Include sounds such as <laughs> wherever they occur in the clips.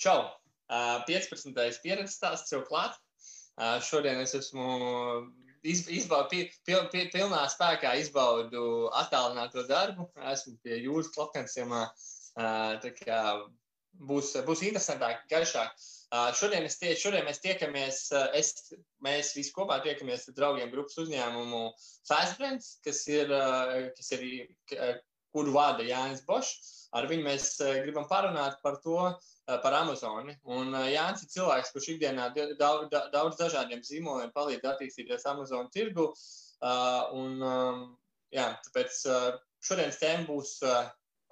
Čau! Uh, 15. pieredzes stāsts jau klāt. Uh, šodien es esmu iz, izbaudu, pil, pil, pil, pilnā spēkā izbaudu attālināto darbu. Esmu pie jūras klapkanciemā. Uh, būs, būs interesantāk, garšāk. Uh, šodien, tie, šodien mēs tiekamies, es, mēs visi kopā tiekamies ar draugiem grupas uzņēmumu Fastbrands, kas ir, kas ir kuru vada Jānis Bošs. Ar viņu mēs gribam parunāt par to, par Amazoni. Un Jānis ir cilvēks, kurš ikdienā daudz, daudz dažādiem zīmoliem palīdz attīstīties Amazon tirgu. Un, jā, tāpēc šodienas tēma būs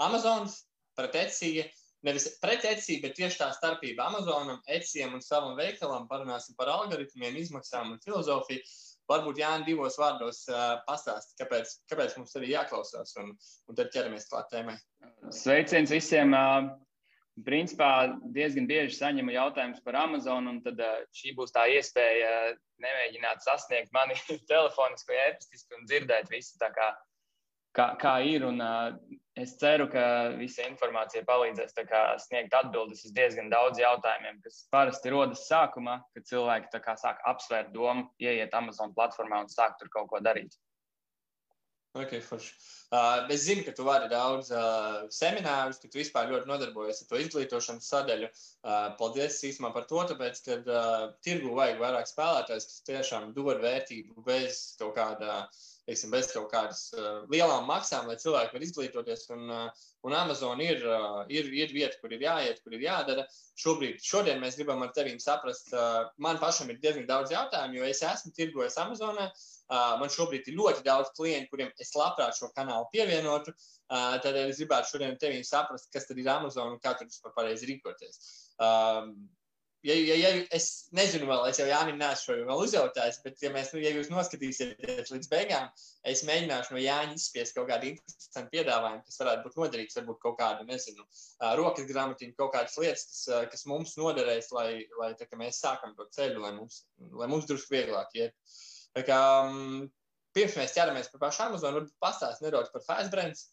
Amazons pret Etsija. Nevis pret Etsiju, bet tieši tā starpība Amazonam, Etsijam un savam veikalam. Parunāsim par algoritmiem, izmaksām un filozofiju. Varbūt Jānis divos vārdos uh, pastāst, kāpēc, kāpēc mums arī jāklausās, un, un tad ķeramies klāt tēmai. Sveiciens visiem! Uh, principā diezgan bieži saņemu jautājumus par Amazon, un tad uh, šī būs tā iespēja nemēģināt sasniegt mani <laughs> telefoniski vai e-pastiski un dzirdēt visu tā kā kā, kā ir. Un, uh, es ceru, ka visa informācija palīdzēs sniegt atbildes uz diezgan daudz jautājumiem, kas parasti rodas sākumā, kad cilvēki sāk apsvērt domu, ieiet Amazon platformā un sāk tur kaut ko darīt. Okay, forši. uh, es zinu, ka tu vari daudz uh, seminārus, ka tu vispār ļoti nodarbojies ar to izglītošanas sadaļu. Uh, paldies īstenībā par to, tāpēc, ka uh, tirgu vajag vairāk spēlētājs, kas tiešām dod vērtību bez kaut kāda uh, teiksim, bez kaut kādas uh, lielām maksām, lai cilvēki var izglītoties. Un, uh, un Amazon ir, uh, ir, ir vieta, kur ir jāiet, kur ir jādara. Šobrīd, šodien mēs gribam ar tevi saprast, uh, man pašam ir diezgan daudz jautājumu, jo es esmu tirgojis Amazonā. Uh, man šobrīd ir ļoti daudz klientu, kuriem es labprāt šo kanālu pievienotu. Uh, tad es gribētu šodien tevi saprast, kas tad ir Amazon un kā tur vispār pareizi rīkoties. Um, ja, ja, ja es nezinu, vēl es jau Jānis nesu vēl uzjautājis, bet, ja, mēs, nu, ja jūs noskatīsieties līdz beigām, es mēģināšu no Jāņa izspiest kaut kādu interesantu piedāvājumu, kas varētu būt noderīgs, varbūt kaut kādu, nezinu, rokas grāmatiņu, kaut kādas lietas, kas, kas mums noderēs, lai, lai tā, mēs sākam to ceļu, lai mums, lai mums drusku vieglāk iet. Tā kā, um, pirms mēs ķeramies pie paša Amazon, varbūt pastāst nedaudz par Fastbrands.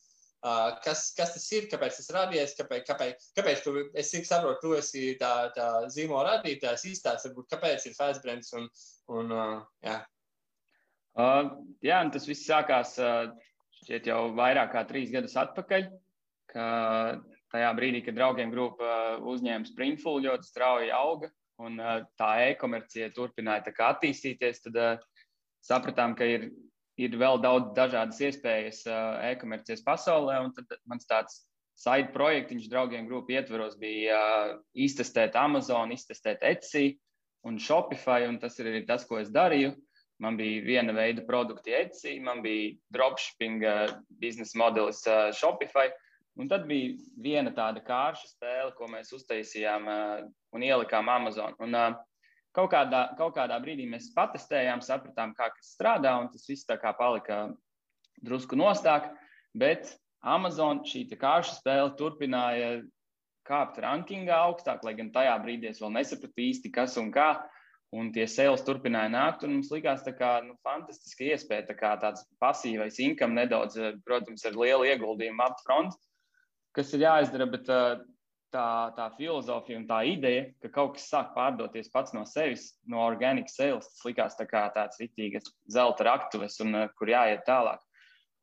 Uh, kas, kas tas ir, kāpēc tas radies, kāpēc, kāpēc, kāpēc tu, es saprotu, tu esi tā, tā zīmola radītājs, izstāsts, varbūt, kāpēc ir Fastbrands un, un uh, jā. Uh, jā, un tas viss sākās uh, šķiet jau vairāk kā trīs gadus atpakaļ, ka tajā brīdī, kad draugiem grupa uh, uzņēma Springful ļoti strauji auga un uh, tā e-komercija turpināja attīstīties, tad uh, sapratām, ka ir ir vēl daudz dažādas iespējas uh, e-komercijas pasaulē. Tad mans tāds side projektiņš draugiem grupu ietveros bija uh, iztestēt Amazon, iztestēt Etsy un Shopify. Un tas ir arī tas, ko es darīju. Man bija viena veida produkti Etsy, man bija dropshipping uh, biznesa modelis Shopify. Un tad bija viena tāda kārša spēle, ko mēs uztaisījām un ielikām Amazon. Un, uh, Kaut kādā, kaut kādā brīdī mēs patestējām, sapratām, kā tas strādā, un tas viss tā kā palika drusku nostāk. Bet Amazon šī kārša spēle turpināja kāpt rankingā augstāk, lai gan tajā brīdī es vēl nesapratu īsti, kas un kā. Un tie sales turpināja nākt, un mums likās tā kā nu, fantastiska iespēja, tā kā tāds pasīvais income nedaudz, protams, ar lielu ieguldījumu upfront, kas ir jāizdara, bet uh, tā, tā filozofija un tā ideja, ka kaut kas sāk pārdoties pats no sevis, no organic sales, tas likās tā kā tāds rītīgas zelta raktuves, un uh, kur jāiet tālāk.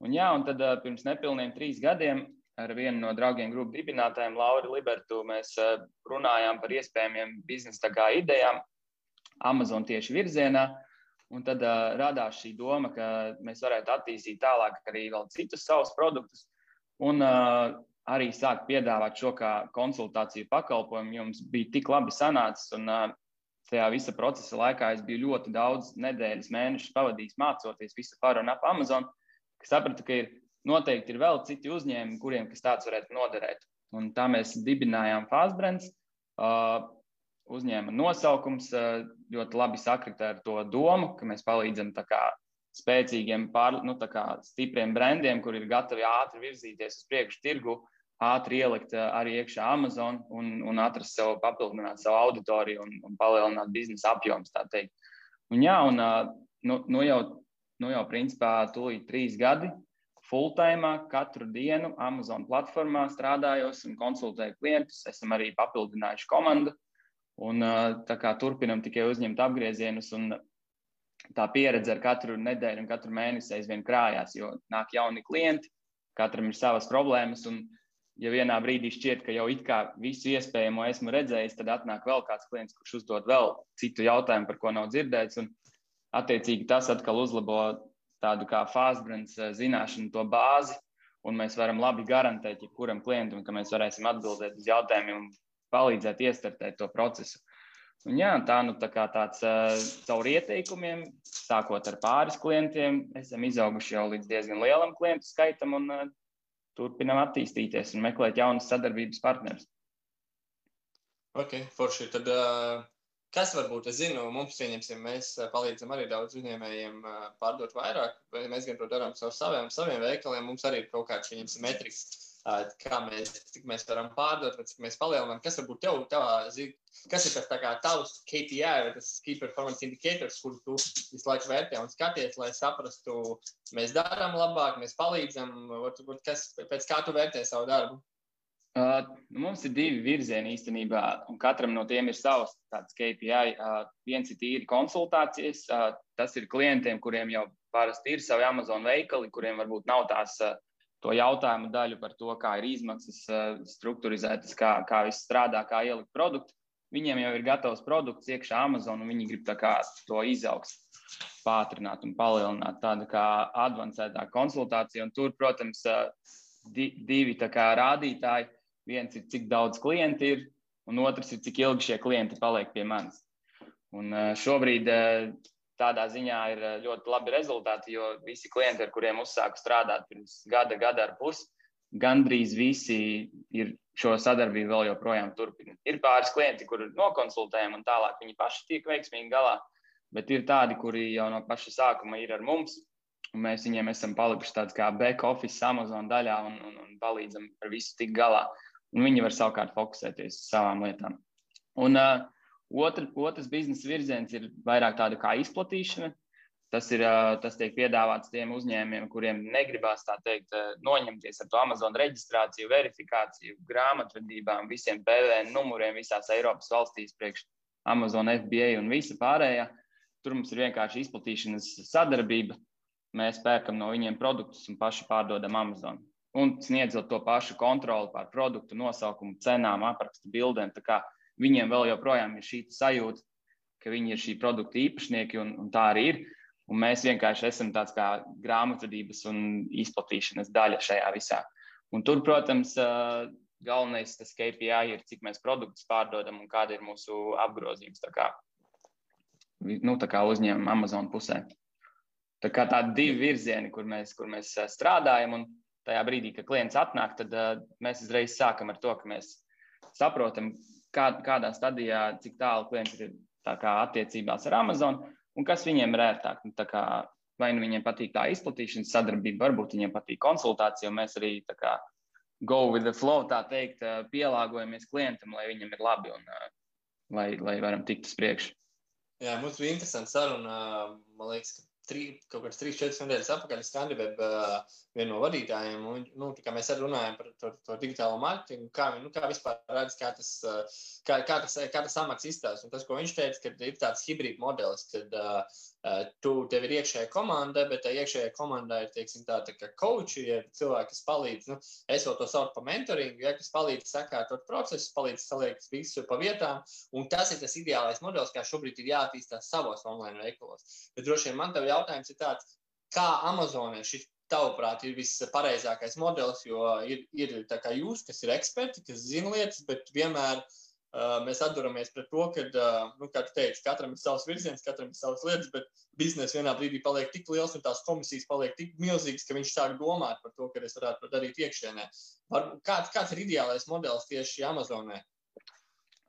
Un, jā, un tad uh, pirms nepilniem trīs gadiem ar vienu no draugiem grupu dibinātājiem, Lauru Libertu, mēs uh, runājām par iespējamiem biznesa idejām Amazon tieši virzienā. Un tad uh, radās šī doma, ka mēs varētu attīstīt tālāk arī vēl citus savus produktus. Un uh, arī sākt piedāvāt šo kā konsultāciju pakalpojumu. Jums bija tik labi sanācis, un tajā visa procesa laikā es biju ļoti daudz nedēļas, mēnešus pavadījis mācoties visu par un ap Amazon, ka sapratu, ka ir noteikti ir vēl citi uzņēmumi, kuriem kas tāds varētu noderēt. Un tā mēs dibinājām Fastbrands. Uh, uzņēma nosaukums uh, ļoti labi sakrita ar to domu, ka mēs palīdzam spēcīgiem, pār, nu, stipriem brandiem, kur ir gatavi ātri virzīties uz priekšu tirgu, ātri ielikt arī iekšā Amazon un, un atrast sev, papildināt savu auditoriju un, un palielināt biznesa apjoms. Un, jā, un, nu, nu jau, nu jau principā tūlīt trīs gadi full-time katru dienu Amazon platformā strādājos un konsultēju klientus. Esam arī papildinājuši komandu un kā, turpinam tikai uzņemt apgriezienus. Tā pieredze ar katru nedēļu un katru mēnesi aizvien krājās, jo nāk jauni klienti, katram ir savas problēmas. Un, ja vienā brīdī šķiet, ka jau it kā visu iespējamo esmu redzējis, tad atnāk vēl kāds klients, kurš uzdod vēl citu jautājumu, par ko nav dzirdēts. Un, attiecīgi, tas atkal uzlabo tādu kā fāzbrāns zināšanu, to bāzi, un mēs varam labi garantēt jebkuram klientam, ka mēs varēsim atbildēt uz jautājumiem un palīdzēt iestartēt to procesu. Un jā, tā nu tā kā tāds caur ieteikumiem, sākot ar pāris klientiem, esam izauguši jau līdz diezgan lielam klientu skaitam un turpinam attīstīties un meklēt jaunus sadarbības partnerus. Ok, forši. Tad, kas varbūt, es zinu, mums, pieņemsim, mēs palīdzam arī daudz uzņēmējiem pārdot vairāk, vai mēs gan to darām caur saviem, saviem veikaliem, mums arī ir kaut kāds, pieņemsim, metriks kā mēs, mēs varam pārdot, vai cik mēs palielinām. Kas varbūt tev, tavā, kas ir tas tā kā tavs KPI vai tas Key Performance Indicators, kur tu visu laiku vērtē un skaties, lai saprastu, mēs darām labāk, mēs palīdzam, kas, pēc kā tu vērtē savu darbu? Uh, mums ir divi virzieni īstenībā, un katram no tiem ir savs KPI. Uh, viens ir tīri konsultācijas. Uh, tas ir klientiem, kuriem jau parasti ir savi Amazon veikali, kuriem varbūt nav tās uh, to jautājumu daļu par to, kā ir izmaksas eh, struktūrizētas, kā, kā viss strādā, kā ielikt produktu. Viņiem jau ir gatavs produkts iekšā Amazon, un viņi grib to izaugsmu pātrināt un palielināt. Tāda kā avansētā konsultācija, un tur, protams, eh, di, divi rādītāji. Viens ir, cik daudz klienti ir, un otrs ir, cik ilgi šie klienti paliek pie manis. Un eh, šobrīd tādā ziņā ir eh, ļoti labi rezultāti, jo visi klienti, ar kuriem uzsāku strādāt pirms gada, gada ar pusi, gandrīz visi ir šo sadarbību vēl joprojām turpina. Ir pāris klienti, kur nokonsultējam, un tālāk viņi paši tiek veiksmīgi galā, bet ir tādi, kuri jau no paša sākuma ir ar mums. Mēs viņiem esam palikuši tāds kā back office Amazon daļā un, un, un palīdzam ar visu tik galā. Un viņi var savukārt fokusēties uz savām lietām. Un, uh, Otra, otrs biznesa virziens ir vairāk tāda kā izplatīšana. Tas, ir, tas tiek piedāvāts tiem uzņēmumiem, kuriem negribās tā teikt, noņemties ar to Amazon reģistrāciju, verifikāciju, grāmatvedībām, visiem PVN numuriem visās Eiropas valstīs, priekš Amazon FBA un visa pārējā. Tur mums ir vienkārši izplatīšanas sadarbība. Mēs pērkam no viņiem produktus un paši pārdodam Amazon. Un sniedzot to pašu kontroli pār produktu nosaukumu, cenām, aprakstu bildēm viņiem vēl joprojām ir šī sajūta, ka viņi ir šī produkta īpašnieki, un, un tā arī ir. Un mēs vienkārši esam tāds kā grāmatvedības un izplatīšanas daļa šajā visā. Un tur, protams, galvenais tas KPI ir, cik mēs produktus pārdodam un kāda ir mūsu apgrozījums. Tā kā, nu, tā kā uzņēmuma Amazon pusē. Tā kā tādi divi virzieni, kur mēs, kur mēs strādājam, un tajā brīdī, kad klients atnāk, tad uh, mēs uzreiz sākam ar to, ka mēs saprotam, kā, kādā stadijā, cik tālu klienti ir attiecībās ar Amazon un kas viņiem ir ērtāk. Nu, kā, vai nu viņiem patīk tā izplatīšanas sadarbība, varbūt viņiem patīk konsultācija, un mēs arī kā, go with the flow, tā teikt, pielāgojamies klientam, lai viņam ir labi un lai, lai varam tikt uz priekšu. Jā, mums bija interesanti saruna. Man liekas, ka trī, kaut kāds 3-4 nedēļas atpakaļ Skandinavijā uh, viena no vadītājiem. Un, nu, mēs arī runājam par to, to digitālo mārketingu, kā, nu, kā vispār redz, kā tas, kā, kā tas, kā tas amats izstāsta. Tas, ko viņš teica, ka ir tāds hibrīd modelis, kad uh, Uh, tu, tev ir iekšējā komanda, bet tā iekšējā komandā ir teiksim, tā, tā kā coachi, ja cilvēki, kas palīdz. Nu, es vēl to saucu par mentoringu, ja, kas palīdz sakārtot procesus, palīdz saliekt visu pa vietām. Un tas ir tas ideālais modelis, kā šobrīd ir jāattīstās savos online veikalos. Bet droši vien man tev jautājums ir tāds, kā Amazonē šis tavuprāt, ir vispareizākais modelis, jo ir, ir jūs, kas ir eksperti, kas zina lietas, bet vienmēr mēs atduramies pret to, ka, nu, kā tu teici, katram ir savs virziens, katram ir savas lietas, bet biznesa vienā brīdī paliek tik liels un tās komisijas paliek tik milzīgas, ka viņš sāk domāt par to, ka es varētu to darīt iekšienē. Kāds, kāds ir ideālais modelis tieši Amazonē?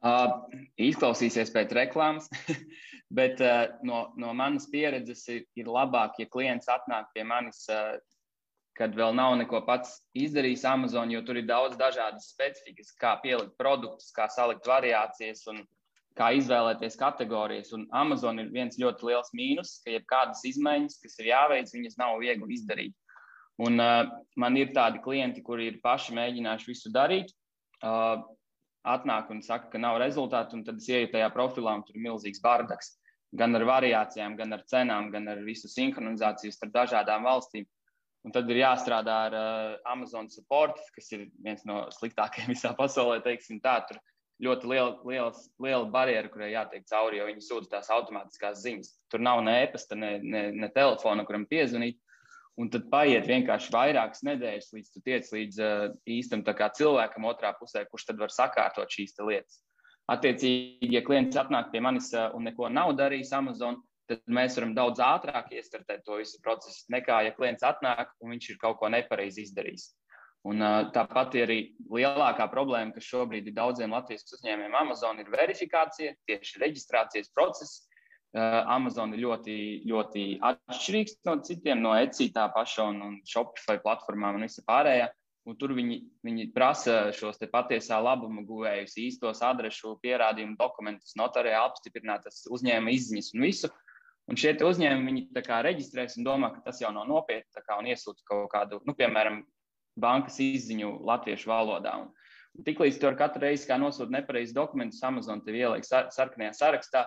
Uh, izklausīsies pēc reklāmas, <laughs> bet uh, no, no manas pieredzes ir, ir labāk, ja klients atnāk pie manis uh, kad vēl nav neko pats izdarījis Amazon, jo tur ir daudz dažādas specifikas, kā pielikt produktus, kā salikt variācijas un kā izvēlēties kategorijas. Un Amazon ir viens ļoti liels mīnus, ka jebkādas izmaiņas, kas ir jāveic, viņas nav viegli izdarīt. Un, uh, man ir tādi klienti, kuri ir paši mēģinājuši visu darīt, uh, atnāk un saka, ka nav rezultātu, un tad es ieju tajā profilā, un tur ir milzīgs bardaks. Gan ar variācijām, gan ar cenām, gan ar visu sinhronizāciju starp dažādām valstīm. Un tad ir jāstrādā ar uh, Amazon support, kas ir viens no sliktākajiem <laughs> visā pasaulē. Teiksim, tā, tur ļoti liela, liela, liela barjera, kurai jātiek cauri, jo viņi sūta tās automātiskās ziņas. Tur nav ne e-pasta, ne, ne, ne telefona, kuram piezvanīt. Un tad paiet vienkārši vairākas nedēļas, līdz tu tiec līdz uh, īstam cilvēkam otrā pusē, kurš tad var sakārtot šīs lietas. Attiecīgi, ja klients atnāk pie manis uh, un neko nav darījis Amazon, tad mēs varam daudz ātrāk iestartēt to visu procesu nekā, ja klients atnāk un viņš ir kaut ko nepareizi izdarījis. Un, tāpat arī lielākā problēma, kas šobrīd ir daudziem Latvijas uzņēmējiem, Amazon, ir verifikācija, tieši reģistrācijas process Amazon ir ļoti, ļoti atšķirīgs no citiem, no Etsy tā paša un, un Shopify platformām un visa pārējā. Un tur viņi, viņi prasa šos patiesā labuma guvējus, īstos adresu, pierādījumu dokumentus, notārē apstiprinātas uzņēmuma izziņas un visu. Un šie uzņēmumi viņi reģistrēs un domā, ka tas jau nav nopietni un iesūta kaut kādu, nu, piemēram, bankas izziņu latviešu valodā. Un, un tiklīdz tur katru reizi, kā nosūta nepareizi dokumentus, Amazon tev ieliek sar sarkanajā sarakstā,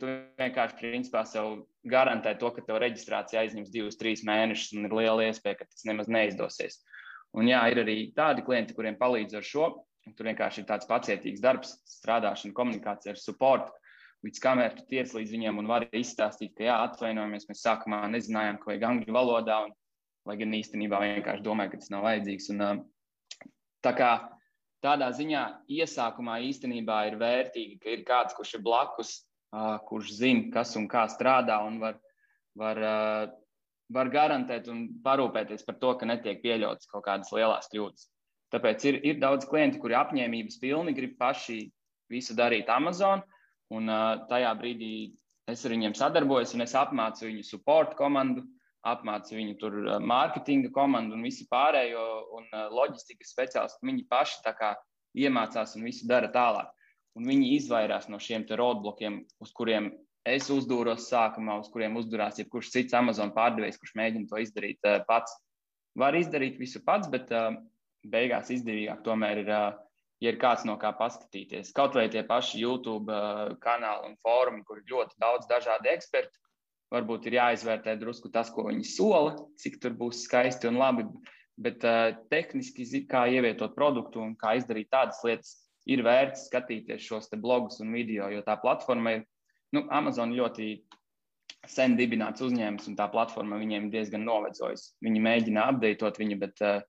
tu vienkārši principā sev garantē to, ka tev reģistrācija aizņems divus, trīs mēnešus, un ir liela iespēja, ka tas nemaz neizdosies. Un jā, ir arī tādi klienti, kuriem palīdz ar šo. Tur vienkārši ir tāds pacietīgs darbs, strādāšana, komunikācija ar support. Līdz kamēr tu tiec līdz viņiem un vari izstāstīt, ka jā, atvainojamies, mēs sākumā nezinājām, ka vajag angļu valodā, un, lai gan īstenībā vienkārši domāju, ka tas nav vajadzīgs. Un, tā kā tādā ziņā iesākumā īstenībā ir vērtīgi, ka ir kāds, kurš ir blakus kurš zina, kas un kā strādā un var, var, var garantēt un parūpēties par to, ka netiek pieļautas kaut kādas lielas kļūdas. Tāpēc ir, ir daudz klienti, kuri apņēmības pilni grib paši visu darīt Amazon, un tajā brīdī es ar viņiem sadarbojos un es apmācu viņu support komandu, apmācu viņu tur mārketinga komandu un visu pārējo un loģistikas speciālistu. Viņi paši tā kā iemācās un visu dara tālāk un viņi izvairās no šiem roadblokiem, uz kuriem es uzdūros sākumā, uz kuriem uzdurās jebkurš cits Amazon pārdevējs, kurš mēģina to izdarīt pats. Var izdarīt visu pats, bet beigās izdevīgāk tomēr ir, uh, ja ir kāds no kā paskatīties. Kaut vai tie paši YouTube uh, kanāli un fórumi, kur ir ļoti daudz dažādu ekspertu, varbūt ir jāizvērtē drusku tas, ko viņi sola, cik tur būs skaisti un labi. Bet uh, tehniski, kā ievietot produktu un kā izdarīt tādas lietas, ir vērts skatīties šos blogus un video, jo tā platforma ir, nu, Amazon ļoti sen dibināts uzņēmums, un tā platforma viņiem diezgan novecojusi. Viņi mēģina apdeitot viņu, bet, eh,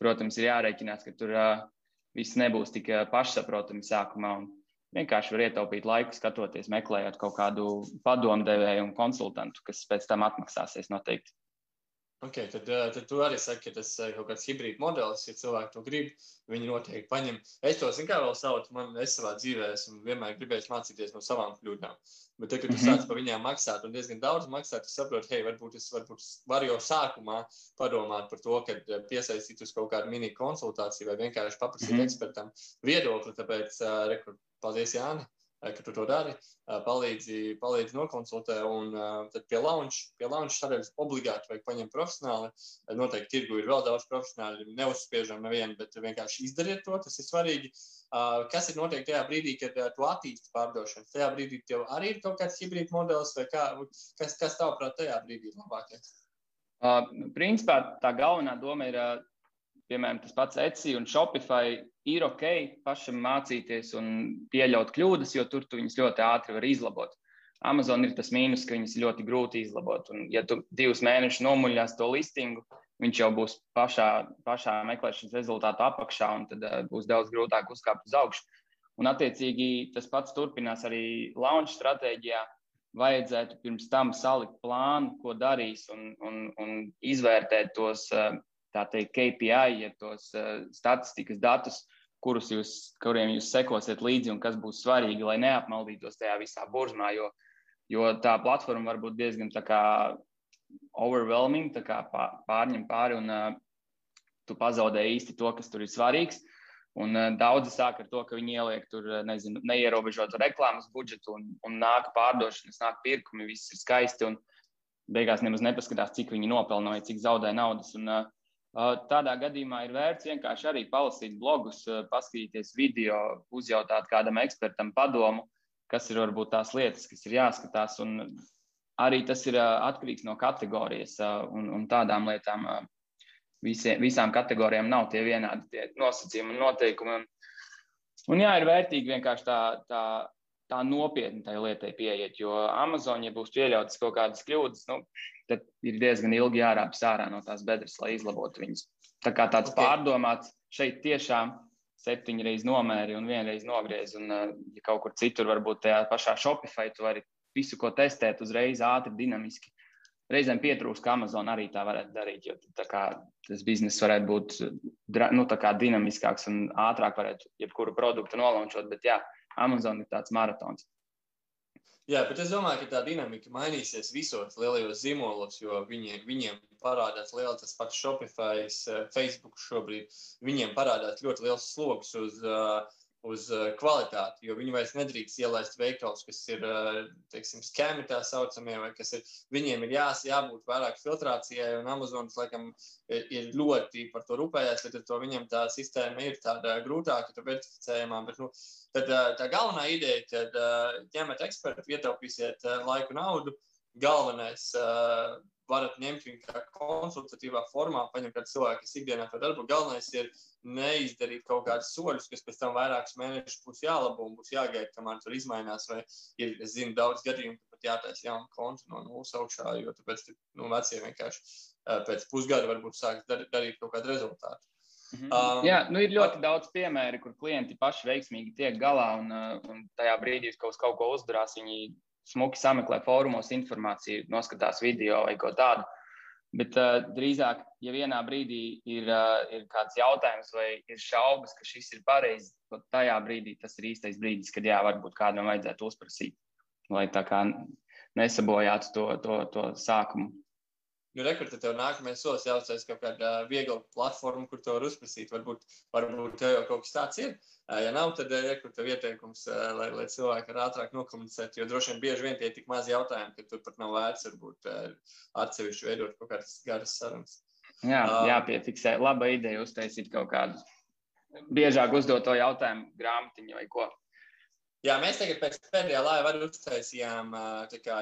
protams, ir jārēķinās, ka tur eh, viss nebūs tik eh, pašsaprotami sākumā. Vienkārši var ietaupīt laiku, skatoties, meklējot kaut kādu padomdevēju un konsultantu, kas pēc tam atmaksāsies noteikti. Okay, tad, eh, tad tu arī saki, ka tas ir eh, kaut kāds hibrīd modelis. Ja cilvēki to grib, viņi noteikti paņem. Es to zinu, kā vēl saucu. Man es savā dzīvē esmu vienmēr gribējis mācīties no savām kļūdām. Bet, tad, kad tu -hmm. sāc par viņām maksāt un diezgan daudz maksāt, tu saproti, hei, varbūt es varbūt varu jau sākumā padomāt par to, ka eh, piesaistīt uz kaut kādu mini konsultāciju vai vienkārši paprasīt mm -hmm. ekspertam viedokli. Tāpēc, uh, rekur, paldies, Jāni! Ka tu to dari, palīdzi, palīdzi nokonsultē. Un tad pie launch, pie launch sadaļas obligāti vajag paņemt profesionāli. Noteikti tirgu ir vēl daudz profesionāli, neuzspiežam nevienu, bet vienkārši izdariet to, tas ir svarīgi. Kas ir noteikti tajā brīdī, kad tu attīsti pārdošanu? Tajā brīdī tev arī ir kaut kāds hibrīd modelis, vai kā, kas, kas tavuprāt tajā brīdī ir labākais? Uh, principā tā galvenā doma ir uh, piemēram, tas pats Etsy un Shopify, ir ok pašam mācīties un pieļaut kļūdas, jo tur tu viņas ļoti ātri var izlabot. Amazon ir tas mīnus, ka viņas ļoti grūti izlabot. Un, ja tu divus mēnešus nomuļās to listingu, viņš jau būs pašā, pašā meklēšanas rezultātu apakšā, un tad uh, būs daudz grūtāk uzkāpt uz augšu. Un, attiecīgi, tas pats turpinās arī launch stratēģijā. Vajadzētu pirms tam salikt plānu, ko darīs, un, un, un izvērtēt tos uh, tā teikt, KPI, ja tos uh, statistikas datus, kurus jūs, kuriem jūs sekosiet līdzi un kas būs svarīgi, lai neapmaldītos tajā visā burzmā, jo, jo tā platforma var būt diezgan tā kā overwhelming, tā kā pārņem pāri un uh, tu pazaudē īsti to, kas tur ir svarīgs. Un uh, daudzi sāk ar to, ka viņi ieliek tur, nezinu, neierobežotu reklāmas budžetu un, un nāk pārdošanas, nāk pirkumi, viss ir skaisti un beigās nemaz nepaskatās, cik viņi nopelna vai cik zaudē naudas. Un, uh, Tādā gadījumā ir vērts vienkārši arī palasīt blogus, paskatīties video, uzjautāt kādam ekspertam padomu, kas ir varbūt tās lietas, kas ir jāskatās. Un arī tas ir atkarīgs no kategorijas un, un tādām lietām. Visiem, visām kategorijām nav tie vienādi tie nosacījumi un noteikumi. Un, un jā, ir vērtīgi vienkārši tā, tā, tā nopietni tai lietai pieiet, jo Amazon, ja būs pieļautas kaut kādas kļūdas, nu, tad ir diezgan ilgi jārāpjas ārā no tās bedres, lai izlabotu viņas. Tā kā tāds okay. pārdomāts šeit tiešām septiņas reizes nomēri un vienreiz nogriez. Un, ja kaut kur citur, varbūt tajā pašā Shopify, tu vari visu, ko testēt, uzreiz ātri, dinamiski. Reizēm pietrūkst, ka Amazon arī tā varētu darīt, jo kā, tas bizness varētu būt nu, dinamiskāks un ātrāk varētu jebkuru produktu nolaunčot. Bet jā, Amazon ir tāds maratons. Jā, bet es domāju, ka tā dinamika mainīsies visos lielajos zīmolos, jo viņi, viņiem parādās liels tas pats Shopify, Facebook šobrīd. Viņiem parādās ļoti liels sloks uz uh, uz uh, kvalitāti, jo viņi vairs nedrīkst ielaist veikals, kas ir, uh, teiksim, skēmi tā saucamie, vai kas ir, viņiem ir jās, jābūt vairāk filtrācijai, un Amazonas, laikam, ir, ļoti par to rūpējās, bet ar to viņam tā sistēma ir tāda grūtāka, tā verificējumā, bet, nu, tad uh, tā galvenā ideja, kad ņemat ekspertu, ietaupīsiet laiku naudu, galvenais varat ņemt viņu kā konsultatīvā formā, paņemt kādu cilvēku, kas ikdienā to darbu. Galvenais ir neizdarīt kaut kādus soļus, kas pēc tam vairākus mēnešus būs jālabo un būs jāgaida, kamēr tur izmainās. Vai ir, es zinu, daudz gadījumu, ka pat jātaisa jauna konta no nulles augšā, jo tāpēc nu, vecie vienkārši pēc pusgada varbūt sāks dar, darīt kaut kādu rezultātu. -hmm. um, Jā, nu ir ļoti daudz piemēru, kur klienti paši veiksmīgi tiek galā un, un tajā brīdī, kad kaut ko uzdarās, viņi smuki sameklē fórumos informāciju, noskatās video vai ko tādu. Bet uh, drīzāk, ja vienā brīdī ir, uh, ir kāds jautājums vai ir šaubas, ka šis ir pareizi, tad tajā brīdī tas ir īstais brīdis, kad jā, varbūt kādam vajadzētu uzprasīt, lai tā kā nesabojātu to, to, to sākumu. Nu, Rekur, tad tev nākamais solis jāuztais kaut kāda viegla platforma, kur to var uzprasīt. Varbūt, varbūt tev jau kaut kas tāds ir. Ja nav, tad rekur tev ieteikums, lai, lai cilvēki var ātrāk nokomunicēt, jo droši vien bieži vien tie ir tik mazi jautājumi, ka tur pat nav vērts varbūt atsevišķi veidot kaut kādas garas sarunas. Jā, jāpiefiksē. Laba ideja uztaisīt kaut kādu biežāk uzdoto jautājumu grāmatiņu vai ko. Jā, mēs tagad pēc pēdējā laiva arī uztaisījām kā,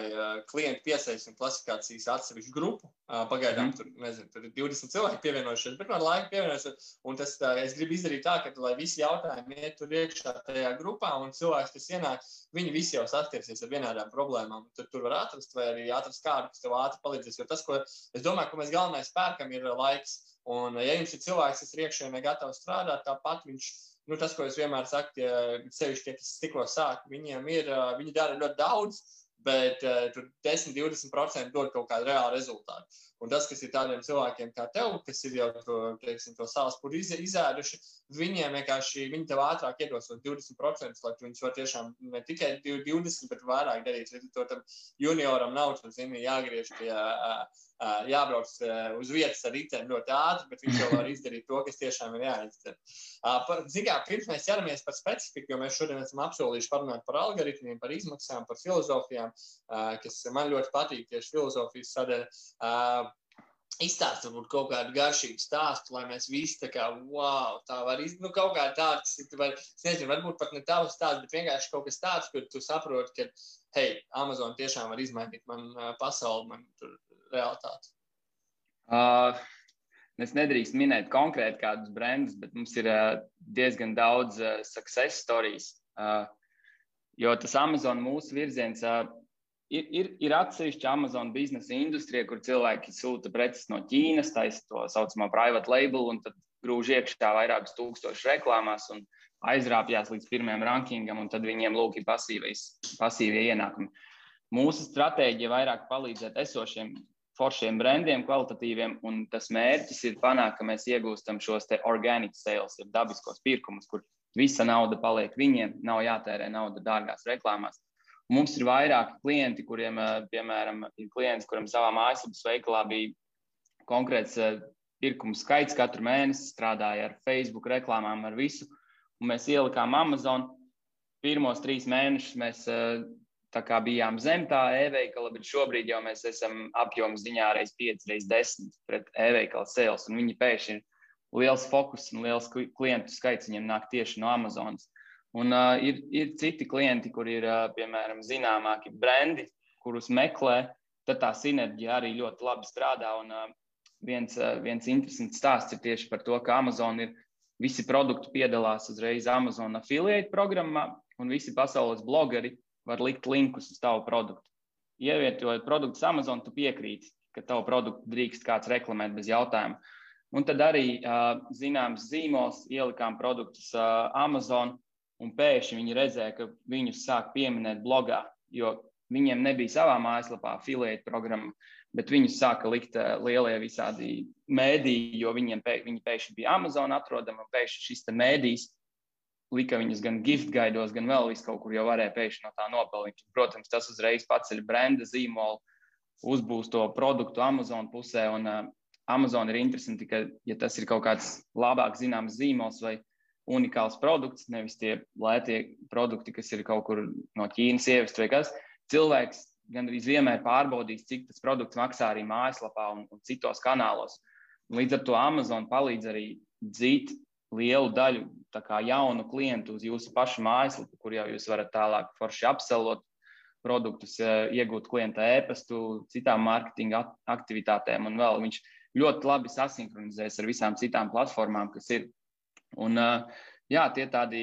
klientu piesaistību un klasifikācijas atsevišķu grupu. Pagaidām mm. tur, nezinu, tur ir 20 cilvēki pievienojušies, bet no laika pievienojušies. Un tas, tā, es gribu izdarīt tā, ka, lai visi jautājumi iet tur iekšā tajā grupā, un cilvēks, kas ienāk, viņi visi jau saskarsies ar vienādām problēmām. Tur, tur var atrast, vai arī atrast kādu, kas tev ātri palīdzēs. Jo tas, ko es domāju, ka mēs galvenais pērkam, ir laiks. Un, ja jums ir cilvēks, kas ir iekšēnē gatavs strādāt, tāpat viņš ir nu, tas, ko es vienmēr saku, ja sevišķi tie, kas tikko sāk, viņiem ir, viņi dara ļoti daudz, bet tur 10-20% dod kaut kādu reālu rezultātu. Un tas, kas ir tādiem cilvēkiem kā tev, kas ir jau to, teiksim, to sāls puru iz, izēduši, viņiem vienkārši viņi tev ātrāk iedos tos 20%, lai viņus var tiešām ne tikai 20, bet vairāk darīt. Līdz to tam junioram nav, tu zini, jāgriež pie. Jābrauc uz vietas ar riteni ļoti ātri, bet viņš jau var izdarīt to, kas tiešām ir jāizdara. Zinām, pirms mēs ķeramies par specifiku, jo mēs šodien esam apsolījuši parunāt par algoritmiem, par izmaksām, par filozofijām, kas man ļoti patīk tieši filozofijas sadaļa. Izstāstīt, varbūt kaut kādu garšīgu stāstu, lai mēs visi tā kā, wow, tā var izdarīt. Nu, kaut kā tāds, var, es nezinu, varbūt pat ne tavs stāsts, bet vienkārši kaut kas tāds, kur tu saproti, ka, hei, Amazon tiešām var izmainīt man pasauli, man tur realitāti? Uh, es nedrīkstu minēt konkrēti kādus brandus, bet mums ir uh, diezgan daudz uh, success stories. Uh, jo tas Amazon mūsu virziens uh, ir, ir, ir atsevišķa Amazon biznesa industrija, kur cilvēki sūta preces no Ķīnas, taisa to saucamo private label, un tad grūž iekšā vairākus tūkstošus reklāmās un aizrāpjas līdz pirmajam rankingam, un tad viņiem lūk ir pasīvie ienākumi. Mūsu stratēģija vairāk palīdzēt esošiem foršiem brandiem, kvalitatīviem, un tas mērķis ir panākt, ka mēs iegūstam šos organic sales, ir dabiskos pirkumus, kur visa nauda paliek viņiem, nav jātērē nauda dārgās reklāmās. Mums ir vairāki klienti, kuriem, eh, piemēram, ir klients, kuram savā mājaslapas veikalā bija konkrēts eh, pirkumu skaits katru mēnesi, strādāja ar Facebook reklāmām, ar visu. Un mēs ielikām Amazon. Pirmos trīs mēnešus mēs eh, bijām zem tā e-veikala, bet šobrīd jau mēs esam apjomu ziņā reiz 5, reiz 10 pret e-veikala sales. Viņi pēkšņi ir liels fokus un liels klientu skaits viņiem nāk tieši no Amazonas. Un uh, ir, ir citi klienti, kur ir, uh, piemēram, zināmāki brendi, kurus meklē, tad tā sinerģija arī ļoti labi strādā. Un, uh, viens, uh, viens interesants stāsts ir tieši par to, ka Amazon ir visi produkti piedalās uzreiz Amazon affiliate programmā, un visi pasaules blogeri var likt linkus uz tavu produktu. Ievietojot produktus Amazon, tu piekrīti, ka tavu produktu drīkst kāds reklamēt bez jautājuma. Un tad arī uh, zināms zīmols ielikām produktus uh, Amazon, un pēkšņi viņi redzēja, ka viņus sāk pieminēt blogā, jo viņiem nebija savā mājaslapā afiliēta programma, bet viņus sāka likt uh, lielie visādi mēdīji, jo viņiem pē, viņi pēkšņi bija Amazon atrodama, un pēkšņi šis mēdījis lika viņus gan gift gaidos, gan vēl vis kaut kur jau varēja pēkšņi no tā nopelnīt. Protams, tas uzreiz paceļ brenda zīmolu, uzbūs to produktu Amazon pusē, un uh, Amazon ir interesanti, ka, ja tas ir kaut kāds labāk zināms zīmols vai unikāls produkts, nevis tie lētie produkti, kas ir kaut kur no Ķīnas ievest vai kas, cilvēks gandrīz vienmēr pārbaudīs, cik tas produkts maksā arī mājaslapā un, un citos kanālos. Līdz ar to Amazon palīdz arī dzīt lielu daļu kā, jaunu klientu uz jūsu pašu mājaslapu, kur jau jūs varat tālāk forši apselot produktus, eh, iegūt klienta ēpastu, citām mārketinga aktivitātēm un vēl viņš ļoti labi sasinhronizēs ar visām citām platformām, kas ir. Un, jā, tie tādi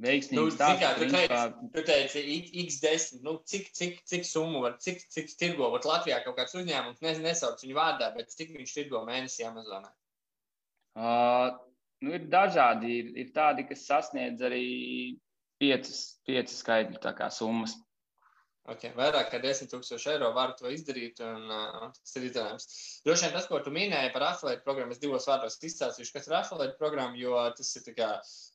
veiksmīgi nu, stāsti. Kā, tu, teici, tu teici, X10, nu, cik, cik, cik summu var, cik, cik tirgo, vat Latvijā kaut kāds uzņēmums, nezinu, nesauc viņu vārdā, bet cik viņš tirgo mēnesī Amazonā? Uh, nu, ir dažādi, ir, ir tādi, kas sasniedz arī piecas, piecas skaitļu summas. Okay, vairāk kā 10,000 eiro varu to izdarīt, un uh, tas ir izdarāms. Droši vien tas, ko tu minēji par afiliētu programmu, es divos vārdos izstāstīšu, kas ir afiliētu programma, jo tas ir kā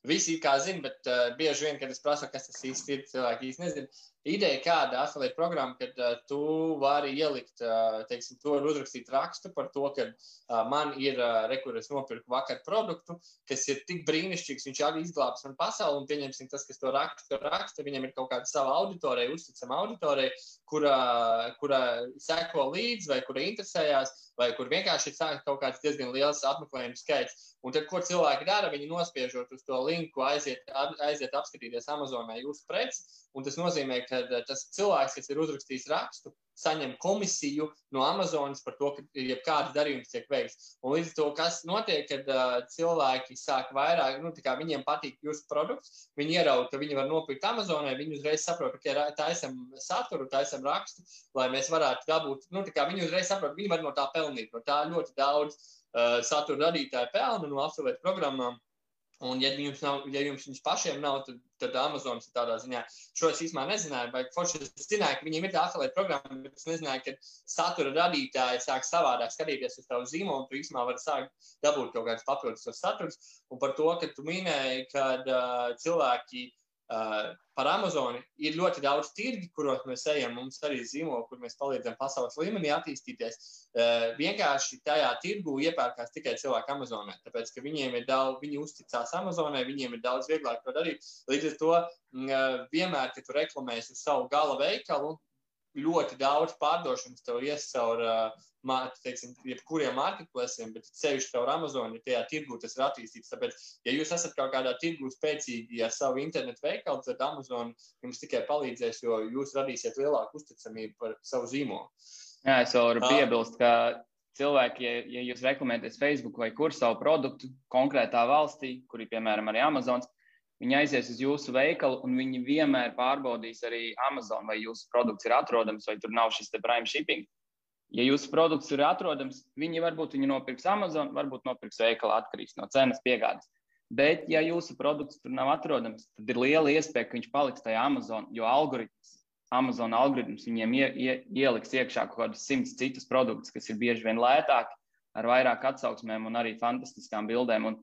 visi kā zina, bet uh, bieži vien, kad es prasu, kas tas īsti ir, cilvēki īsti nezina ideja, kāda afiliēta programma, kad uh, tu vari ielikt, uh, teiksim, to uzrakstīt rakstu par to, ka uh, man ir uh, rekurors nopirku vakar produktu, kas ir tik brīnišķīgs, viņš arī izglābs man pasauli, un pieņemsim tas, kas to raksta, raksta, viņam ir kaut kāda sava auditorija, uzticama auditorija, kura, kura seko līdzi vai kura interesējās, vai kur vienkārši ir kaut kāds diezgan liels apmeklējumu skaits. Un tad, ko cilvēki dara, viņi nospiežot uz to linku, aiziet, aiziet apskatīties Amazonā jūsu preci. Un tas nozīmē, ka eh, tas cilvēks, kas ir uzrakstījis rakstu, saņem komisiju no Amazonas par to, ka jebkāds darījums tiek veikts. Un līdz to, kas notiek, kad uh, cilvēki sāk vairāk, nu, viņiem patīk jūsu produkts, viņi ieraudzīja, ka viņi var nopirkt Amazonē, viņi uzreiz saprot, ka taisam saturu, taisam rakstu, lai mēs varētu dabūt, nu, viņi uzreiz saprot, viņi var no tā pelnīt. No tā ļoti daudz uh, satura radītāji pelna no apsolvēt programmām. Un, ja jums, nav, ja jums viņus pašiem nav, tad, tad Amazonas ir tādā ziņā. Šo es īstenībā nezināju, vai forši es zināju, ka viņiem ir tā afiliēta programma, bet es nezināju, ka satura radītāji sāk savādāk skatīties uz tavu zīmolu, un tu īstenībā vari sākt dabūt kaut kādus papildus saturus. Un par to, ka tu minēji, ka uh, cilvēki uh, Uh, par Amazonu ir ļoti daudz tirgi, kuros mēs ejam. Mums arī zīmola, kur mēs palīdzam pasaules līmenī attīstīties. Uh, vienkārši tajā tirgu iepērkās tikai cilvēki Amazonē, tāpēc ka viņiem ir daudz, viņi uzticās Amazonai, viņiem ir daudz vieglāk to darīt. Līdz ar to uh, vienmēr, kad tu reklamēsi uz savu gala veikalu, ļoti daudz pārdošanas tev ies caur, teiksim, jebkuriem marketplaciem, bet ceļš caur Amazon, ja tajā tirgū tas ir attīstīts. Tāpēc, ja jūs esat kaut kādā tirgū spēcīgi ar savu internetu veikalu, tad Amazon jums tikai palīdzēs, jo jūs radīsiet lielāku uzticamību par savu zīmolu. Jā, es varu piebilst, ka cilvēki, ja, ja jūs reklamēties Facebook vai kur savu produktu konkrētā valstī, kur ir piemēram arī Amazons, Viņi aizies uz jūsu veikalu, un viņi vienmēr pārbaudīs arī Amazon, vai jūsu produkts ir atrodams, vai tur nav šis prime shipping. Ja jūsu produkts ir atrodams, viņi varbūt viņu nopirks Amazon, varbūt nopirks veikalā, atkarīgs no cenas piegādes. Bet, ja jūsu produkts tur nav atrodams, tad ir liela iespēja, ka viņš paliks tajā Amazon, jo algoritms, Amazon algoritms viņiem ie, ie, ieliks iekšā kaut kādus simtus citus produktus, kas ir bieži vien lētāki, ar vairāk atsauksmēm un arī fantastiskām bildēm. Un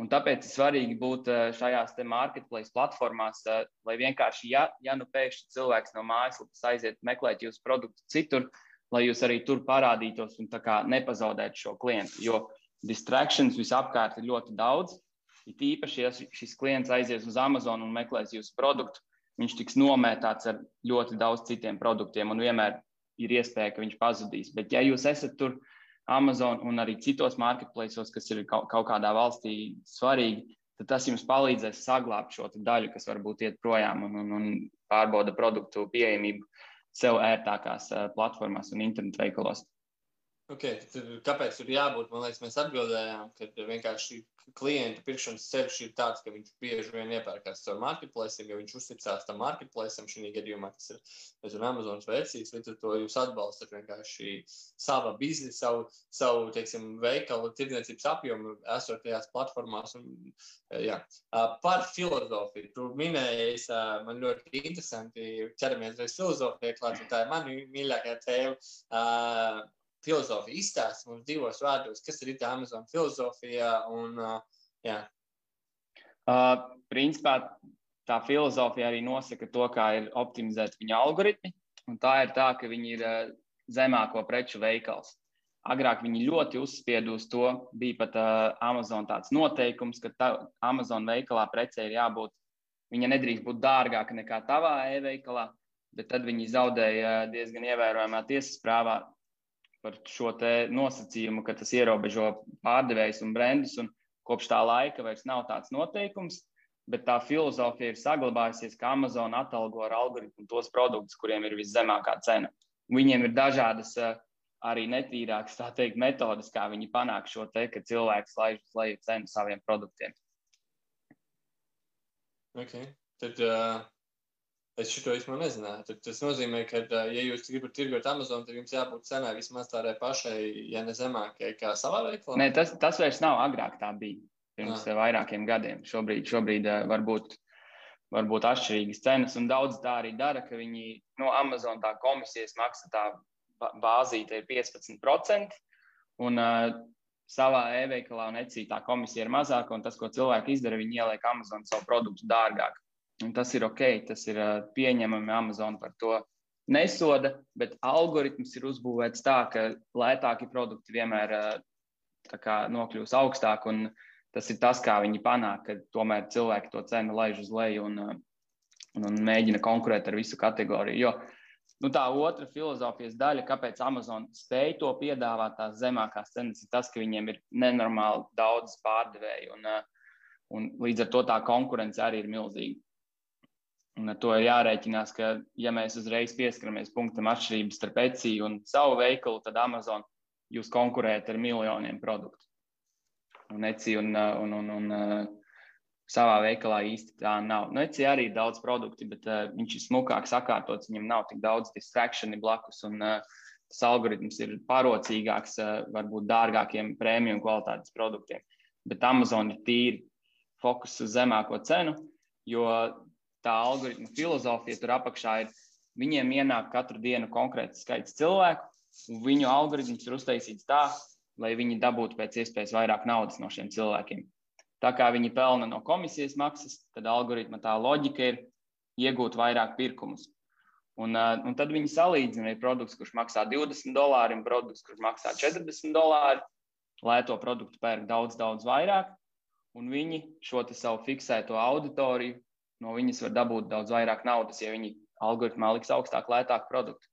Un tāpēc ir svarīgi būt eh, šajās marketplace platformās, eh, lai vienkārši, ja, ja nu pēkšņi cilvēks no mājaslapas aiziet meklēt jūsu produktu citur, lai jūs arī tur parādītos un nepazaudētu šo klientu. Jo distractions visapkārt ir ļoti daudz. Ir īpaši, ja šis klients aizies uz Amazon un meklēs jūsu produktu, viņš tiks nomētāts ar ļoti daudz citiem produktiem, un vienmēr ir iespēja, ka viņš pazudīs. Bet, ja jūs esat tur Amazon un arī citos marketplaceos, kas ir kaut, kaut kādā valstī svarīgi, tad tas jums palīdzēs saglabāt šo daļu, kas varbūt iet projām un, un, un pārbauda produktu pieejamību sev ērtākās uh, platformās un internetu veikalos. Okay, tad, kāpēc tur jābūt? Man liekas, mēs atbildējām, ka vienkārši klienta pirkšanas ceļš ir tāds, ka viņš bieži vien iepērkās caur marketplace, jo viņš uzticās tam marketplace. Šī gadījumā tas ir nezinu, Amazonas versijas, līdz ar to jūs atbalstat vienkārši savu biznesu, savu, savu teiksim, veikalu, tirdzniecības apjomu, esot tajās platformās. Un, jā. Par filozofiju. Tu minēji, man ļoti interesanti ķeramies reiz filozofijai klāt, tā ir mana mīļākā tēma filozofija. Izstāst mums divos vārdos, kas ir tā Amazon filozofija. Un, jā. uh, principā tā filozofija arī nosaka to, kā ir optimizēti viņa algoritmi. Tā ir tā, ka viņi ir uh, zemāko preču veikals. Agrāk viņi ļoti uzspieda uz to. Bija pat uh, Amazon tāds noteikums, ka tā, Amazon veikalā precē ir jābūt, viņa nedrīkst būt dārgāka nekā tavā e-veikalā, bet tad viņi zaudēja diezgan ievērojamā tiesas prāvā par šo nosacījumu, ka tas ierobežo pārdevējus un brendus. Un kopš tā laika vairs nav tāds noteikums, bet tā filozofija ir saglabājusies, ka Amazon atalgo ar algoritmu tos produktus, kuriem ir viszemākā cena. Viņiem ir dažādas eh, arī netīrākas teikt, metodas, kā viņi panāk šo te, ka cilvēks laiž uz leju cenu saviem produktiem. Okay. Tad, uh, Es šo īstenībā nezināju. Tad tas nozīmē, ka, ja jūs gribat tirgot Amazon, tad jums jābūt cenai vismaz tādai pašai, ja ne zemākai, kā savā veiklā. Nē, tas, tas vairs nav agrāk tā bija. Pirms ah. vairākiem gadiem. Šobrīd, šobrīd varbūt, varbūt atšķirīgas cenas, un daudz tā arī dara, ka viņi no Amazon tā komisijas maksa tā bāzīte ir 15%. Un, uh, savā e-veikalā un ecī tā komisija ir mazāka, un tas, ko cilvēki izdara, viņi ieliek Amazon savu produktu dārgāk. Un tas ir ok, tas ir pieņemami. Amazon par to nesoda, bet algoritms ir uzbūvēts tā, ka lētāki produkti vienmēr kā, nokļūs augstāk. Tas ir tas, kā viņi panāk, ka tomēr cilvēki to cenu laiž uz leju un, un, un mēģina konkurēt ar visu kategoriju. Jo nu, tā otra filozofijas daļa, kāpēc Amazon spēj to piedāvāt, tās zemākās cenas, ir tas, ka viņiem ir nenormāli daudz pārdevēju. Un, un līdz ar to tā konkurence arī ir milzīga. Un ar to ir jārēķinās, ka, ja mēs uzreiz pieskaramies punktam atšķirības starp ECI un savu veikalu, tad Amazon jūs konkurējat ar miljoniem produktu. Un ECI un, un, un, un savā veikalā īsti tā nav. Nu, ECI arī ir daudz produktu, bet uh, viņš ir smukāk sakārtots, viņam nav tik daudz distrakciju blakus. Un, uh, tas algoritms ir parocīgāks, uh, varbūt dārgākiem prēmiju kvalitātes produktiem. Bet Amazon ir tīri fokus uz zemāko cenu, jo tā algoritma filozofija tur apakšā ir, viņiem ienāk katru dienu konkrēts skaits cilvēku, un viņu algoritms ir uztaisīts tā, lai viņi dabūtu pēc iespējas vairāk naudas no šiem cilvēkiem. Tā kā viņi pelna no komisijas maksas, tad algoritma tā loģika ir iegūt vairāk pirkumus. Un, un tad viņi salīdzina, ir produkts, kurš maksā 20 dolāri, un produkts, kurš maksā 40 dolāri. Lēto produktu pērk daudz, daudz vairāk, un viņi šo savu fiksēto auditoriju no viņas var dabūt daudz vairāk naudas, ja viņi algoritmā liks augstāk, lētāk produktu.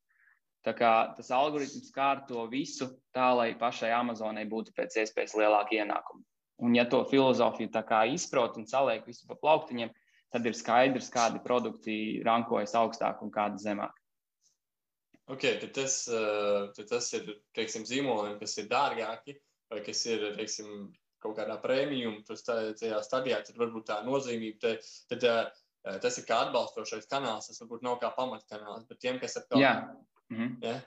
Tā kā tas algoritms kārto visu tā, lai pašai Amazonai būtu pēc iespējas lielāka ienākuma. Un, ja to filozofiju tā kā izprot un saliek visu pa plauktiņiem, tad ir skaidrs, kādi produkti rankojas augstāk un kādi zemāk. Okay, tad, tas, eh, tad tas ir teiksim, zīmoliem, kas ir dārgāki vai kas ir teiksim, kaut kādā tajā stadijā, tad varbūt tā nozīmība, tad, tad uh, tas ir kā atbalstošais kanāls, tas varbūt nav kā pamatkanāls, bet tiem, kas atkal. Jā. Mhm. Ja?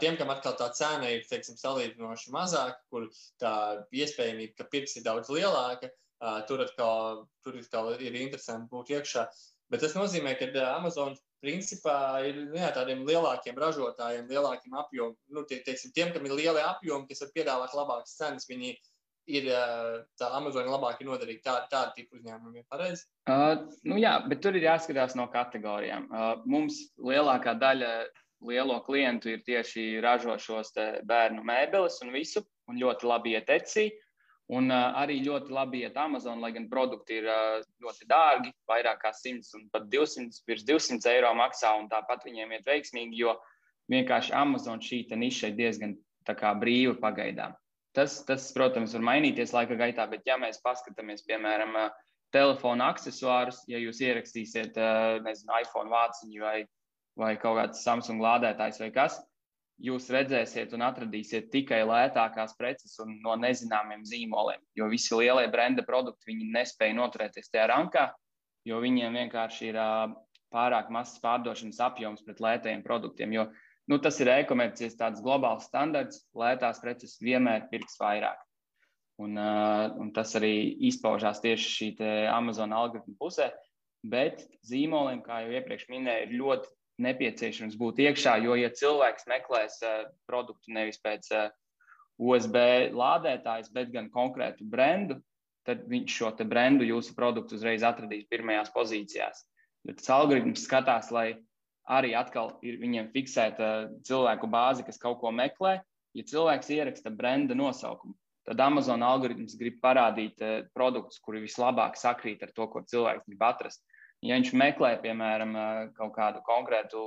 Tiem, kam atkal tā cena ir teiksim, salīdzinoši mazāka, kur tā iespējamība, ka pirks ir daudz lielāka, uh, tur atkal, tur atkal ir interesanti būt iekšā. Bet tas nozīmē, ka Amazon principā ir nu jā, tādiem lielākiem ražotājiem, lielākiem apjomiem, nu, tie, teiksim, tiem, kam ir lieli apjomi, kas var piedāvāt labākas cenas. Viņi ir tā Amazon labāk noderīga tā, tāda tipa uzņēmumiem. Pareizi? Uh, nu jā, bet tur ir jāskatās no kategorijām. Uh, mums lielākā daļa lielo klientu ir tieši ražošos bērnu mēbeles un visu, un ļoti labi iet ecī. Un uh, arī ļoti labi iet Amazon, lai gan produkti ir uh, ļoti dārgi, vairāk kā 100 un pat 200, virs 200 eiro maksā, un tāpat viņiem iet veiksmīgi, jo vienkārši Amazon šī niša ir diezgan brīva pagaidām. Tas, tas, protams, var mainīties laika gaitā, bet ja mēs paskatāmies, piemēram, telefona accessorus, ja jūs ierakstīsiet, nezinu, iPhone vāciņu vai, vai kaut kāds Samsung lādētājs vai kas, jūs redzēsiet un atradīsiet tikai lētākās preces un no nezināmiem zīmoliem. Jo visi lielie brenda produkti nespēja noturēties tajā rankā, jo viņiem vienkārši ir pārāk mazs pārdošanas apjoms pret lētajiem produktiem. Jo nu, tas ir e-komercijas tāds globāls standarts, lētās preces vienmēr pirks vairāk. Un, uh, un tas arī izpaužās tieši šī Amazon algoritmu pusē. Bet zīmoliem, kā jau iepriekš minēju, ir ļoti nepieciešams būt iekšā. Jo, ja cilvēks meklēs uh, produktu nevis pēc uh, USB lādētājas, bet gan konkrētu brendu, tad viņš šo brendu jūsu produktu uzreiz atradīs pirmajās pozīcijās. Bet tas algoritms skatās, lai arī atkal ir viņiem fiksēta cilvēku bāze, kas kaut ko meklē. Ja cilvēks ieraksta brenda nosaukumu, tad Amazon algoritms grib parādīt uh, produktus, kuri vislabāk sakrīt ar to, ko cilvēks grib atrast. Ja viņš meklē, piemēram, uh, kaut kādu konkrētu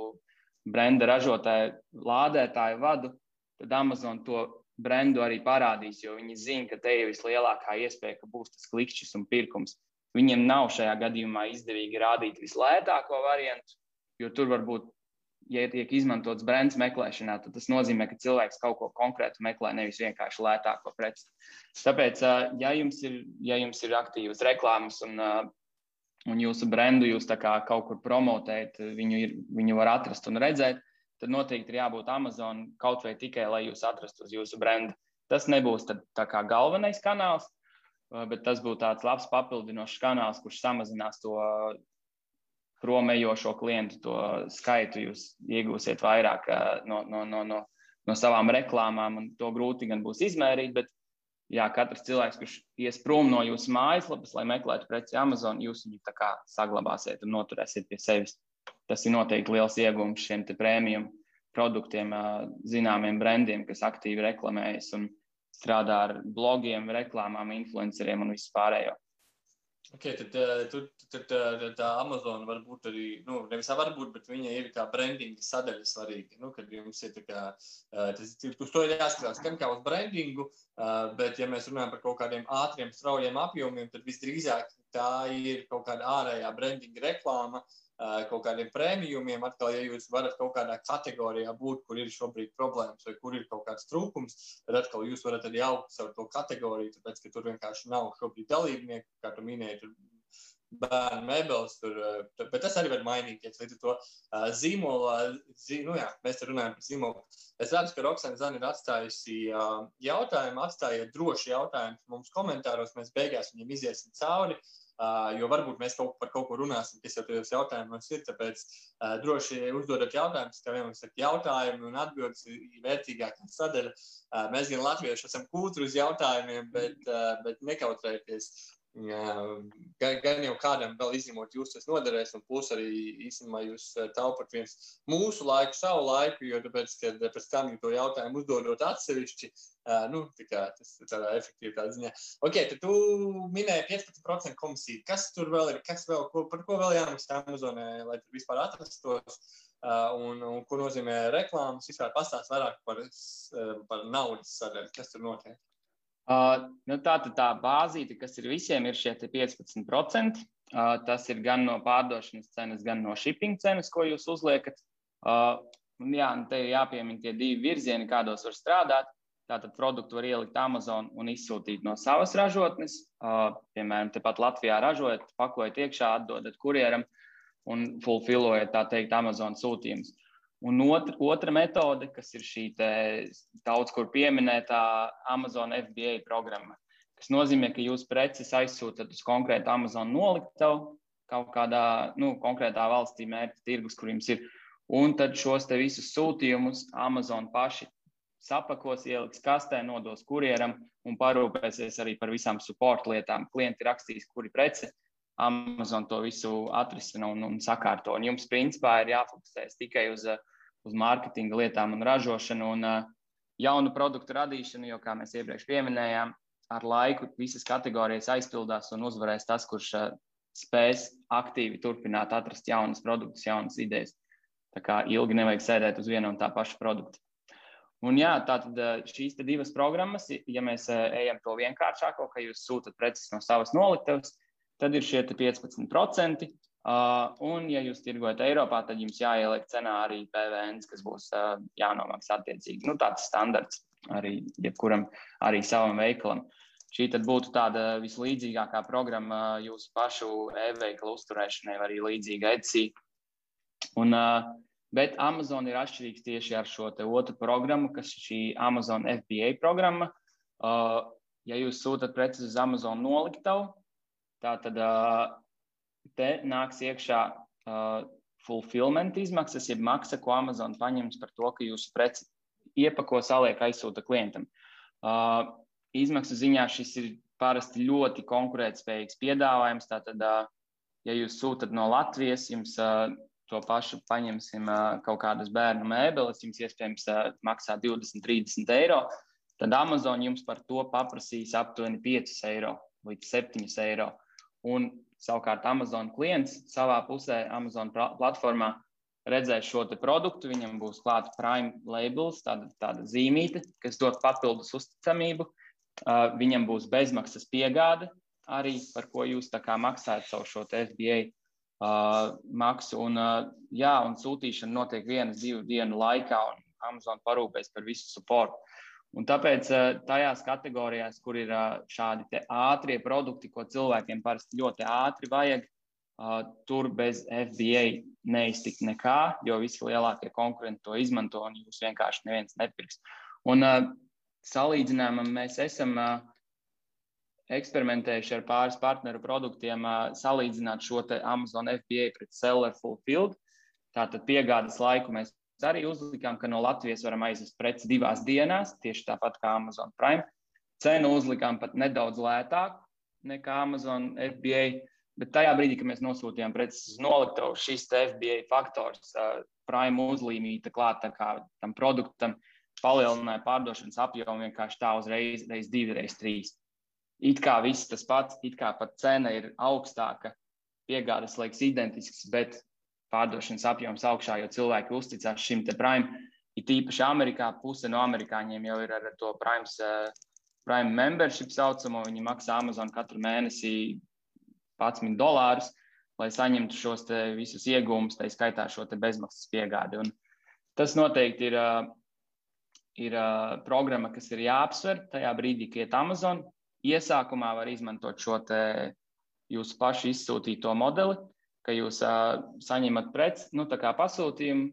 brenda ražotāju lādētāju vadu, tad Amazon to brendu arī parādīs, jo viņi zina, ka te ir vislielākā iespēja, ka būs tas klikšķis un pirkums. Viņiem nav šajā gadījumā izdevīgi rādīt vislētāko variantu, jo tur var būt ja tiek izmantots brands meklēšanā, tad tas nozīmē, ka cilvēks kaut ko konkrētu meklē, nevis vienkārši lētāko preci. Tāpēc, ja jums ir, ja jums ir aktīvas reklāmas un, un jūsu brendu jūs kaut kur promotējat, viņu, ir, viņu var atrast un redzēt, tad noteikti ir jābūt Amazon kaut vai tikai, lai jūs atrastu uz jūsu brendu. Tas nebūs tad, galvenais kanāls, bet tas būtu tāds labs papildinošs kanāls, kurš samazinās to promējošo klientu to skaitu jūs iegūsiet vairāk no, no, no, no, no savām reklāmām, un to grūti gan būs izmērīt. Bet, jā, katrs cilvēks, kurš ies prom no jūsu mājaslapas, lai meklētu preci Amazon, jūs viņu tā kā saglabāsiet un noturēsiet pie sevis. Tas ir noteikti liels iegūms šiem prēmiju produktiem, zināmiem brandiem, kas aktīvi reklamējas un strādā ar blogiem, reklāmām, influenceriem un vispārējo. Okay, tad, eh, tad, tad, tad tā Amazon var būt arī, nu, nevis varbūt, bet viņa ir kā brandinga sadaļa svarīga. Nu, kad jums ir kā, eh, tas, uz to ir jāskatās gan kā uz brandingu, eh, bet ja mēs runājam par kaut kādiem ātriem, straujiem apjomiem, tad visdrīzāk tā ir kaut kāda ārējā brandinga reklāma, kaut kādiem prēmijumiem. Atkal, ja jūs varat kaut kādā kategorijā būt, kur ir šobrīd problēmas vai kur ir kaut kāds trūkums, tad atkal jūs varat arī augt savu to kategoriju, tāpēc, ka tur vienkārši nav šobrīd dalībnieku, kā tu minēji, tur bērnu mēbeles, tur, bet tas arī var mainīties. Līdz ar to uh, zīmola, zi, nu jā, mēs te runājam par zīmolu. Es redzu, ka Roksana Zana ir atstājusi uh, jautājumu, atstājiet droši jautājumus mums komentāros, mēs beigās viņiem iziesim cauri. Uh, Uh, jo varbūt mēs kaut par kaut ko runāsim, kas jau tajos jautājumos ir. Tāpēc uh, droši uzdodat jautājumus, kā vienmēr saka, jautājumi un atbildes ir vērtīgākā sadaļa. Uh, mēs gan latvieši esam kūtri uz jautājumiem, bet, uh, bet nekautrēties. Gan, gan jau kādam vēl izņemot jūs, tas noderēs, un plus arī īstenībā jūs taupat viens mūsu laiku, savu laiku, jo tāpēc, kad pēc tam to jautājumu uzdodot atsevišķi, uh, nu, tā kā tas ir tādā efektīvā ziņā. Ok, tad tu minēji 15% komisiju. Kas tur vēl ir, kas vēl, ko, par ko vēl jāmaksā Amazonē, lai tur vispār atrastos? Un, un ko nozīmē reklāmas? Vispār pastāst vairāk par, par naudas sadaļu, kas tur notiek. Uh, nu tā tad tā bāzīte, kas ir visiem, ir šie 15%. Uh, tas ir gan no pārdošanas cenas, gan no shipping cenas, ko jūs uzliekat. Uh, un jā, un te ir jāpiemina tie divi virzieni, kādos var strādāt. Tātad produktu var ielikt Amazon un izsūtīt no savas ražotnes. Uh, piemēram, tepat Latvijā ražojat, pakojat iekšā, atdodat kurjeram un fulfillojat, tā teikt, Amazon sūtījumus. Un otra, otra metode, kas ir šī daudz kur pieminētā Amazon FBA programma, kas nozīmē, ka jūs preces aizsūtat uz konkrētu Amazon noliktavu kaut kādā nu, konkrētā valstī, mērķa tirgus, kur jums ir. Un tad šos te visus sūtījumus Amazon paši sapakos, ieliks kastē, nodos kurjeram un parūpēsies arī par visām support lietām. Klienti rakstīs, kuri prece, Amazon to visu atrisina un, un sakārto. Un jums, principā, ir jāfokusēs tikai uz uh, uz mārketinga lietām un ražošanu un uh, jaunu produktu radīšanu, jo, kā mēs iepriekš pieminējām, ar laiku visas kategorijas aizpildās un uzvarēs tas, kurš uh, spēs aktīvi turpināt atrast jaunas produktus, jaunas idejas. Tā kā ilgi nevajag sēdēt uz viena un tā paša produkta. Un jā, tātad šīs divas programmas, ja mēs ejam to vienkāršāko, ka jūs sūtat preces no savas noliktavas, tad ir šie 15%. Uh, un, ja jūs tirgojat Eiropā, tad jums jāieliek cenā arī PVN, kas būs uh, jānomaksā attiecīgi. Nu, tāds standarts arī jebkuram, arī savam veikalam. Šī tad būtu tāda vislīdzīgākā programma jūsu pašu e-veikala uzturēšanai, arī līdzīga Etsy. Un, uh, bet Amazon ir atšķirīgs tieši ar šo otru programmu, kas ir šī Amazon FBA programma. Uh, ja jūs sūtat preces uz Amazon noliktavu, Tā tad te nāks iekšā fulfillment izmaksas, jeb maksa, ko Amazon paņems par to, ka jūsu preci iepako, saliek, aizsūta klientam. Izmaksu ziņā šis ir parasti ļoti konkurētspējīgs piedāvājums. Tātad, ja jūs sūtat no Latvijas, jums to pašu paņemsim kaut kādas bērnu mēbeles, jums iespējams maksā 20, 30 eiro, tad Amazon jums par to paprasīs aptuveni 5 eiro līdz 7 eiro. Un savukārt Amazon klients savā pusē, Amazon platformā redzēs šo produktu. Viņam būs klāta Prime labels, tāda, tāda zīmīte, kas dod papildus uzticamību. Uh, viņam būs bezmaksas piegāde, arī par ko jūs maksājat savu šo FBA uh, maksu. Un, uh, jā, un sūtīšana notiek vienas, divu dienu laikā, un Amazon parūpēs par visu supportu. Un tāpēc eh, tajās kategorijās, kur ir eh, šādi ātrie produkti, ko cilvēkiem parasti ļoti ātri vajag, eh, tur bez FBA neiztikt nekā, jo visi lielākie konkurenti to izmanto un jūs vienkārši neviens nepirks. Un salīdzinājumam mēs esam eksperimentējuši ar pāris partneru produktiem, salīdzināt šo Amazon FBA pret Seller Fulfilled. Tātad piegādes laiku mēs arī uzlikām, ka no Latvijas varam aizvest preci divās dienās, tieši tāpat kā Amazon Prime. Cenu uzlikām pat nedaudz lētāk nekā Amazon FBA, bet tajā brīdī, kad mēs nosūtījām preces uz noliktavu, šis FBA faktors, uh, Prime uzlīmīta klāt tam produktam, palielināja pārdošanas apjomu vienkārši tā uzreiz, reiz divi, reiz trīs. It kā viss tas pats, it kā pat cena ir augstāka, piegādes laiks identisks, bet pārdošanas apjoms augšā, jo cilvēki uzticās šim te prime. Ir tīpaši Amerikā, puse no amerikāņiem jau ir ar to prime, prime membership saucamo. Viņi maksā Amazon katru mēnesi 11 dolārus, lai saņemtu šos visus iegūmus, tā skaitā šo bezmaksas piegādi. Un tas noteikti ir, ir programma, kas ir jāapsver tajā brīdī, kad iet Amazon. Iesākumā var izmantot šo jūsu pašu izsūtīto modeli, ka jūs uh, saņemat preci, nu, tā kā pasūtījumu,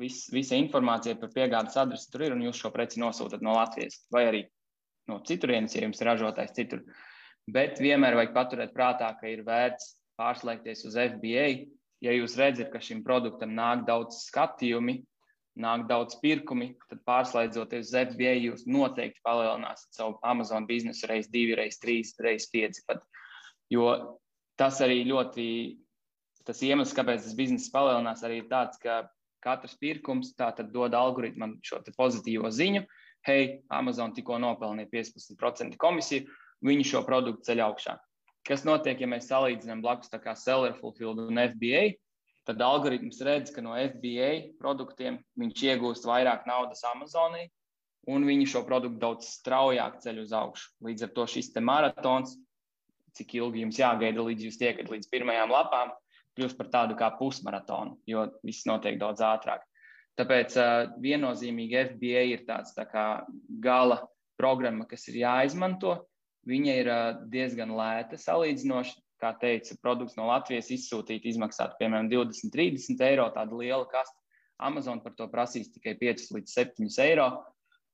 vis, visa informācija par piegādes adresi tur ir, un jūs šo preci nosūtat no Latvijas vai arī no citurienes, ja jums ir ražotājs citur. Bet vienmēr vajag paturēt prātā, ka ir vērts pārslēgties uz FBA. Ja jūs redzat, ka šim produktam nāk daudz skatījumi, nāk daudz pirkumi, tad pārslēdzoties uz FBA, jūs noteikti palielināsiet savu Amazon biznesu reiz divi, reiz trīs, reiz pieci. Jo tas arī ļoti tas iemesls, kāpēc tas bizness palielinās, arī ir tāds, ka katrs pirkums dod algoritmam šo pozitīvo ziņu. Hei, Amazon tikko nopelnīja 15% komisiju, viņi šo produktu ceļ augšā. Kas notiek, ja mēs salīdzinām blakus tā kā Seller Fulfilled un FBA? Tad algoritms redz, ka no FBA produktiem viņš iegūst vairāk naudas Amazonī, un viņi šo produktu daudz straujāk ceļ uz augšu. Līdz ar to šis maratons, cik ilgi jums jāgaida, līdz jūs tiekat līdz pirmajām lapām, kļūst par tādu kā pusmaratonu, jo viss notiek daudz ātrāk. Tāpēc uh, viennozīmīgi FBA ir tāds tā kā gala programma, kas ir jāizmanto. Viņa ir uh, diezgan lēta salīdzinoši. Kā teica, produkts no Latvijas izsūtīt izmaksātu piemēram 20, 30 eiro. Tāda liela kasta. Amazon par to prasīs tikai 5 līdz 7 eiro.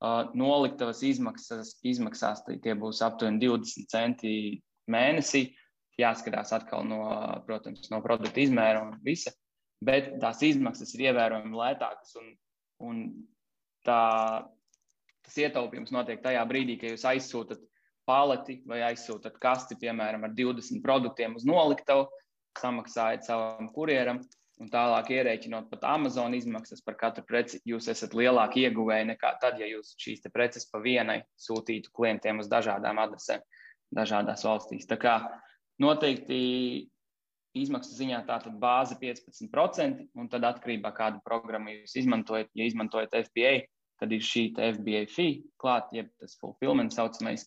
Uh, noliktavas izmaksas, izmaksās tie būs aptuveni 20 centi mēnesī jāskatās atkal no, protams, no produkta izmēra un visa, bet tās izmaksas ir ievērojami lētākas. Un, un tā, tas ietaupījums notiek tajā brīdī, kad jūs aizsūtat paleti vai aizsūtat kasti, piemēram, ar 20 produktiem uz noliktavu, samaksājat savam kurjeram. un tālāk ierēķinot pat Amazon izmaksas par katru preci, jūs esat lielāki ieguvēji nekā tad, ja jūs šīs preces pa vienai sūtītu klientiem uz dažādām adresēm, dažādās valstīs. Tā kā noteikti izmaksu ziņā tā tad bāze 15%, un tad atkarībā kādu programmu jūs izmantojat, ja izmantojat FBA, tad ir šī FBA fee klāt, jeb tas fulfillment saucamais,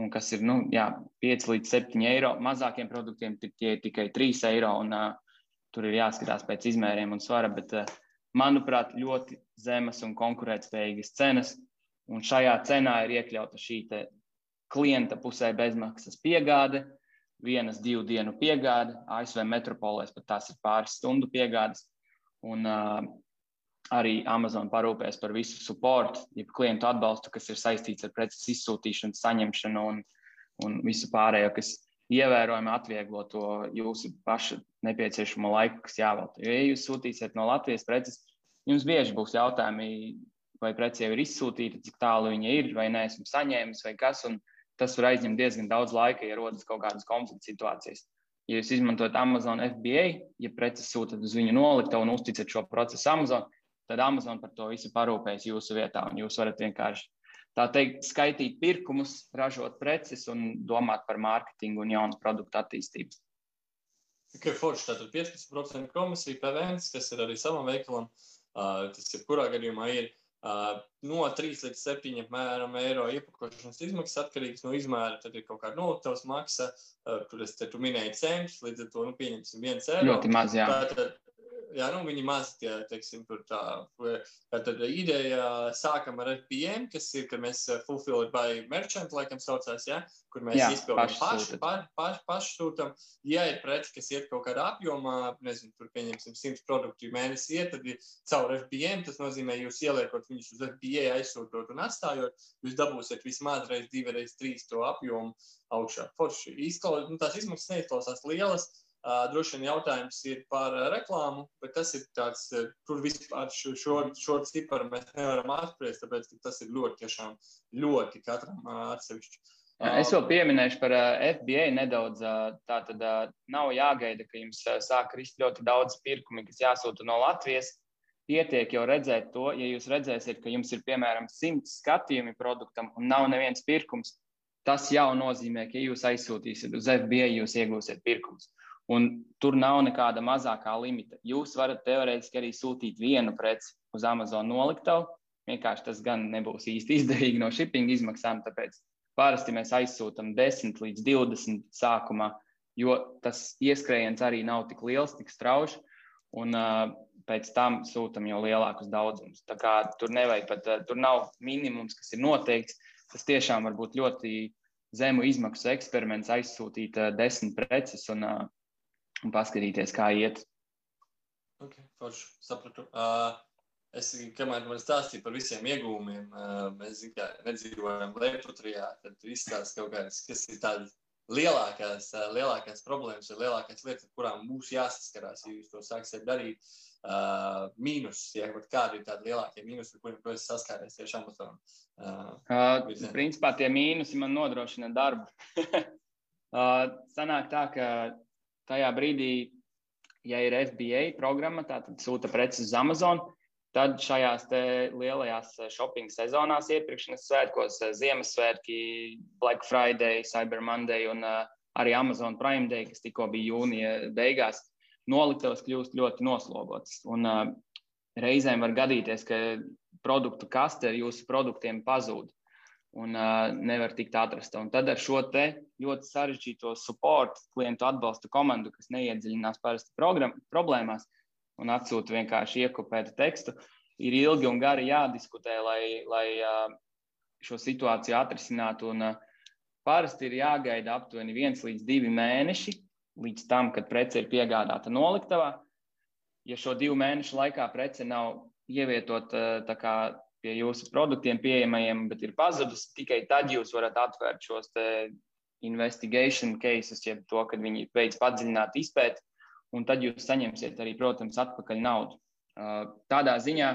un kas ir nu, jā, 5 līdz 7 eiro. Mazākiem produktiem tie ir tikai 3 eiro, un uh, tur ir jāskatās pēc izmēriem un svara, bet, eh, manuprāt, ļoti zemas un konkurētspējīgas cenas. Un šajā cenā ir iekļauta šī klienta pusē bezmaksas piegāde, vienas divu dienu piegāde, ASV metropolēs pat tās ir pāris stundu piegādes. Un uh, arī Amazon parūpēs par visu supportu, jeb klientu atbalstu, kas ir saistīts ar preces izsūtīšanu, saņemšanu un, un visu pārējo, kas ievērojami atvieglo to jūsu pašu nepieciešamo laiku, kas jāvelta. Jo, ja jūs sūtīsiet no Latvijas preces, jums bieži būs jautājumi, vai prece jau ir izsūtīta, cik tālu viņa ir, vai nē, esmu saņēmis, vai kas. Tas var aizņemt diezgan daudz laika, ja rodas kaut kādas konflikta situācijas. Ja jūs izmantojat Amazon FBA, ja preces sūtat uz viņu noliktavu un uzticat šo procesu Amazon, tad Amazon par to visu parūpēs jūsu vietā, jūs varat vienkārši tā teikt, skaitīt pirkumus, ražot preces un domāt par mārketingu un jaunu produktu attīstību. Tikai forši, tātad 15% komisija PVN, kas ir arī savam veikalam, uh, tas jebkurā gadījumā ir uh, no 3 līdz 7 apmēram eiro iepakošanas izmaksas atkarīgs no izmēra. Tad ir kaut kāda noliktavas maksa, kur es te tu minēju centus, līdz ar to, nu, pieņemsim, viens eiro. Ļoti maz, jā. Tātad, jā, nu, viņi maz tie, teiksim, tur tā, tad ideja sākam ar FBM, kas ir, ka mēs uh, fulfilled by merchant, laikam saucās, jā, kur mēs jā, izpildām paši, paši, paši, paši sūtam. Ja ir preci, kas iet kaut kādā apjomā, nezinu, tur pieņemsim 100 produktu mēnesī iet, tad ir caur FBM, tas nozīmē, jūs ieliekot viņus uz FBA aizsūtot un atstājot, jūs dabūsiet vismaz reiz, divi reiz, trīs to apjomu augšā. Forši izklausās, nu, tās izmaksas neizklausās lielas, droši vien jautājums ir par uh, reklāmu, bet tas ir tāds, uh, tur vispār šo, šo, šo ciparu mēs nevaram apspriest, tāpēc tas ir ļoti, tiešām ļoti katram atsevišķi. Es vēl pieminēšu par FBA nedaudz. Tā tad nav jāgaida, ka jums sāk krist ļoti daudz pirkumi, kas jāsūta no Latvijas. Pietiek jau redzēt to, ja jūs redzēsiet, ka jums ir piemēram simts skatījumi produktam un nav neviens pirkums. Tas jau nozīmē, ka ja jūs aizsūtīsiet uz FBA, jūs iegūsiet pirkumus. Un tur nav nekāda mazākā limita. Jūs varat teorētiski arī sūtīt vienu preci uz Amazon noliktavu. Vienkārši tas gan nebūs īsti <laughs> izdevīgi no shipping izmaksām, tāpēc parasti mēs aizsūtām 10 līdz 20 sākumā, jo tas ieskrējiens arī nav tik liels, tik strauji. Un uh, pēc tam sūtām jau lielākus daudzumus. Tā kā tur nevajag pat, uh, tur nav minimums, kas ir noteikts. Tas tiešām var būt ļoti zemu izmaksu eksperiments, aizsūtīt uh, desmit preces un uh, un paskatīties, kā iet. Ok, forši sapratu. Uh, es, kamēr man stāstīja par visiem iegūmiem, uh, mēs kā, nedzīvojam Lietuvā, tad izstāsta kaut kādas, kas ir tādas lielākās, uh, lielākās problēmas vai lielākās lietas, ar kurām būs jāsaskarās, ja jūs to sāksiet darīt. Uh, mīnus, ja kādi ir tādi lielākie mīnusi, ar kuriem esi saskāries tieši Amazon? Uh, uh, principā tie mīnusi man nodrošina darbu. <laughs> uh, sanāk tā, ka tajā brīdī, ja ir FBA programma, tad sūta preces uz Amazon. Tad šajās lielajās shopping sezonās, iepirkšanas svētkos, Ziemassvētki, Black Friday, Cyber Monday un uh, arī Amazon Prime Day, kas tikko bija jūnija beigās, noliktavas kļūst ļoti noslogotas. Un, reizēm var gadīties, ka produktu kaste ar jūsu produktiem pazūd un uh, nevar tikt atrasta. Un tad ar šo ļoti sarežģīto support, klientu atbalsta komandu, kas neiedziļinās parasti problēmās un atsūta vienkārši iekopētu tekstu, ir ilgi un gari jādiskutē, lai, lai uh, šo situāciju atrisinātu. Un, uh, parasti ir jāgaida aptuveni viens līdz divi mēneši līdz tam, kad prece ir piegādāta noliktavā. Ja šo divu mēnešu laikā prece nav ievietota pie jūsu produktiem pieejamajiem, bet ir pazudus, tikai tad jūs varat atvērt šos investigation cases, jeb to, kad viņi veids padziļinātu izpēti, un tad jūs saņemsiet arī, protams, atpakaļ naudu. Uh, tādā ziņā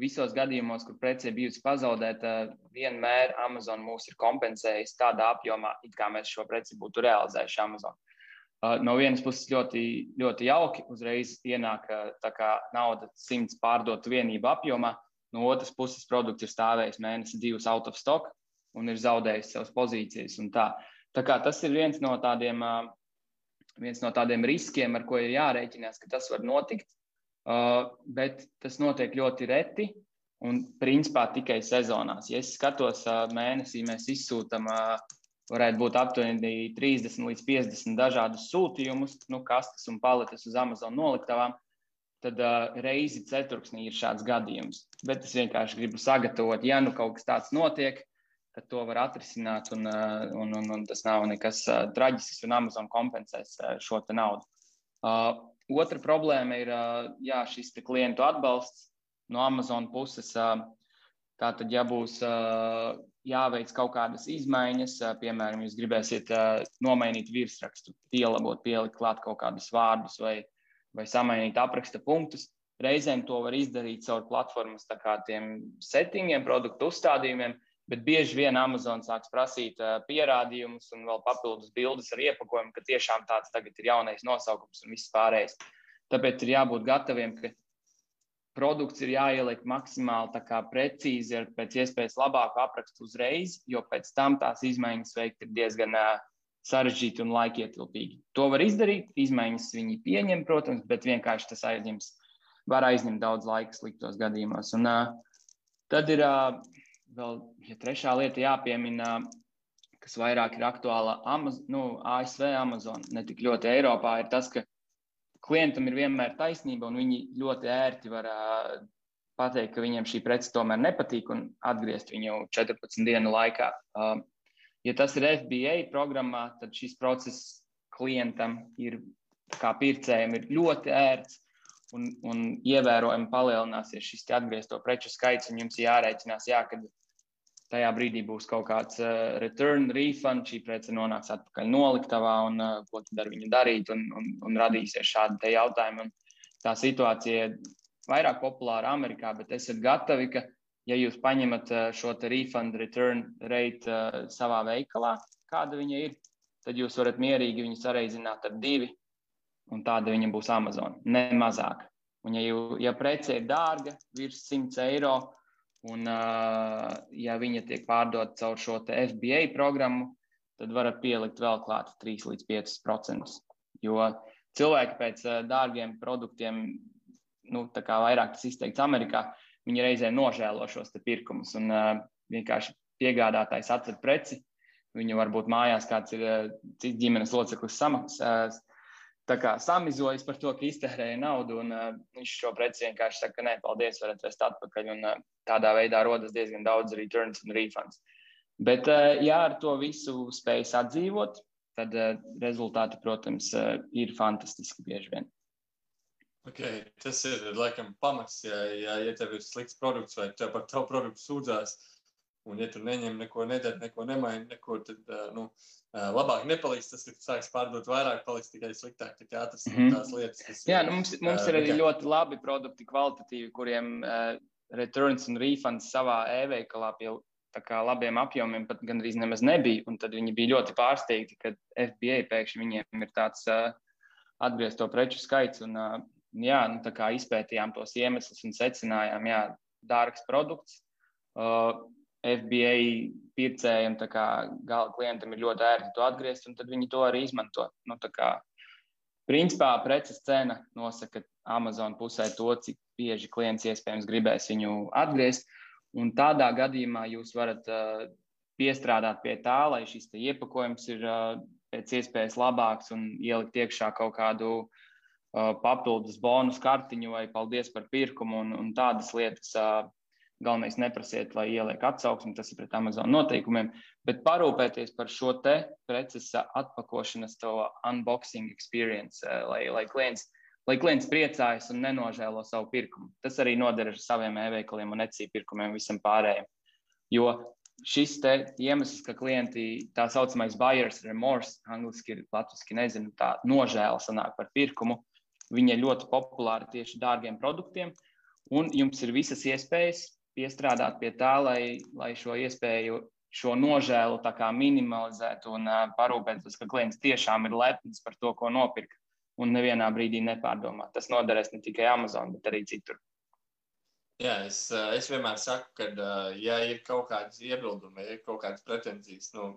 visos gadījumos, kur prece bijusi pazaudēta, vienmēr Amazon mūs ir kompensējis tādā apjomā, it kā mēs šo preci būtu realizējuši Amazon. no vienas puses ļoti, ļoti jauki, uzreiz ienāk nauda simts pārdotu vienību apjomā, no otras puses produkts ir stāvējis mēnesi divus out of stock un ir zaudējis savas pozīcijas. Tā. tā kā tas ir viens no tādiem, viens no tādiem riskiem, ar ko ir jārēķinās, ka tas var notikt, bet tas notiek ļoti reti. Un principā tikai sezonās. Ja es skatos, mēnesī mēs izsūtām varētu būt aptuveni 30 līdz 50 dažādus sūtījumus, nu, kastes un paletes uz Amazon noliktavām, tad uh, reizi ceturksnī ir šāds gadījums. Bet es vienkārši gribu sagatavot, ja nu kaut kas tāds notiek, tad to var atrisināt, un, uh, un, un, un tas nav nekas uh, traģisks, un Amazon kompensēs uh, šo naudu. Uh, otra problēma ir uh, jā, šis klientu atbalsts no Amazon puses. Uh, Tātad, ja būs uh, jāveic kaut kādas izmaiņas, uh, piemēram, jūs gribēsiet uh, nomainīt virsrakstu, pielabot, pielikt klāt kaut kādus vārdus vai, vai samainīt apraksta punktus, reizēm to var izdarīt caur platformas settingiem, produktu uzstādījumiem, bet bieži vien Amazon sāks prasīt uh, pierādījumus un vēl papildus bildes ar iepakojumu, ka tiešām tāds tagad ir jaunais nosaukums un viss pārējais. Tāpēc ir jābūt gataviem, ka produkts ir jāieliek maksimāli precīzi ar pēc iespējas labāku aprakstu uzreiz, jo pēc tam tās izmaiņas veikt ir diezgan uh, sarežģīti un laikietilpīgi. To var izdarīt, izmaiņas viņi pieņem, protams, bet vienkārši tas aizņems, var aizņemt daudz laika sliktos gadījumos. Un, uh, tad ir uh, vēl ja trešā lieta jāpiemina, kas vairāk ir aktuāla Amaz nu, ASV, Amazon, ne tik ļoti Eiropā, ir tas, ka klientam ir vienmēr taisnība, un viņi ļoti ērti var uh, pateikt, ka viņiem šī prece tomēr nepatīk un atgriezt viņu 14 dienu laikā. Uh, ja tas ir FBA programmā, tad šis process klientam ir kā pircējiem ir ļoti ērts. Un, un ievērojami palielināsies šis atgriezto preču skaits, jums jārēķinās, jā, kad tajā brīdī būs kaut kāds uh, return, refund, šī prece nonāks atpakaļ noliktavā, un uh, ko tad ar viņu darīt, un, un, un radīsies šādi jautājumi. Un tā situācija ir vairāk populāra Amerikā, bet esat gatavi, ka, ja jūs paņemat uh, šo refund, return rate uh, savā veikalā, kāda viņa ir, tad jūs varat mierīgi viņu sareizināt ar divi, un tāda viņa būs Amazon, ne mazāk. Un, ja, jū, ja prece ir dārga, virs 100 eiro, Un, ja viņa tiek pārdota caur šo FBA programmu, tad varat pielikt vēl klāt 3 līdz 5%. Jo cilvēki pēc dārgiem produktiem, nu, tā kā vairāk tas izteikts Amerikā, viņi reizē nožēlo šos pirkumus. Un vienkārši piegādātājs atved preci, viņu varbūt mājās kāds ir cits ģimenes loceklis samaksājis samizojas par to, ka iztērēja naudu, un uh, viņš šo preci vienkārši saka, nē, paldies, varat vest atpakaļ. Un, uh, tādā veidā rodas diezgan daudz returns un refunds. Bet, uh, ja ar to visu spējas atdzīvot, tad uh, rezultāti, protams, uh, ir fantastiski bieži vien. Okay, tas ir laikam pamats, ja, ja, ja tev ir slikts produkts vai tev par tavu produktu sūdzās, Un, ja tu neņem, neko nedara, neko nemaini, neko, tad nu, labāk nepaliks. Tas, ka tu sāksi pārdot vairāk, paliks tikai sliktāk. Tā atrast mm -hmm. tās lietas, kas. Jā, nu, mums, mums ir arī ļoti labi produkti, kvalitatīvi, kuriem uh, returns un refunds savā e-veikalā pie kā, labiem apjomiem pat gandrīz nemaz nebija. Un tad viņi bija ļoti pārsteigti, ka FBA pēkšņi viņiem ir tāds uh, atgriezto preču skaits. Un, uh, jā, nu, tā izpētījām tos iemeslus un secinājām, jā, dārgs produkts. Uh, FBA pircējiem, kā gala klientam ir ļoti ērti to atgriezt, un tad viņi to arī izmanto. Nu, kā, principā preces cena nosaka Amazon pusē to, cik bieži klients iespējams gribēs viņu atgriezt. Un tādā gadījumā jūs varat uh, piestrādāt pie tā, lai šis iepakojums ir uh, pēc iespējas labāks un ielikt iekšā kaut kādu uh, papildus bonus kartiņu vai paldies par pirkumu un, un tādas lietas. Galvenais neprasiet, lai ieliek atsauksmi, tas ir pret Amazon noteikumiem, bet parūpēties par šo te procesa atpakošanas, to unboxing experience, lai, lai, klients, lai klients priecājas un nenožēlo savu pirkumu. Tas arī noder ar saviem e-veikaliem un ecī pirkumiem visam pārējiem. Jo šis iemesls, ka klienti tā saucamais buyers remorse, angļuiski ir latviski nezinu, tā nožēla sanāk par pirkumu, viņa ir ļoti populāra tieši dārgiem produktiem, un jums ir visas iespējas piestrādāt pie tā, lai, lai šo iespēju šo nožēlu minimalizēt un uh, parūpēties, ka klients tiešām ir lepns par to, ko nopirka un nevienā brīdī nepārdomā. Tas noderēs ne tikai Amazon, bet arī citur. Jā, es, es vienmēr saku, ka, ja ir kaut kādas iebildumi, ja ir kaut kādas pretenzijas, nu,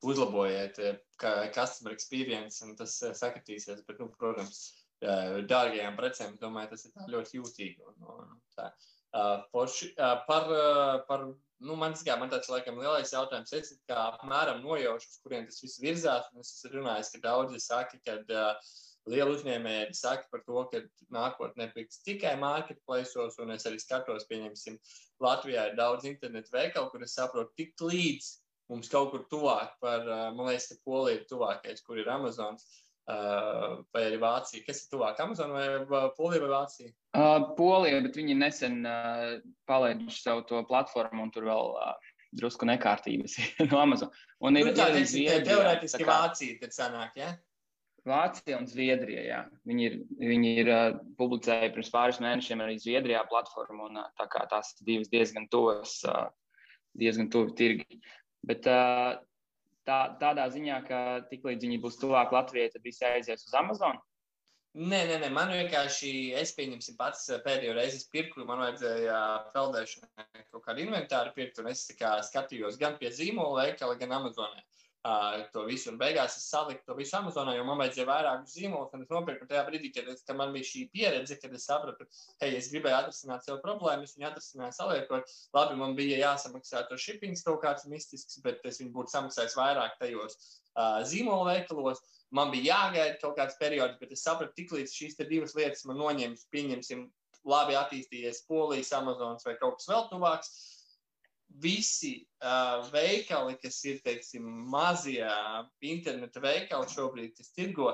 uzlabojiet, kā customer experience, un tas sakatīsies. Bet, nu, protams, dārgajām precēm, domāju, tas ir ļoti jūtīgi. Un, un, tā. Uh, forši, uh, par, uh, par nu, man, kā, man tāds laikam lielais jautājums, es kā apmēram nojaušu, uz kurien tas viss virzās. Es esmu runājis, ka daudzi saka, ka uh, liela uzņēmēji saka par to, ka nākotnē pirks tikai marketplaceos, un es arī skatos, pieņemsim, Latvijā ir daudz internetu veikalu, kur es saprotu, tik līdz mums kaut kur tuvāk par, uh, man liekas, ka Polija ir tuvākais, kur ir Amazons. Uh, Uh, vai arī Vācija? Kas ir tuvāk Amazon vai Polija vai Vācija? Uh, Polija, bet viņi nesen uh, palaiduši savu to platformu un tur vēl uh, drusku nekārtības <laughs> no Amazon. Un ir nu, tā, arī Zviedrija. Teorētiski kā... Vācija tad sanāk, ja? Vācija un Zviedrija, jā. Viņi ir, viņi ir uh, publicējuši pirms pāris mēnešiem arī Zviedrijā platformu, un uh, tā kā tās divas diezgan tuvas, uh, diezgan tuvi tirgi. Bet uh, tā, tādā ziņā, ka tiklīdz viņi būs tuvāk Latvijai, tad visi aizies uz Amazon? Nē, nē, nē, man vienkārši, es pieņemsim pats pēdējo reizi pirku, man vajadzēja peldēšanai kaut kādu inventāru pirkt, un es skatījos gan pie zīmola veikala, gan Amazonē uh, to visu. Un beigās es saliku to visu Amazonā, jo man vajadzēja vairākus zīmolus. Un es nopirku tajā brīdī, kad, es, kad man bija šī pieredze, kad es sapratu, hei, es gribēju atrisināt sev problēmu, es viņu atrisināju saliekot. Labi, man bija jāsamaksā to shipping kaut kāds mistisks, bet es viņu būtu samaksājis vairāk tajos uh, zīmola veikalos. Man bija jāgaida kaut kāds periods, bet es sapratu, tik līdz šīs divas lietas man noņems, pieņemsim, labi attīstījies Polijas, Amazonas vai kaut kas vēl tuvāks visi uh, veikali, kas ir teiksim, mazie interneta veikali šobrīd, kas tirgo,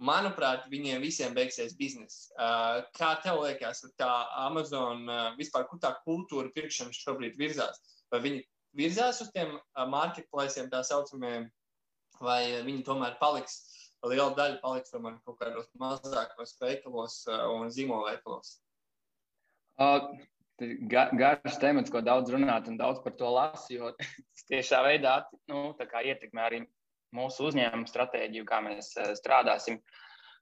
manuprāt, viņiem visiem beigsies biznesa. Uh, kā tev liekas, tā Amazon uh, vispār, kur tā kultūra pirkšanas šobrīd virzās? Vai viņi virzās uz tiem uh, marketplaciem, tā saucamajiem, vai viņi tomēr paliks, liela daļa paliks tomēr kaut kādos mazākos veikalos uh, un zīmola Uh, ga, garš temats, ko daudz runāt un daudz par to tas <laughs> tiešā veidā nu, ietekmē arī mūsu uzņēmumu stratēģiju, kā mēs eh, strādāsim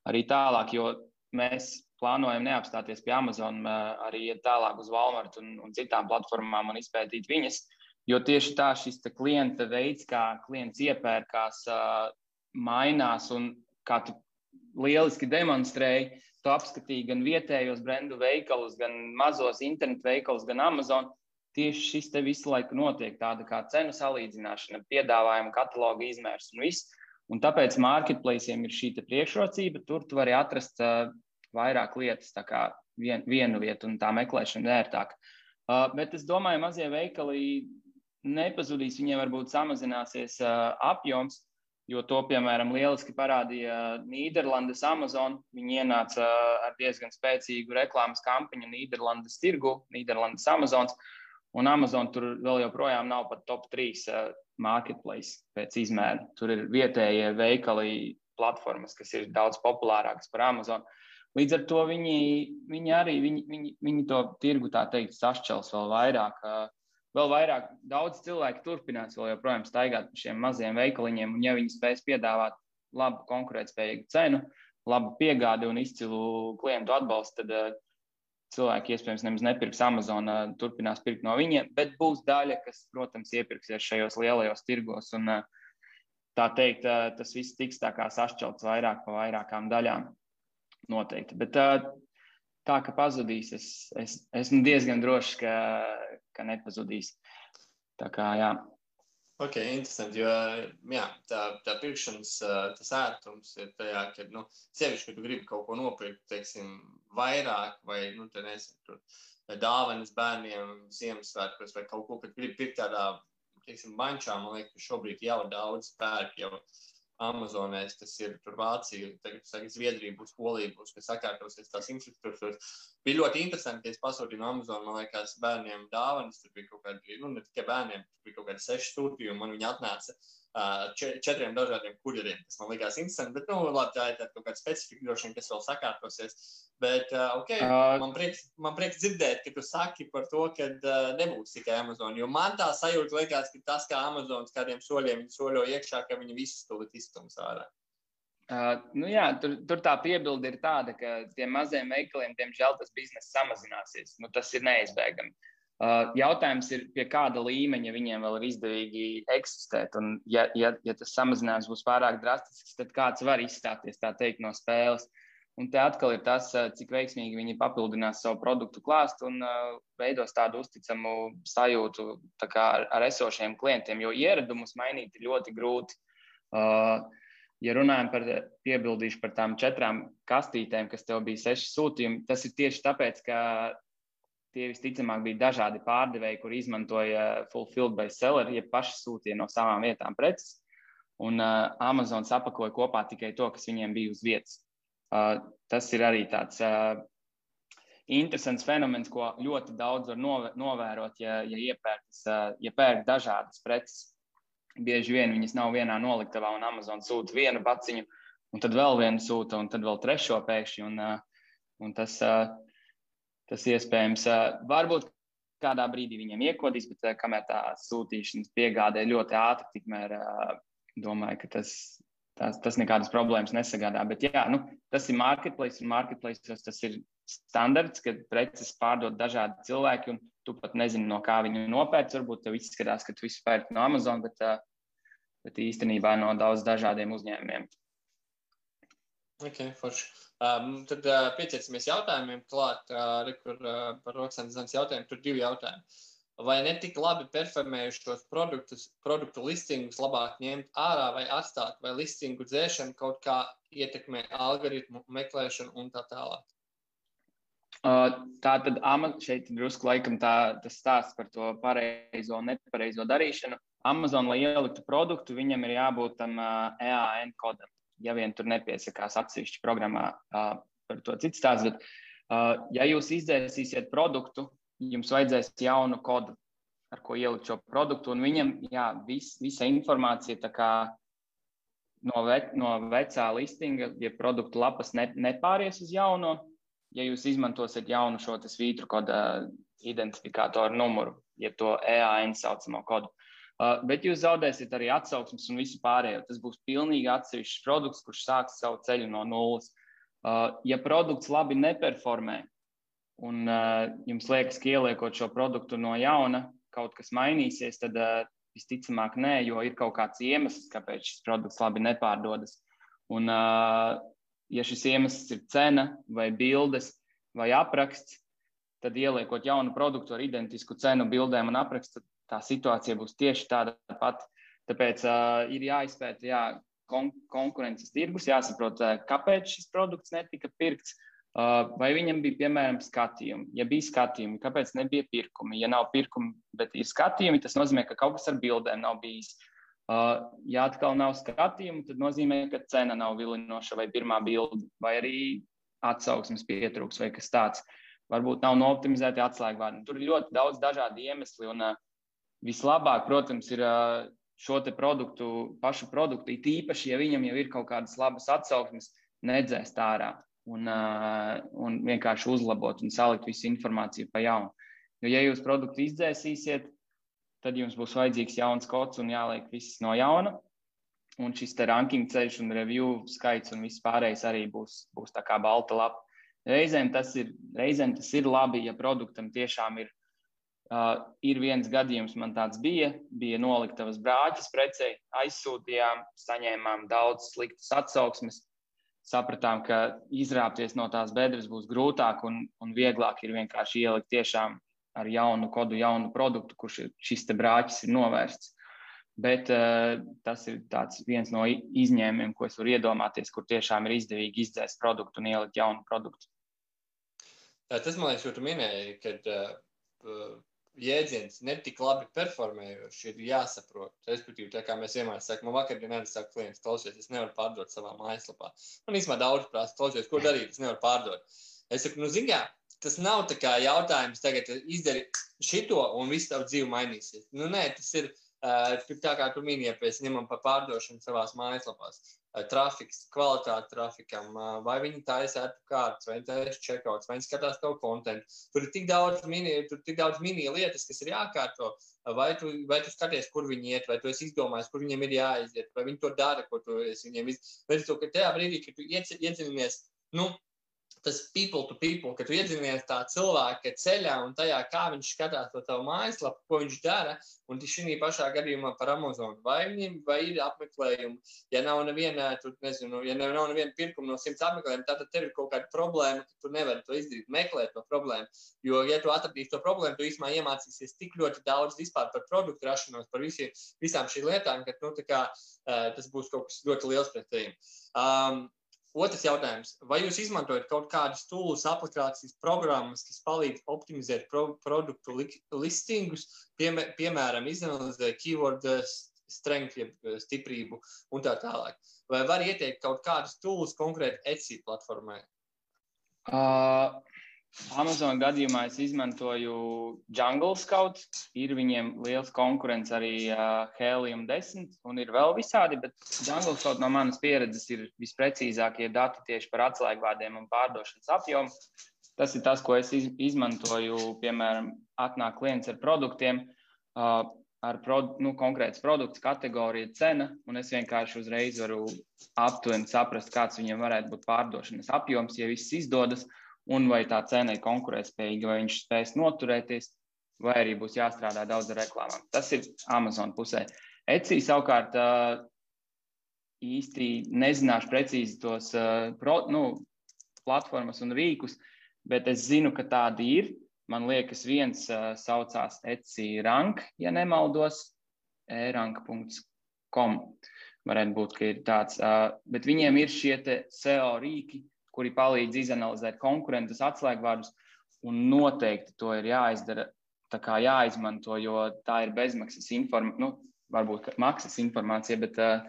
arī tālāk, jo mēs plānojam neapstāties pie Amazon, eh, arī iet tālāk uz Walmart un, un citām platformām un izpētīt viņas. Jo tieši tā šis klienta veids, kā klients iepērkās, eh, mainās un kā tu lieliski demonstrēji, tu apskatīji gan vietējos brendu veikalus, gan mazos internetu veikalus, gan Amazon. Tieši šis te visu laiku notiek tāda kā cenu salīdzināšana, piedāvājuma kataloga izmērs un viss. Un tāpēc marketplaciem ir šī priekšrocība. Tur tu vari atrast uh, vairāk lietas, tā kā vien, vienu vietu, un tā meklēšana ir ērtāka. Uh, bet es domāju, mazie veikali nepazudīs, viņiem varbūt samazināsies uh, apjoms, jo to, piemēram, lieliski parādīja Nīderlandes Amazon. Viņi ienāca ar diezgan spēcīgu reklāmas kampaņu Nīderlandes tirgu, Nīderlandes Amazons. Un Amazon tur vēl joprojām nav pat top 3 uh, marketplace pēc izmēra. Tur ir vietējie veikali, platformas, kas ir daudz populārākas par Amazon. Līdz ar to viņi, viņi arī viņi, viņi, viņi to tirgu, tā teikt, sašķels vēl vairāk. Uh, vēl vairāk, daudz cilvēku turpinās vēl joprojām staigāt pa šiem maziem veikaliņiem, un ja viņi spēs piedāvāt labu konkurētspējīgu cenu, labu piegādi un izcilu klientu atbalstu, tad uh, cilvēki iespējams nemaz nepirks Amazon, uh, turpinās pirkt no viņiem, bet būs daļa, kas, protams, iepirksies šajos lielajos tirgos. Un, uh, tā teikt, uh, tas viss tiks tā kā sašķelts vairāk pa vairākām daļām. Noteikti. Bet tā, ka pazudīs, es, es esmu diezgan drošs, ka, ka nepazudīs. Tā kā jā. Ok, interesanti. Jo jā, tā, tā pirkšanas tas ērtums ir tajā, ka, nu, sevišķi, kad tu gribi kaut ko nopirkt, teiksim, vairāk vai, nu, te nezinu, tur dāvanas bērniem, Ziemassvētkos vai kaut ko, kad gribi pirkt tādā, teiksim, bančā, man liekas, ka šobrīd jau daudz pērk jau Amazonēs, tas ir Vācija, tagad saka, Zviedrija būs, Polija būs, kas sakārtosies tās infrastruktūras. Bija ļoti interesanti, ka es pasūtīju no Amazon, man liekas, bērniem dāvanas, tur bija kaut kādi, nu, ne tikai bērniem, tur bija kaut kādi seši stūpji, un man viņi atnāca četriem dažādiem kurjeriem. Tas man likās interesanti, bet, nu, labi, tā ir kaut kāda specifika, droši vien, kas vēl sakārtosies. Bet, uh, ok, uh, man, prieks, man prieks dzirdēt, ka tu saki par to, ka uh, nebūs tikai Amazon. Jo man tā sajūta likās, ka tas, kā Amazon kādiem soļiem soļo iekšā, ka viņi visus to izstums ārā. Uh, nu jā, tur, tur tā piebilde ir tāda, ka tiem maziem veikaliem, diemžēl, tas bizness samazināsies. Nu, tas ir neizbēgami. Uh, jautājums ir, pie kāda līmeņa viņiem vēl ir izdevīgi eksistēt. Un, ja, ja, ja tas samazinājums būs pārāk drastisks, tad kāds var izstāties teikt, no spēles. Un te atkal ir tas, cik veiksmīgi viņi papildinās savu produktu klāstu un uh, veidos tādu uzticamu sajūtu kā ar, ar esošiem klientiem, jo ieradumus mainīt ir ļoti grūti. Uh, ja runājam par piebildīšu par tām četrām kastītēm, kas tev bija seši sūtījumi, tas ir tieši tāpēc, ka tie visticamāk bija dažādi pārdevēji, kur izmantoja fulfilled by seller, ja paši sūtīja no savām vietām preces. Un uh, Amazon apakoja kopā tikai to, kas viņiem bija uz vietas. Uh, tas ir arī tāds uh, interesants fenomens, ko ļoti daudz var novērot, ja, ja iepērk, uh, ja pērk dažādas preces bieži vien viņas nav vienā noliktavā, un Amazon sūta vienu paciņu, un tad vēl vienu sūta, un tad vēl trešo pēkšņi. Un, un tas, tas iespējams, varbūt kādā brīdī viņiem iekodīs, bet kamēr tā sūtīšanas piegādē ļoti ātri, tikmēr domāju, ka tas, tas, tas nekādas problēmas nesagādā. Bet jā, nu, tas ir marketplace, un marketplace tas ir standarts, kad preces pārdod dažādi cilvēki, un tu pat nezini, no kā viņi nopērts. Varbūt tev izskatās, ka tu visu pērci no Amazon, bet, bet īstenībā no daudz dažādiem uzņēmumiem. Ok, forši. Um, tad uh, pieķersimies jautājumiem klāt, uh, kur uh, par Roksānas zemes jautājumu. Tur divi jautājumi. Vai netik labi performējušos produktus, produktu listingus labāk ņemt ārā vai atstāt, vai listingu dzēšana kaut kā ietekmē algoritmu meklēšanu un tā tālāk? Uh, tā tad šeit drusku laikam tā, tas stāsts par to pareizo un nepareizo darīšanu. Amazon, lai ieliktu produktu, viņam ir jābūt tam uh, EAN kodam. Ja vien tur nepiesakās atsevišķi programmā par to citu stāstu, bet, ja jūs izdzēsīsiet produktu, jums vajadzēs jaunu kodu, ar ko ielikt šo produktu, un viņam jā, vis, visa informācija kā, no, ve, no vecā listinga, ja produktu lapas ne, nepāries uz jauno, ja jūs izmantosiet jaunu šo svītru kodu identifikātoru numuru, jeb to EAN saucamo kodu. Uh, bet jūs zaudēsiet arī atsauksmes un visu pārējo. Tas būs pilnīgi atsevišķs produkts, kurš sāks savu ceļu no nulles. Uh, ja produkts labi neperformē un uh, jums liekas, ka ieliekot šo produktu no jauna, kaut kas mainīsies, tad uh, visticamāk nē, jo ir kaut kāds iemesls, kāpēc šis produkts labi nepārdodas. Un, uh, ja šis iemesls ir cena vai bildes vai apraksts, tad ieliekot jaunu produktu ar identisku cenu, bildēm un aprakstu, tā situācija būs tieši tāda pati. Tāpēc uh, ir jāizpēta jā, kon konkurences tirgus, jāsaprot, uh, kāpēc šis produkts netika pirkts. Uh, vai viņam bija, piemēram, skatījumi? Ja bija skatījumi, kāpēc nebija pirkumi? Ja nav pirkumi, bet ir skatījumi, tas nozīmē, ka kaut kas ar bildēm nav bijis. Uh, ja atkal nav skatījumu, tad nozīmē, ka cena nav vilinoša vai pirmā bilde, vai arī atsauksmes pietrūks vai kas tāds. Varbūt nav nooptimizēti atslēgvārdi. Tur ir ļoti daudz dažādu iemeslu. Un, uh, vislabāk, protams, ir šo produktu, pašu produktu, it īpaši, ja viņam jau ir kaut kādas labas atsauksmes, nedzēst ārā un, un vienkārši uzlabot un salikt visu informāciju pa jaunu. Jo, ja jūs produktu izdzēsīsiet, tad jums būs vajadzīgs jauns kods un jāliek viss no jauna. Un šis ranking ceļš un review skaits un viss pārējais arī būs, būs tā kā balta lapa. Reizēm tas ir, reizēm tas ir labi, ja produktam tiešām ir. Uh, ir viens gadījums, man tāds bija. Bija noliktavas brāķis precei, aizsūtījām, saņēmām daudz sliktas atsauksmes. Sapratām, ka izrāpties no tās bedres būs grūtāk un, un vieglāk ir vienkārši ielikt tiešām ar jaunu kodu, jaunu produktu, kurš ir, šis brāķis ir novērsts. Bet uh, tas ir viens no izņēmumiem, ko es varu iedomāties, kur tiešām ir izdevīgi izdzēst produktu un ielikt jaunu produktu. Tas man liekas, ko tu minēji, kad uh, jēdziens netik labi performējoši ir jāsaprot. Respektīvi, tā kā mēs vienmēr sakām, man vakar dienā saka, klients, klausies, es nevaru pārdot savā mājaslapā. Man īstenībā daudz prasa, klausies, ko darīt, es nevaru pārdot. Es saku, nu, zini, tas nav jautājums, tagad izdari šito un viss tavs dzīve mainīsies. Nu, nē, tas ir uh, tā kā tu minēji, pēc ņemam par pārdošanu savās mājaslapās. Trafiks, kvalitāte trafikam, vai viņi taisa ēpu kārtas, vai taisa checkouts, vai viņi skatās tavu kontentu. Tur ir tik daudz mini, tur tik daudz mini lietas, kas ir jākārto. Vai tu, vai tu skaties, kur viņi iet, vai tu esi izdomājis, kur viņiem ir jāiziet, vai viņi to dara, ko tu esi viņiem. Vai tu to, tajā brīdī, kad tu iedzinies, nu, tas people to people, ka tu iedzinies tā cilvēka ceļā un tajā, kā viņš skatās to tavu mājaslapu, ko viņš dara. Un šī pašā gadījumā par Amazon. Vai viņam vai ir apmeklējumi? Ja nav neviena, tu, nezinu, ja nav neviena pirkuma no simts apmeklējumiem, tad tev ir kaut kāda problēma, ka tu nevari to izdarīt, meklēt to problēmu. Jo, ja tu atradīsi to problēmu, tu īstenībā iemācīsies tik ļoti daudz vispār par produktu rašanos, par visi, visām šīm lietām, ka nu, kā, uh, tas būs kaut kas ļoti liels pret tevi. Um, Otrs jautājums. Vai jūs izmantojat kaut kādus tūlus, aplikācijas programmas, kas palīdz optimizēt pro produktu li listingus, piemē, piemēram, izanalizēt keyword strength, jeb eh, stiprību un tā tālāk? Vai var ieteikt kaut kādus tūlus konkrēti Etsy platformai? Uh, Amazon gadījumā es izmantoju Jungle Scout. Ir viņiem liels konkurence arī uh, Helium 10, un ir vēl visādi, bet Jungle Scout no manas pieredzes ir visprecīzākie dati tieši par atslēgvārdiem un pārdošanas apjomu. Tas ir tas, ko es iz, izmantoju, piemēram, atnāk klients ar produktiem, uh, ar pro, nu, konkrēts produkts, kategorija, cena, un es vienkārši uzreiz varu aptuveni saprast, kāds viņiem varētu būt pārdošanas apjoms, ja viss izdodas. Uh, un vai tā cena ir konkurētspējīga, vai viņš spēs noturēties, vai arī būs jāstrādā daudz ar reklāmām. Tas ir Amazon pusē. Etsy savukārt īsti nezināšu precīzi tos pro, nu, platformas un rīkus, bet es zinu, ka tādi ir. Man liekas, viens saucās Etsy Rank, ja nemaldos, erank.com. Varētu būt, ka ir tāds, bet viņiem ir šie SEO rīki, kuri palīdz izanalizēt konkurentus atslēgvārdus, un noteikti to ir jāizdara, tā kā jāizmanto, jo tā ir bezmaksas informācija, nu, varbūt maksas informācija, bet uh,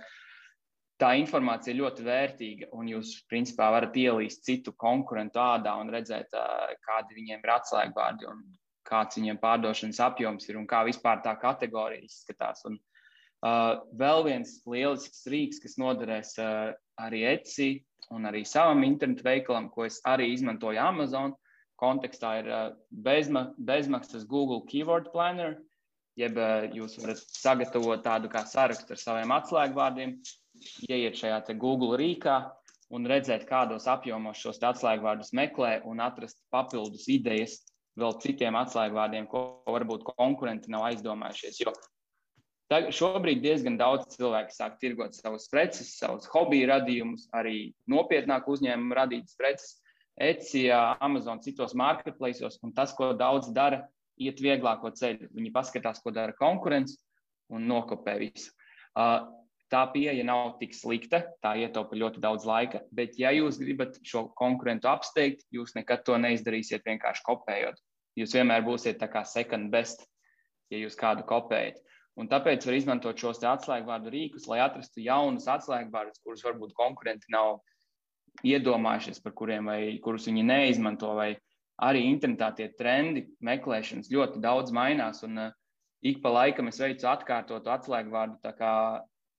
tā informācija ir ļoti vērtīga, un jūs, principā, varat ielīst citu konkurentu ādā un redzēt, uh, kādi viņiem ir atslēgvārdi un kāds viņiem pārdošanas apjoms ir un kā vispār tā kategorija izskatās. Un, uh, vēl viens lielisks rīks, kas noderēs uh, arī Etsy, un arī savam internetu veikalam, ko es arī izmantoju Amazon kontekstā, ir uh, bezma, bezmaksas Google Keyword Planner. Jeb uh, jūs varat sagatavot tādu kā sarakstu ar saviem atslēgvārdiem, ieiet šajā Google rīkā un redzēt, kādos apjomos šos atslēgvārdus meklē un atrast papildus idejas vēl citiem atslēgvārdiem, ko varbūt konkurenti nav aizdomājušies. Jo Tagad, šobrīd diezgan daudz cilvēku sāk tirgot savus preces, savus hobiju radījumus, arī nopietnāku uzņēmumu radītas preces, Etsy, Amazon, citos marketplaceos. Un tas, ko daudz dara, iet vieglāko ceļu. Viņi paskatās, ko dara konkurence un nokopē visu. Uh, tā pieeja nav tik slikta, tā ietaupa ļoti daudz laika, bet, ja jūs gribat šo konkurentu apsteigt, jūs nekad to neizdarīsiet vienkārši kopējot. Jūs vienmēr būsiet tā kā second best, ja jūs kādu kopējat. Un tāpēc var izmantot šos atslēgvārdu rīkus, lai atrastu jaunus atslēgvārdus, kurus varbūt konkurenti nav iedomājušies, par kuriem vai kurus viņi neizmanto. Vai arī internetā tie trendi, meklēšanas ļoti daudz mainās. Un uh, ik pa laikam es veicu atkārtotu atslēgvārdu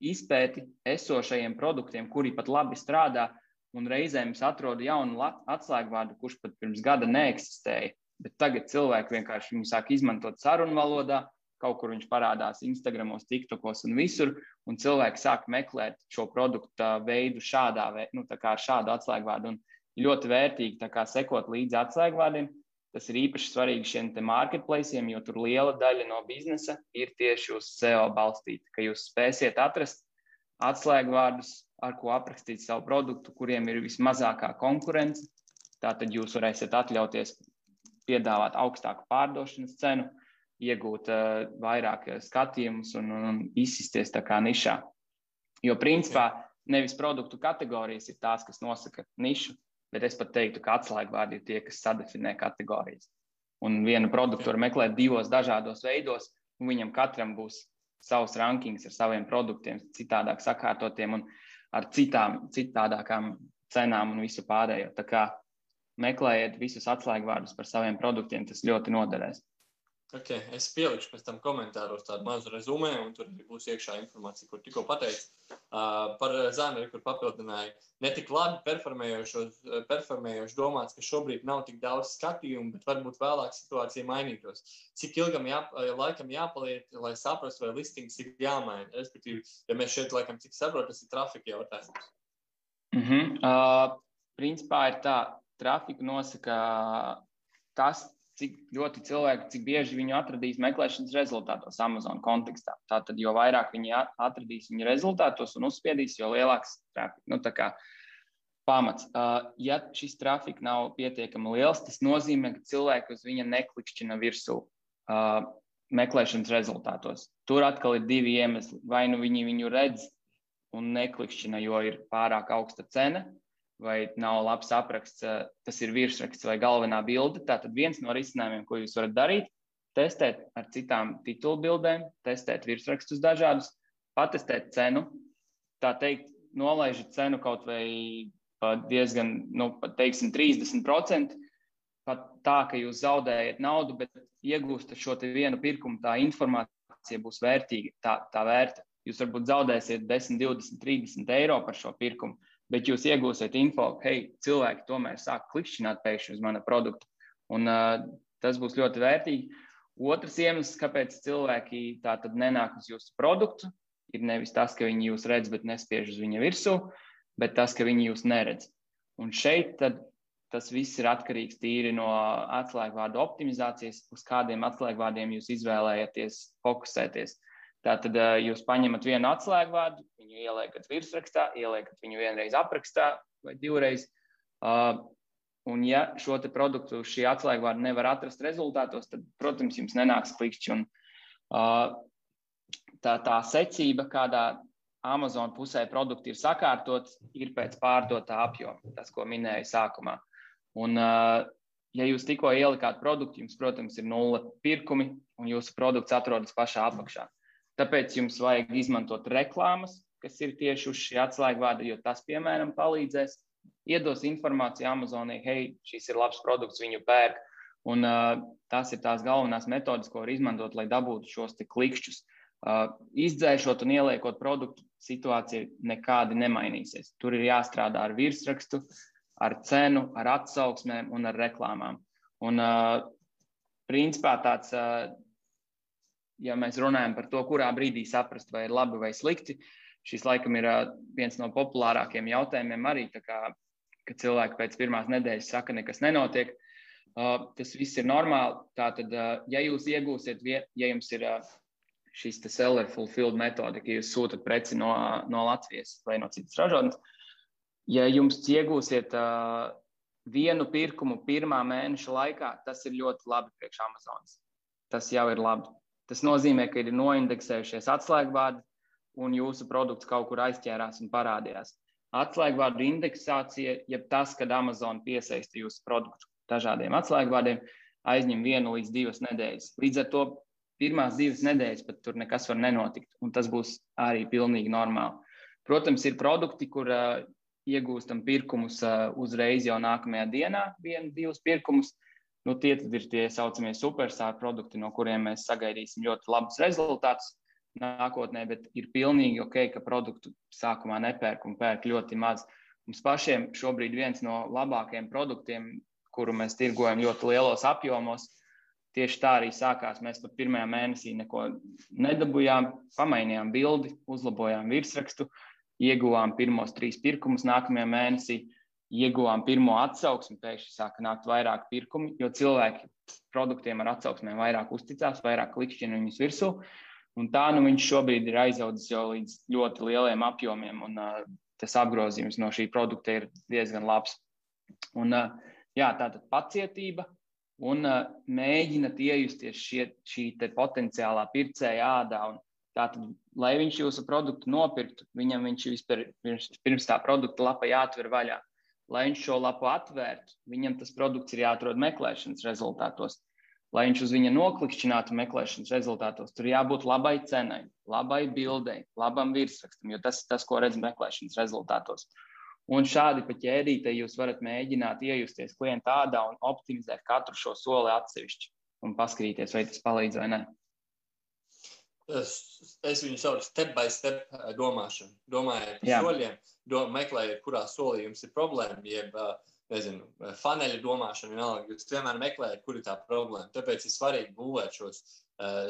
izpēti esošajiem produktiem, kuri pat labi strādā. Un reizēm es atrodu jaunu atslēgvārdu, kurš pat pirms gada neeksistēja. Bet tagad cilvēki vienkārši viņu sāk izmantot sarunu valodā, kaut kur viņš parādās Instagram, TikTokos un visur, un cilvēki sāk meklēt šo produktu veidu šādā nu, šādu atslēgvārdu. Un ļoti vērtīgi kā, sekot līdzi atslēgvārdiem. Tas ir īpaši svarīgi šiem marketplaciem, jo tur liela daļa no biznesa ir tieši uz SEO balstīta. Ka jūs spēsiet atrast atslēgvārdus, ar ko aprakstīt savu produktu, kuriem ir vismazākā konkurence. Tātad jūs varēsiet atļauties piedāvāt augstāku pārdošanas cenu, iegūt uh, vairāk eh, skatījumus un, un, un izsisties tā kā nišā. Jo principā nevis produktu kategorijas ir tās, kas nosaka nišu, bet es pat teiktu, ka atslēgvārdi ir tie, kas sadefinē kategorijas. Un vienu produktu var meklēt divos dažādos veidos, un viņam katram būs savs rankings ar saviem produktiem, citādāk sakārtotiem un ar citām, citādākām cenām un visu pārējo. Tā kā meklējiet visus atslēgvārdus par saviem produktiem, tas ļoti noderēs. Okay, es pielikšu pēc tam komentāros tādu mazu rezumē, un tur būs iekšā informācija, kur tikko pateicu. Uh, par zēnu, kur papildināju, ne tik labi performējoši domāts, ka šobrīd nav tik daudz skatījumu, bet varbūt vēlāk situācija mainītos. Cik ilgam jā, laikam jāpaliek, lai saprastu, vai listings ir jāmaina? Respektīvi, ja mēs šeit laikam cik saprotam, tas ir trafika jautājums. Mm -hmm. uh, principā ir tā, trafika nosaka tas, cik ļoti cilvēki, cik bieži viņi atradīs meklēšanas rezultātos Amazon kontekstā. Tātad, jo vairāk viņi atradīs viņu rezultātos un uzspiedīs, jo lielāks trafika. Nu, pamats. Uh, ja šis trafika nav pietiekami liels, tas nozīmē, ka cilvēki uz viņa neklikšķina virsū uh, meklēšanas rezultātos. Tur atkal ir divi iemesli. Vai nu viņi viņu redz un neklikšķina, jo ir pārāk augsta cena, vai nav labs apraksts, eh, tas ir virsraksts vai galvenā bilde. Tātad viens no risinājumiem, ko jūs varat darīt, testēt ar citām titulu bildēm, testēt virsrakstus dažādus, patestēt cenu. Tā teikt, nolaižat cenu kaut vai diezgan, nu, pat teiksim, 30%. Pat tā, ka jūs zaudējat naudu, bet iegūstat šo vienu pirkumu, tā informācija būs vērtīga, tā, tā vērta. Jūs varbūt zaudēsiet 10, 20, 30 eiro par šo pirkumu, bet jūs iegūsiet info, hei, cilvēki tomēr sāk klikšķināt pēkšņi uz mana produktu. Un, uh, tas būs ļoti vērtīgi. Otrs iemesls, kāpēc cilvēki tā tad nenāk uz jūsu produktu, ir nevis tas, ka viņi jūs redz, bet nespiež uz viņa virsū, bet tas, ka viņi jūs neredz. Un šeit tad, tas viss ir atkarīgs tīri no atslēgvārdu optimizācijas, uz kādiem atslēgvārdiem jūs izvēlējaties fokusēties. Uh, Tātad jūs paņemat vienu atslēgvārdu, viņu ieliekat virsrakstā, ieliekat viņu vienreiz aprakstā vai divreiz. Un, ja šo produktu šī atslēgvārda nevar atrast rezultātos, tad, protams, jums nenāks klikšķi. Un, tā, tā secība, kādā Amazon pusē produkti ir sakārtot, ir pēc pārdotā apjoma, tas, ko minēju sākumā. Un, ja jūs tikko ielikāt produktu, jums, protams, ir nulle pirkumi, un jūsu produkts atrodas pašā apakšā. Tāpēc jums vajag izmantot reklāmas, kas ir tieši uz šī atslēgvārda, jo tas, piemēram, palīdzēs, iedos informāciju Amazonai, hei, šis ir labs produkts, viņu pērk. Un, uh, tās ir tās galvenās metodes, ko var izmantot, lai dabūtu šos klikšķus. Uh, izdzēšot un ieliekot produktu, situācija nekādi nemainīsies. Tur ir jāstrādā ar virsrakstu, ar cenu, ar atsauksmēm un ar reklāmām. Un, uh, principā tāds uh, ja mēs runājam par to, kurā brīdī saprast, vai ir labi vai slikti, šis laikam ir viens no populārākiem jautājumiem arī. Kā, kad cilvēki pēc pirmās nedēļas saka, nekas nenotiek, tas viss ir normāli. Tātad, ja jūs iegūsiet, ja jums ir šis seller fulfilled metode, ka jūs sūtat preci no, no Latvijas vai no citas ražotnes, ja jums iegūsiet vienu pirkumu pirmā mēneša laikā, tas ir ļoti labi priekš Amazonas. Tas jau ir labi. Tas nozīmē, ka ir noindeksējušies atslēgvārdi un jūsu produkts kaut kur aizķērās un parādījās. Atslēgvārdu indeksācija, jeb tas, kad Amazon piesaista jūsu produktu dažādiem atslēgvārdiem, aizņem vienu līdz divas nedēļas. Līdz ar to pirmās divas nedēļas pat tur nekas var nenotikt, un tas būs arī pilnīgi normāli. Protams, ir produkti, kur uh, iegūstam pirkumus uh, uzreiz jau nākamajā dienā, vienu, divus pirkumus. Uh, Nu, tie ir tie saucamie supersāra produkti, no kuriem mēs sagaidīsim ļoti labus rezultātus nākotnē, bet ir pilnīgi ok, ka produktu sākumā nepērk un pērk ļoti maz. Mums pašiem šobrīd viens no labākajiem produktiem, kuru mēs tirgojam ļoti lielos apjomos, tieši tā arī sākās. Mēs pat pirmajā mēnesī neko nedabūjām, pamainījām bildi, uzlabojām virsrakstu, ieguvām pirmos trīs pirkumus nākamajā mēnesī ieguvām pirmo atsauksmi, pēkšņi sāka nākt vairāk pirkumi, jo cilvēki produktiem ar atsauksmēm vairāk uzticās, vairāk klikšķina viņus virsū. Un tā nu viņš šobrīd ir aizaudzis jau līdz ļoti lieliem apjomiem, un uh, tas apgrozījums no šī produkta ir diezgan labs. Un, uh, jā, tātad pacietība un uh, mēģināt iejusties šie, šī potenciālā pircēja ādā. Un, tātad, lai viņš jūsu produktu nopirktu, viņam viņš vispār, pirms tā produkta lapa jāatver vaļā lai viņš šo lapu atvērtu, viņam tas produkts ir jāatrod meklēšanas rezultātos. Lai viņš uz viņa noklikšķinātu meklēšanas rezultātos, tur jābūt labai cenai, labai bildei, labam virsrakstam, jo tas ir tas, ko redz meklēšanas rezultātos. Un šādi pa ķēdītei jūs varat mēģināt iejusties klienta ādā un optimizēt katru šo soli atsevišķi. un paskatīties, vai tas palīdz vai nē. Es, es viņu saucu step by step domāšanu. Domājiet par soļiem, do, meklējiet, kurā solī jums ir problēma, jeb nezinu, faneļa domāšana. Vienalga, jūs vienmēr meklējat, kur ir tā problēma. Tāpēc ir svarīgi būvēt šos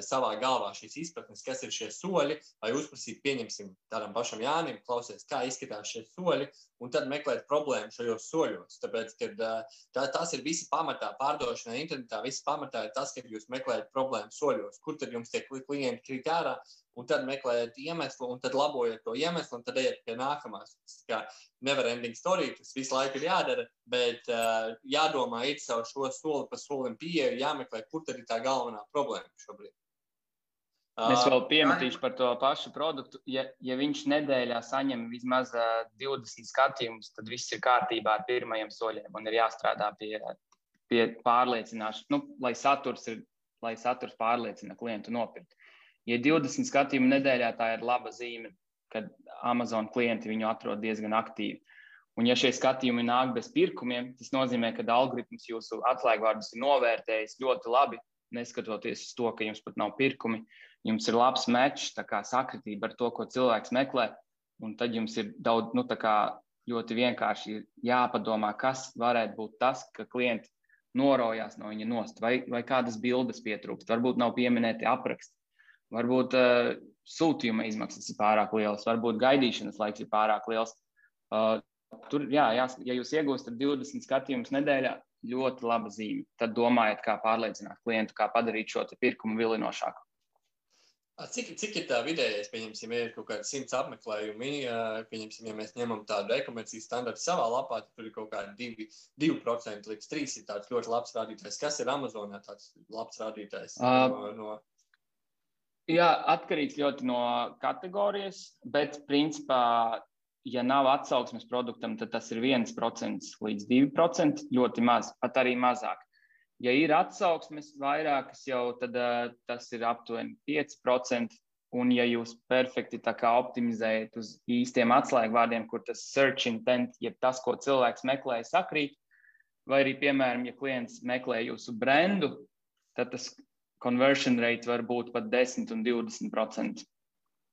savā galvā šīs izpratnes, kas ir šie soļi, vai uzprasīt, pieņemsim, tādam pašam Jānim, klausies, kā izskatās šie soļi, un tad meklēt problēmu šajos soļos. Tāpēc, kad, uh, tā, tas ir visi pamatā pārdošanā internetā, visi pamatā ir tas, ka jūs meklējat problēmu soļos, kur tad jums tie klienti krīt ārā, un tad meklējat iemeslu, un tad labojat to iemeslu, un tad ejat pie nākamās. Tas kā never ending story, tas visu laiku ir jādara, bet uh, jādomā, iet savu šo soli pa solim pieeju, jāmeklē, kur tad ir tā galvenā problēma šobrīd. Uh, es vēl piemetīšu par to pašu produktu. Ja, ja viņš nedēļā saņem vismaz uh, 20 skatījumus, tad viss ir kārtībā ar pirmajiem soļiem un ir jāstrādā pie, pie pārliecināšanas, nu, lai, saturs ir, lai saturs pārliecina klientu nopirkt. Ja 20 skatījumu nedēļā, tā ir laba zīme, kad Amazon klienti viņu atrod diezgan aktīvi. Un, ja šie skatījumi nāk bez pirkumiem, tas nozīmē, ka algoritms jūsu atslēgvārdus ir novērtējis ļoti labi, neskatoties uz to, ka jums pat nav pirkumi. Jums ir labs mečs, tā kā sakritība ar to, ko cilvēks meklē. Un tad jums ir daudz, nu, ļoti vienkārši jāpadomā, kas varētu būt tas, ka klienti norojās no viņa nost, vai, vai kādas bildes pietrūkst. Varbūt nav pieminēti apraksti, Varbūt uh, sūtījuma izmaksas ir pārāk lielas, varbūt gaidīšanas laiks ir pārāk liels. Uh, tur, jā, jā, ja jūs iegūstat 20 skatījumus nedēļā, ļoti laba zīme. Tad domājiet, kā pārliecināt klientu, kā padarīt šo pirkumu vilinošāku. Cik, cik ir tā vidējais, pieņemsim, ja ir kaut kādi simts apmeklējumi, pieņemsim, ja mēs ņemam tādu rekomendāciju standartu savā lapā, tad tur ir kaut kādi 2%, 2% līdz 3% ir tāds ļoti labs rādītājs. Kas ir Amazonā tāds labs rādītājs? Uh, no, no Jā, atkarīgs ļoti no kategorijas, bet principā, ja nav atsauksmes produktam, tad tas ir 1% līdz 2%. Ļoti maz, pat arī mazāk. Ja ir atsauksmes vairākas, jau tad uh, tas ir aptuveni 5%. Un, ja jūs perfekti optimizējat uz īstiem atslēgvārdiem, kur tas search intent, jeb tas, ko cilvēks meklē, sakrīt, vai arī, piemēram, ja klients meklē jūsu brendu, tad tas conversion rate var būt pat 10 un 20%.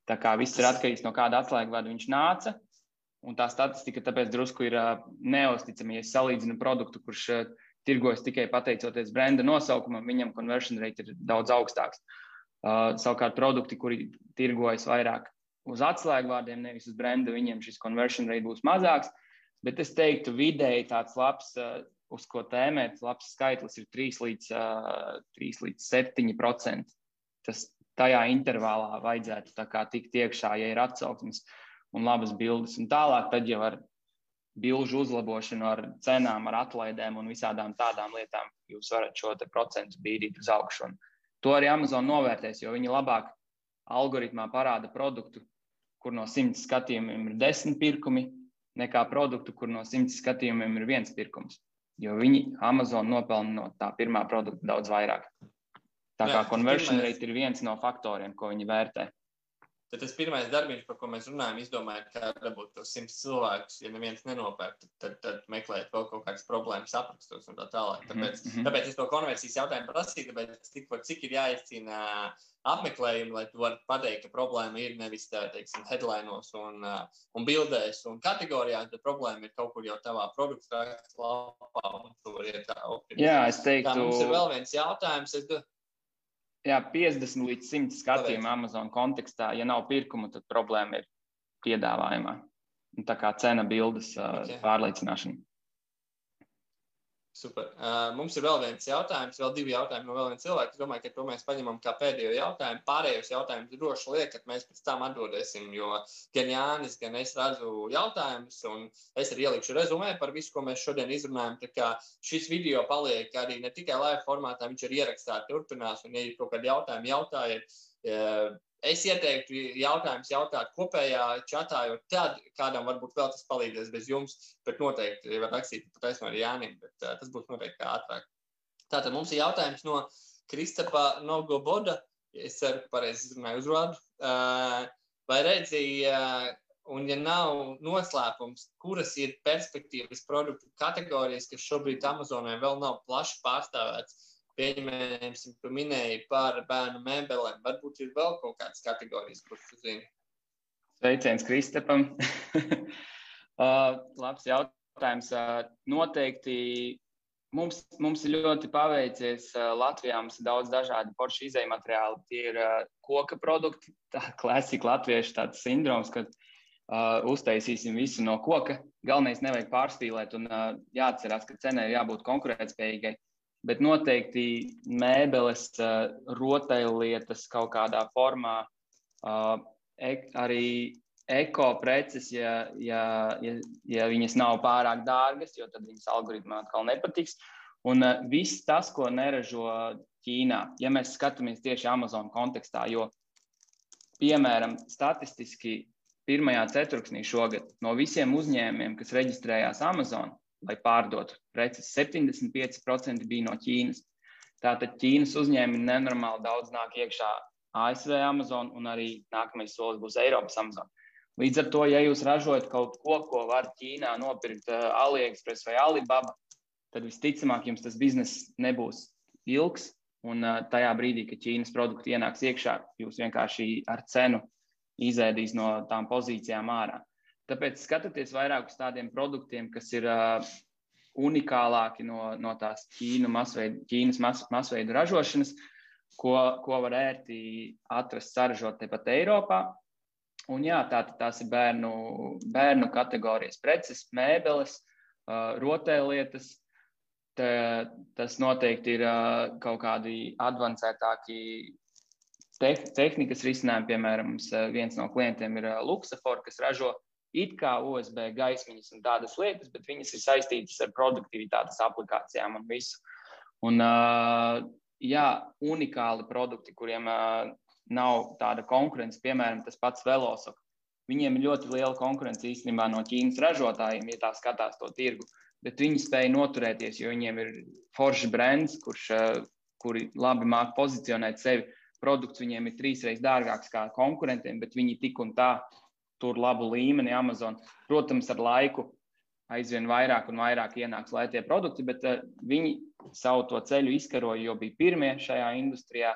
Tā kā viss ir atkarīgs no kāda atslēgvārda viņš nāca. Un tā statistika tāpēc drusku ir neusticama. Ja salīdzinu produktu, kurš tirgojas tikai pateicoties brenda nosaukumam, viņam conversion rate ir daudz augstāks. Uh, savukārt produkti, kuri tirgojas vairāk uz atslēgvārdiem, nevis uz brenda, viņiem šis conversion rate būs mazāks. Bet es teiktu, vidēji tāds labs uh, uz ko tēmēt, labs skaitlis ir 3 līdz, uh, 3 līdz 7%. Tas tajā intervālā vajadzētu tikt iekšā, ja ir atsauksmes un labas bildes. Un tālāk, tad jau ar bilžu uzlabošanu, ar cenām, ar atlaidēm un visādām tādām lietām, jūs varat šo procentu bīdīt uz augšu. Un to arī Amazon novērtēs, jo viņi labāk algoritmā parāda produktu, kur no simts skatījumiem ir desmit pirkumi, nekā produktu, kur no simts skatījumiem ir viens pirkums jo viņi Amazon nopelna no tā pirmā produkta daudz vairāk. Tā kā conversion rate ir viens no faktoriem, ko viņi vērtē. Tad tas pirmais darbs, par ko mēs runājam, izdomājot, kā dabūt tos simts cilvēkus. Ja neviens nenopērk, tad, tad, tad meklēt vēl kaut kādas problēmas aprakstos un tā tālāk. Mhm, tāpēc, mm -hmm. tāpēc es to konversijas jautājumu prasīju, tāpēc tikko cik ir jāizcīna apmeklējumi, lai tu varētu pateikt, ka problēma ir nevis tā, teiksim, headlinos un, uh, un bildēs un kategorijās, bet problēma ir kaut kur jau tavā produkta lapā un tur ir tā optimizācija. Jā, es teiktu. Tā mums ir vēl viens jautājums. Es... Jā, 50 līdz 100 skatījumu Amazon kontekstā. Ja nav pirkumu, tad problēma ir piedāvājumā. Un tā kā cena bildes okay. pārliecināšana. Super. Uh, mums ir vēl viens jautājums, vēl divi jautājumi no vēl viena cilvēka. Es domāju, ka to mēs paņemam kā pēdējo jautājumu. Pārējos jautājumus droši liekat, mēs pēc tam atbildēsim, jo gan Jānis, gan es redzu jautājumus, un es arī ielikšu rezumē par visu, ko mēs šodien izrunājam. Tā kā šis video paliek arī ne tikai live formātā, viņš ir ierakstā, turpinās, un ja ir kaut kādi jautājumi, jautājiet. Uh, Es ieteiktu jautājumus jautāt kopējā čatā, jo tad kādam varbūt vēl tas palīdzēs bez jums, bet noteikti var rakstīt pat aizsno arī Jānim, bet uh, tas būs noteikti ātrāk. Tātad mums ir jautājums no Kristapa Nogoboda, es ceru, ka pareizi izrunāju uzvārdu. Uh, vai redzēja, uh, un ja nav noslēpums, kuras ir perspektīvas produktu kategorijas, kas šobrīd Amazonē vēl nav plaši pārstāvēts, Pieņemsim, tu minēji par bērnu mēbelēm. Varbūt ir vēl kaut kādas kategorijas, kuras tu zini. Sveiciens Kristapam. <laughs> uh, labs jautājums. Uh, noteikti Mums, mums ir ļoti paveicies. Latvijā mums ir daudz dažādu poršu izēju materiālu. Tie ir uh, koka produkti, tā klasika latviešu tāds sindroms, ka uh, uztaisīsim visu no koka. Galvenais nevajag pārspīlēt un uh, jāatcerās, ka cenai jābūt konkurētspējīgai. Bet noteikti mēbeles, uh, rotaļlietas kaut kādā formā, uh, ek, arī eko preces, ja, ja, ja, ja viņas nav pārāk dārgas, jo tad viņas algoritmā atkal nepatiks. Un uh, viss tas, ko neražo Ķīnā, ja mēs skatāmies tieši Amazon kontekstā, jo, piemēram, statistiski pirmajā ceturksnī šogad no visiem uzņēmumiem, kas reģistrējās Amazon, lai pārdotu preces, 75% bija no Ķīnas. Tātad Ķīnas uzņēmumi nenormāli daudz nāk iekšā ASV Amazon un arī nākamais solis būs Eiropas Amazon. Līdz ar to, ja jūs ražojat kaut ko, ko var Ķīnā nopirkt uh, AliExpress vai Alibaba, tad visticamāk jums tas bizness nebūs ilgs. Un uh, tajā brīdī, kad Ķīnas produkti ienāks iekšā, jūs vienkārši ar cenu izēdīs no tām pozīcijām ārā. Tāpēc skatieties vairāk uz tādiem produktiem, kas ir uh, unikālāki no, no tās Ķīnu masveidu, Ķīnas mas, masveidu ražošanas, ko, ko var ērti atrast, saražot tepat Eiropā. Un jā, tā, tās ir bērnu, bērnu kategorijas preces, mēbeles, uh, rotēlietas. Te, tas noteikti ir uh, kaut kādi avansētāki te, tehnikas risinājumi. Piemēram, uh, viens no klientiem ir uh, Luxafor, kas ražo it kā USB gaismiņas un tādas lietas, bet viņas ir saistītas ar produktivitātes aplikācijām un visu. Un, uh, jā, unikāli produkti, kuriem uh, nav tāda konkurence, piemēram, tas pats Velosok. Viņiem ir ļoti liela konkurence īstenībā no Ķīnas ražotājiem, ja tā skatās to tirgu. Bet viņi spēja noturēties, jo viņiem ir foršs brands, kurš, eh, kuri labi māca pozicionēt sevi. Produkts viņiem ir trīsreiz dārgāks kā konkurentiem, bet viņi tik un tā tur labu līmeni Amazon. Protams, ar laiku aizvien vairāk un vairāk ienāks lētie produkti, bet uh, viņi savu to ceļu izkaroja, jo bija pirmie šajā industrijā.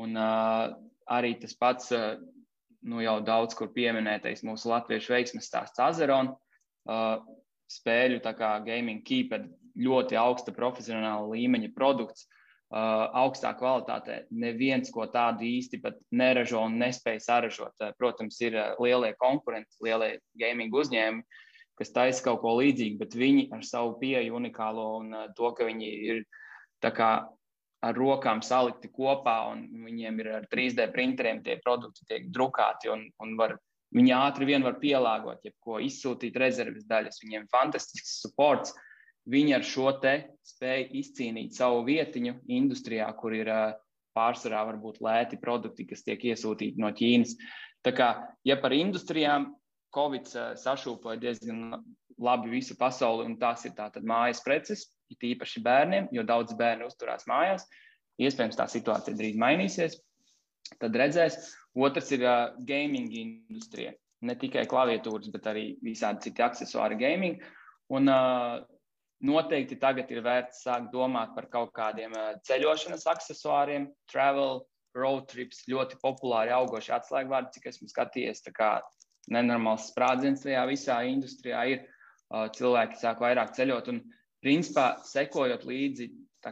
Un, uh, arī tas pats, eh, nu jau daudz kur pieminētais mūsu latviešu veiksmes stāsts Azeron, eh, spēļu tā kā gaming keeper, ļoti augsta profesionāla līmeņa produkts, eh, augstā kvalitātē. Neviens, ko tādu īsti neražo un nespēja saražot. Protams, ir lielie konkurenti, lielie gaming uzņēmumi, kas taisa kaut ko līdzīgu, bet viņi ar savu pieeju unikālo un to, ka viņi ir kā ar rokām salikti kopā, un viņiem ir ar 3D printeriem tie produkti tiek drukāti, un, un var, viņi ātri vien var pielāgot, jebko izsūtīt rezerves daļas. Viņiem ir fantastisks supports. Viņi ar šo te spēju izcīnīt savu vietiņu industrijā, kur ir pārsvarā varbūt lēti produkti, kas tiek iesūtīti no Ķīnas. Tā kā, ja par industrijām Covid sašūpoja diezgan labi visu pasauli, un tās ir tātad mājas preces, it īpaši bērniem, jo daudz bērnu uzturās mājās. Iespējams, tā situācija drīz mainīsies. Tad redzēs. Otrs ir uh, gaming industrija. Ne tikai klaviatūras, bet arī visādi citi accessori gaming. Un uh, noteikti tagad ir vērts sākt domāt par kaut kādiem uh, ceļošanas accessoriem, travel, road trips, ļoti populāri augoši atslēgvārdi, cik esmu skatījies. Nenormāls sprādziens tajā visā industrijā ir. Uh, cilvēki sāk vairāk ceļot. Un, principā sekojot līdzi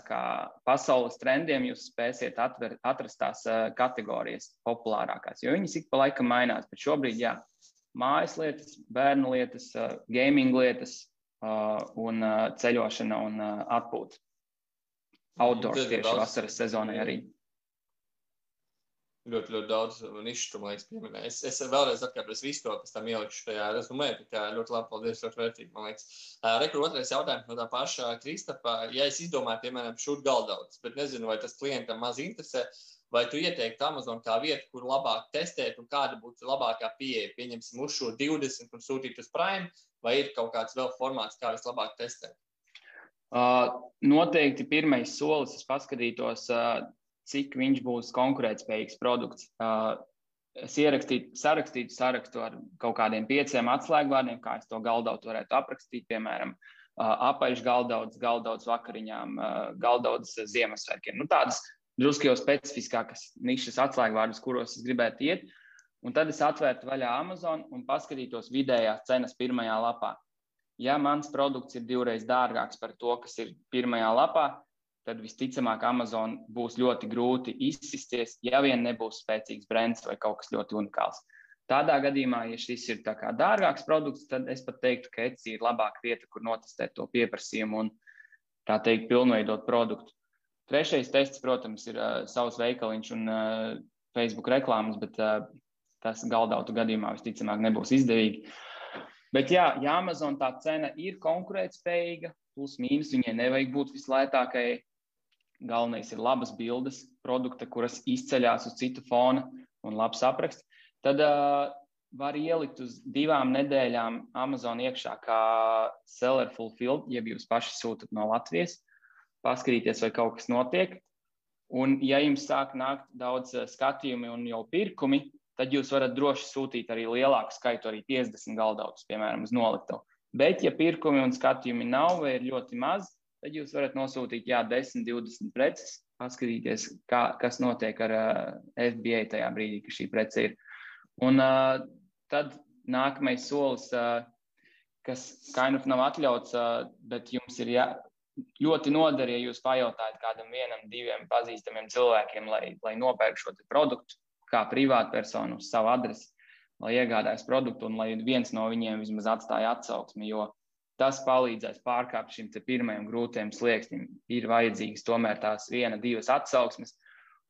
kā, pasaules trendiem, jūs spēsiet atver, atrast tās uh, kategorijas populārākās, jo viņas ik pa laikam mainās. Bet šobrīd, jā, mājas lietas, bērnu lietas, gaming lietas un uh, ceļošana un uh, atpūta. Outdoors tieši vasaras sezonai arī ļoti, ļoti daudz nišu, man liekas, pieminēja. Es, es vēlreiz atkārtoju, es visu to pēc tam ielikšu tajā rezumē, tā ļoti labi, paldies, ļoti vērtīgi, man liekas. Uh, Rekur otrais jautājums no tā paša Kristapa. Ja es izdomāju, piemēram, šūt galdauts, bet nezinu, vai tas klientam maz interesē, vai tu ieteiktu Amazon kā vietu, kur labāk testēt un kāda būtu labākā pieeja? Pieņemsim uz šo 20 un sūtīt uz Prime, vai ir kaut kāds vēl formāts, kā vislabāk testēt? Uh, noteikti pirmais solis, es paskatītos, uh, cik viņš būs konkurētspējīgs produkts. Uh, es ierakstītu, sarakstītu sarakstu ar kaut kādiem pieciem atslēgvārdiem, kā es to galdautu varētu aprakstīt. Piemēram, apaļš galdauds, galdauds vakariņām, galdauds Ziemassvētkiem. Nu, tādas drusku jau specifiskākas nišas atslēgvārdus, kuros es gribētu iet. Un tad es atvērtu vaļā Amazon un paskatītos vidējās cenas pirmajā lapā. Ja mans produkts ir divreiz dārgāks par to, kas ir pirmajā lapā, tad visticamāk Amazon būs ļoti grūti izsisties, ja vien nebūs spēcīgs brands vai kaut kas ļoti unikāls. Tādā gadījumā, ja šis ir dārgāks produkts, tad es pat teiktu, ka Etsy ir labāka vieta, kur notestēt to pieprasījumu un tā teikt, pilnveidot produktu. Trešais tests, protams, ir uh, savs veikaliņš un uh, Facebook reklāmas, bet uh, tas galdautu gadījumā visticamāk nebūs izdevīgi. Bet jā, ja Amazon tā cena ir konkurētspējīga, plus mīnus, viņai nevajag būt vislētākajai. Galvenais ir labas bildes, produkta, kuras izceļas uz citu fona un labs apraksts. Tad uh, var ielikt uz divām nedēļām Amazon iekšā kā seller fulfilled, ja jūs paši sūtat no Latvijas, paskatīties, vai kaut kas notiek. Un, ja jums sāk nākt daudz skatījumi un jau pirkumi, tad jūs varat droši sūtīt arī lielāku skaitu, arī 50 galdautus, piemēram, uz noliktavu. Bet, ja pirkumi un skatījumi nav vai ir ļoti maz, tad jūs varat nosūtīt jā, 10, 20 preces, paskatīties, kā, kas notiek ar uh, FBA tajā brīdī, kad šī prece ir. Un uh, tad nākamais solis, uh, kas kind of nav atļauts, uh, bet jums ir jā, ļoti noder, ja jūs pajautājat kādam vienam, diviem pazīstamiem cilvēkiem, lai, lai nopērk šo produktu kā privātpersonu uz savu adresi lai iegādājas produktu un lai viens no viņiem vismaz atstāja atsauksmi, jo tas palīdzēs pārkāpt šim pirmajam grūtajam slieksnim. Ir vajadzīgas tomēr tās viena, divas atsauksmes,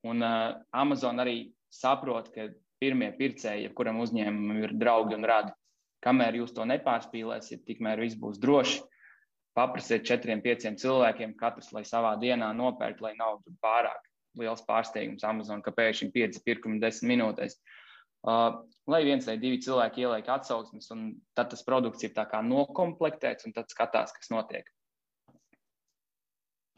un uh, Amazon arī saprot, ka pirmie pircēji, jebkuram uzņēmumam ir draugi un radi. Kamēr jūs to nepārspīlēsiet, tikmēr viss būs droši. Paprasiet četriem, pieciem cilvēkiem, katrs, lai savā dienā nopērk, lai nav pārāk liels pārsteigums Amazon, ka pēkšņi pieci pirkumi desmit minūtēs. Uh, lai viens vai divi cilvēki ieliek atsauksmes, un tad tas produkts ir nokomplektēts, un tad skatās, kas notiek.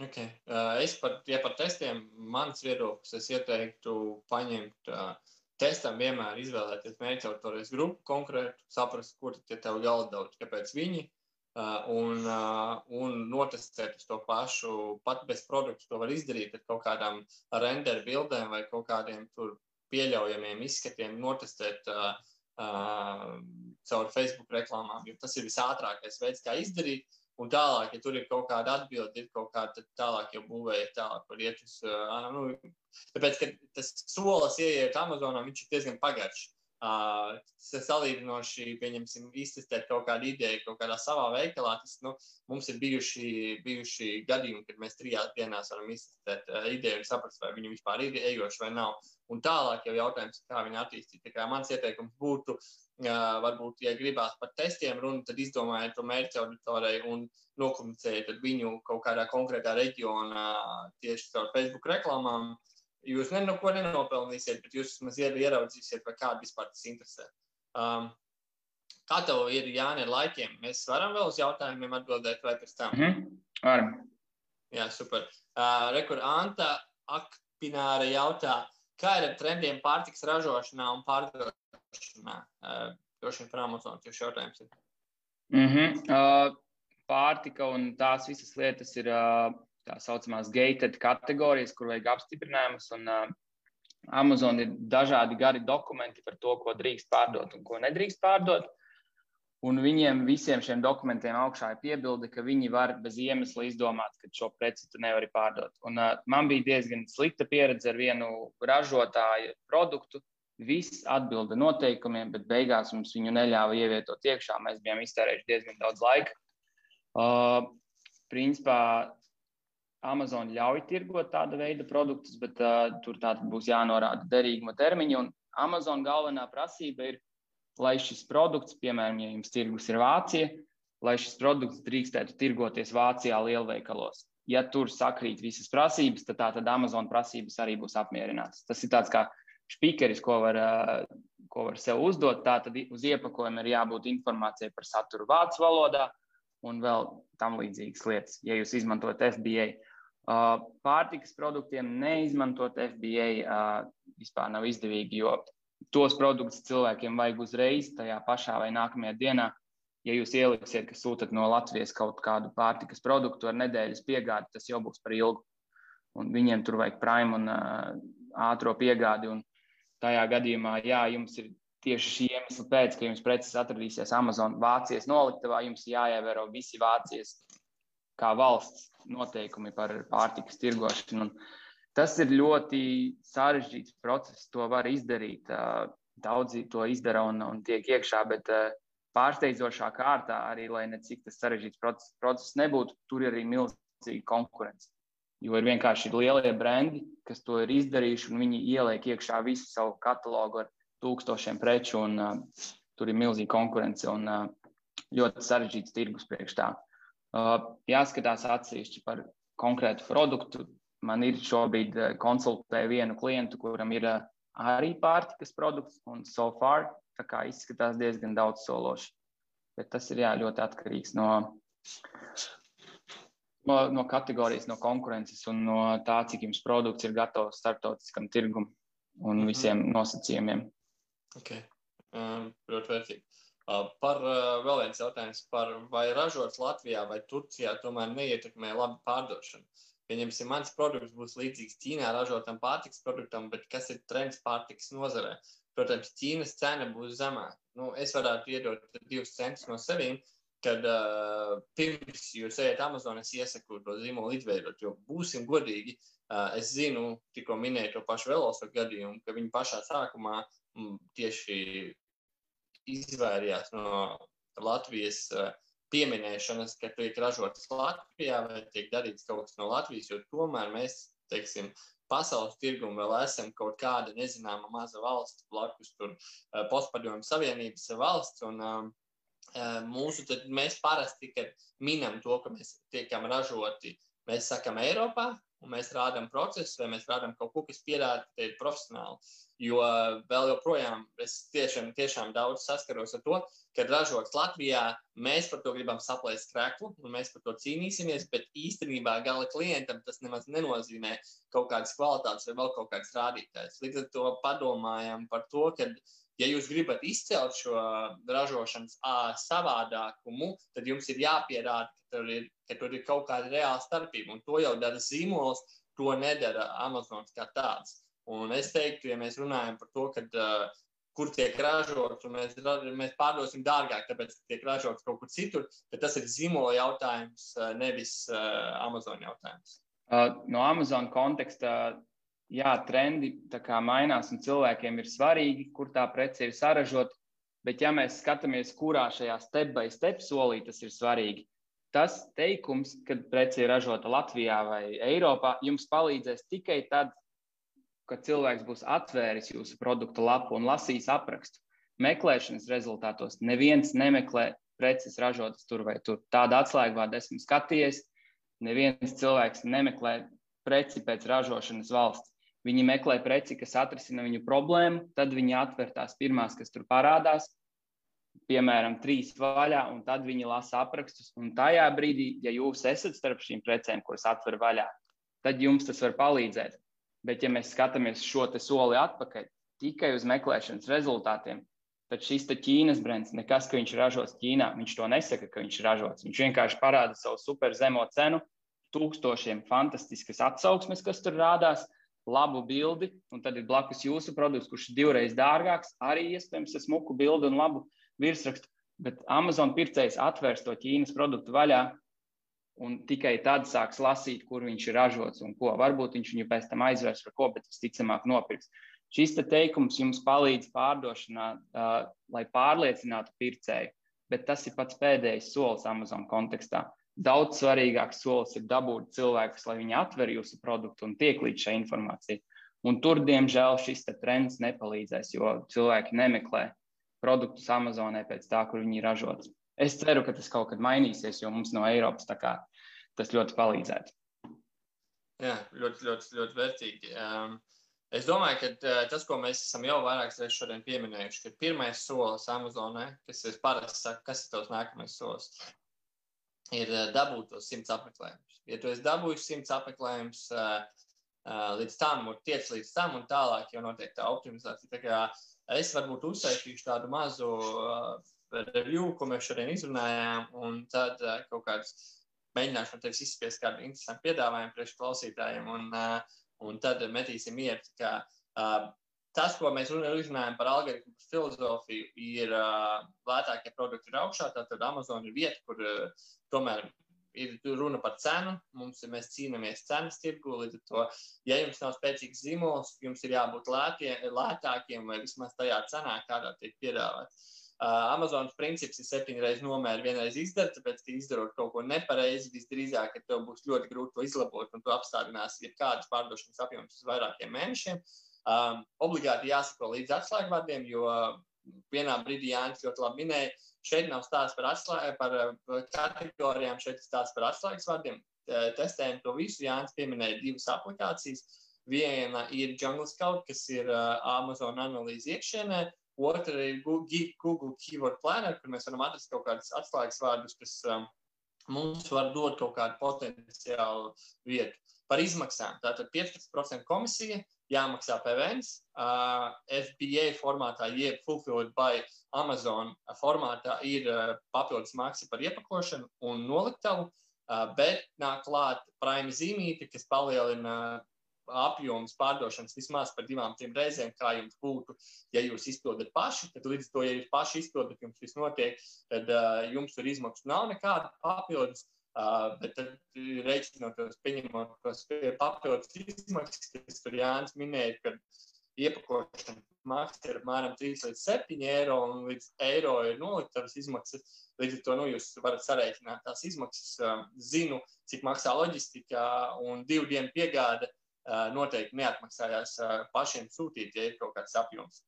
Okay. Uh, es par, ja par testiem, mans viedoklis, es ieteiktu paņemt uh, testam vienmēr izvēlēties mērķautories grupu konkrētu, saprast, kur tie tev jāldaut, kāpēc viņi, uh, un, uh, un notestēt uz to pašu, pat bez produktu to var izdarīt ar kaut kādām render bildēm vai kaut kādiem tur pieļaujamiem izskatiem notestēt uh, uh, caur Facebook reklāmām, jo tas ir visātrākais veids, kā izdarīt. Un tālāk, ja tur ir kaut kāda atbilde, ir kaut kāda, tad tālāk jau būvēja tālāk, var iet uz. Uh, nu, tāpēc, ka tas solis ieiet Amazonā, viņš ir diezgan pagaršs. Uh, salīdzinoši, pieņemsim, iztestēt kaut kādu ideju kaut kādā savā veikalā. Tas, nu, mums ir bijuši, bijuši gadījumi, kad mēs trijās dienās varam iztestēt uh, ideju un saprast, vai viņi vispār ir ejoši vai nav. Un tālāk jau jautājums, kā viņi attīstīt. Tā kā mans ieteikums būtu, uh, varbūt, ja gribās par testiem runāt, tad izdomājiet to mērķa auditorijai un nokomunicējiet viņu kaut kādā konkrētā reģionā tieši caur Facebook reklāmām. Uh, Jūs ne, no ko nenopelnīsiet, bet jūs vismaz ieraudzīsiet, vai kādu vispār tas interesē. Um, kā tev ir Jāni ar laikiem? Mēs varam vēl uz jautājumiem atbildēt vai pēc tam? Mm -hmm. Varam. Jā, super. Uh, Rekur Anta Akpināra jautā, kā ir ar trendiem pārtiks ražošanā un pārdošanā? Uh, Droši vien par Amazon tieši jautājums ir. Mm -hmm. uh, pārtika un tās visas lietas ir uh, tā saucamās gated kategorijas, kur vajag apstiprinājumus. Un, uh, Amazon ir dažādi gari dokumenti par to, ko drīkst pārdot un ko nedrīkst pārdot. Un viņiem visiem šiem dokumentiem augšā ir piebilde, ka viņi var bez iemesla izdomāt, ka šo preci tu nevari pārdot. Un, uh, man bija diezgan slikta pieredze ar vienu ražotāju produktu. Viss atbilda noteikumiem, bet beigās mums viņu neļāva ievietot iekšā. Mēs bijām iztērējuši diezgan daudz laika. Uh, principā Amazon ļauj tirgot tāda veida produktus, bet uh, tur tātad būs jānorāda derīguma termiņi. Un Amazon galvenā prasība ir, lai šis produkts, piemēram, ja jums tirgus ir Vācija, lai šis produkts drīkstētu tirgoties Vācijā lielveikalos. Ja tur sakrīt visas prasības, tad tātad Amazon prasības arī būs apmierinātas. Tas ir tāds kā spīkeris, ko var, uh, ko var sev uzdot. Tātad uz iepakojuma ir jābūt informācijai par saturu vācu valodā un vēl tam līdzīgas lietas, ja jūs izmantojat FBA. Pārtikas produktiem neizmantot FBA vispār nav izdevīgi, jo tos produktus cilvēkiem vajag uzreiz, tajā pašā vai nākamajā dienā. ja jūs ieliksiet, ka sūtat no Latvijas kaut kādu pārtikas produktu ar nedēļas piegādi, tas jau būs par ilgu. Un viņiem tur vajag prime un uh, ātrā piegādi. Un tajā gadījumā, jā, jums ir tieši šī iemesla pēc, ka jums preces atradīsies Amazon Vācijas noliktavā, jums jāievēro visi Vācijas kā valsts noteikumi par pārtikas tirgošanu. Un tas ir ļoti sarežģīts process. To var izdarīt. Daudzi to izdara un, un tiek iekšā, bet pārsteidzošā kārtā arī, lai ne cik tas sarežģīts process, process nebūtu, tur ir arī milzīga konkurence. Jo ir vienkārši lielie brendi, kas to ir izdarījuši, un viņi ieliek iekšā visu savu katalogu ar tūkstošiem preču, un uh, tur ir milzīga konkurence un uh, ļoti sarežģīts tirgus priekš tā. Uh, jāskatās atsevišķi par konkrētu produktu. Man ir šobrīd konsultēju vienu klientu, kuram ir arī pārtikas produkts, un so far tā kā izskatās diezgan daudz sološi. Bet tas ir jā, ļoti atkarīgs no, no, no kategorijas, no konkurences un no tā, cik jums produkts ir gatavs starptautiskam tirgumam un mhm. visiem nosacījumiem. Okay. Um, ļoti vērtīgi. Par vēl viens jautājums par vai ražots Latvijā vai Turcijā tomēr neietekmē labi pārdošanu. Pieņemsim, mans produkts būs līdzīgs Ķīnā ražotam pārtiks produktam, bet kas ir trends pārtiks nozarē? Protams, Ķīnas cena būs zemāka. Nu, es varētu iedot divus centus no sevīm, kad uh, pirms jūs ejat Amazon, es iesaku to zīmolu izveidot, jo būsim godīgi. Uh, es zinu, tikko minēju to pašu velosofu gadījumu, ka viņi pašā sākumā Mm, tieši izvairījās no Latvijas eh, pieminēšanas, ka tiek ražotas Latvijā vai tiek darīts kaut kas no Latvijas, jo tomēr mēs, teiksim, pasaules tirgumu vēl esam kaut kāda nezināma maza valsts blakus tur eh, postpadomju savienības valsts. Un, uh, mūsu, tad mēs parasti, kad minam to, ka mēs tiekam ražoti, mēs sakam Eiropā, un mēs rādām procesus, vai mēs rādām kaut ko, kas pierāda, ka ir profesionāli. Jo vēl joprojām es tiešām, tiešām daudz saskaros ar to, ka ražots Latvijā, mēs par to gribam saplēst kreklu, un mēs par to cīnīsimies, bet īstenībā gala klientam tas nemaz nenozīmē kaut kādas kvalitātes vai vēl kaut kādas rādītājas. Līdz ar to padomājam par to, ka ja jūs gribat izcelt šo ražošanas savādākumu, tad jums ir jāpierāda, ka tur ir, ka tur ir kaut kāda reāla starpība. Un to jau dara zīmols, to nedara Amazon kā tāds. Un es teiktu, ja mēs runājam par to, kad, uh, kur tiek ražots, un mēs, mēs pārdosim dārgāk, tāpēc, tiek ražots kaut kur citur, bet tas ir zīmola jautājums, uh, nevis uh, Amazon jautājums. Uh, no Amazon konteksta, jā, trendi mainās, un cilvēkiem ir svarīgi, kur tā prece ir saražota. Bet, ja mēs skatāmies, kurā šajā step by step solī tas ir svarīgi, tas teikums, kad prece ir ražota Latvijā vai Eiropā, jums palīdzēs tikai tad, kad cilvēks būs atvēris jūsu produktu lapu un lasījis aprakstu. Meklēšanas rezultātos neviens nemeklē preces ražotas tur vai tur. Tāda atslēgvārda esmu skatījies. Neviens cilvēks nemeklē preci pēc ražošanas valsts. Viņi meklē preci, kas atrisina viņu problēmu, tad viņi atver tās pirmās, kas tur parādās, piemēram, trīs vaļā, un tad viņi lasa aprakstus. Un tajā brīdī, ja jūs esat starp šīm precēm, kuras atver vaļā, tad jums tas var palīdzēt. Bet, ja mēs skatāmies šo soli atpakaļ tikai uz meklēšanas rezultātiem, tad šis Ķīnas brands, nekas, ka viņš ir ražots Ķīnā, viņš to nesaka, ka viņš ir ražots. Viņš vienkārši parāda savu super zemo cenu, tūkstošiem fantastiskas atsauksmes, kas tur rādās, labu bildi, un tad ir blakus jūsu produkts, kurš ir divreiz dārgāks, arī iespējams ar smuku bildi un labu virsrakstu. Bet Amazon pircējs atvērs to Ķīnas produktu vaļā, un tikai tad sāks lasīt, kur viņš ir ražots un ko. Varbūt viņš viņu pēc tam aizvērs par ko, bet visticamāk nopirks. Šis te teikums jums palīdz pārdošanā, uh, lai pārliecinātu pircēju, bet tas ir pats pēdējais solis Amazon kontekstā. Daudz svarīgāks solis ir dabūt cilvēkus, lai viņi atver jūsu produktu un tiek līdz šai informācijai. Un tur, diemžēl, šis trends nepalīdzēs, jo cilvēki nemeklē produktus Amazonē pēc tā, kur viņi ir ražots. Es ceru, ka tas kaut kad mainīsies, jo mums no Eiropas kā, tas ļoti palīdzētu. Jā, ļoti, ļoti, ļoti vērtīgi. Um, es domāju, ka uh, tas, ko mēs esam jau vairākas reizes šodien pieminējuši, ka pirmais solis Amazonē, kas ir parasti saka, kas ir tavs nākamais solis, ir uh, dabūt tos simts apmeklējumus. Ja tu esi dabūjis simts apmeklējumus, uh, uh, līdz tam, un tiec līdz tam, un tālāk jau notiek tā optimizācija. Tā kā es varbūt uzsākšu tādu mazu review, ko mēs šodien izrunājām, un tad kaut kāds mēģināšu no tevis izspiest kādu interesantu piedāvājumu priekš klausītājiem, un, un tad metīsim iet, uh, tas, ko mēs runājam par algoritmu filozofiju, ir uh, lētākie produkti ir augšā, tātad Amazon ir vieta, kur uh, tomēr ir runa par cenu. Mums, mēs cīnāmies cenas tirgu. Līdz ar to, ja jums nav spēcīgs zīmols, jums ir jābūt lētie, lētākiem vai vismaz tajā cenā, kādā tiek piedāvāts. Uh, Amazonas princips ir septiņas reizes nomēra, vienreiz izdara, tāpēc, ka izdarot kaut ko nepareizi, visdrīzāk, ka tev būs ļoti grūti to izlabot, un tu apstādināsi jebkādas pārdošanas apjomus uz vairākiem mēnešiem. Um, obligāti jāsako līdz atslēgvārdiem, jo vienā brīdī Jānis ļoti labi minēja, Šeit nav stāsts par, atslēg, par kategorijām, šeit ir stāsts par atslēgas vārdiem. Testējam to visu. Jānis pieminēja divas aplikācijas. Viena ir Jungle Scout, kas ir Amazon analīze iekšienē. Otra ir Google Keyword Planner, kur mēs varam atrast kaut kādus atslēgas vārdus, kas um, mums var dot kaut kādu potenciālu vietu. Par izmaksām. Tātad 15% komisija, jāmaksā PVN. Uh, FBA formātā, jeb Fulfilled by Amazon formātā, ir uh, papildus maksa par iepakošanu un noliktavu, uh, bet nāk klāt Prime zīmīti, kas palielina apjoms pārdošanas vismaz par divām, trim reizēm, kā jums būtu, ja jūs izpildat paši. Tad līdz to, ja jūs paši izpildat, jums viss notiek, tad uh, jums tur izmaksu nav nekāda papildus. Uh, bet tad reiķinot tos, pieņemot tos papildus izmaksas, kas tur Jānis minēja, ka iepakošana maksa ir apmēram 3 līdz 7 eiro, un līdz eiro ir noliktavas izmaksas. Līdz ar to nu, jūs varat sarēķināt tās izmaksas. Uh, zinu, cik maksā loģistika un divu dienu piegāde uh, noteikti neatmaksājās uh, pašiem sūtīt, ja ir kaut kāds apjoms.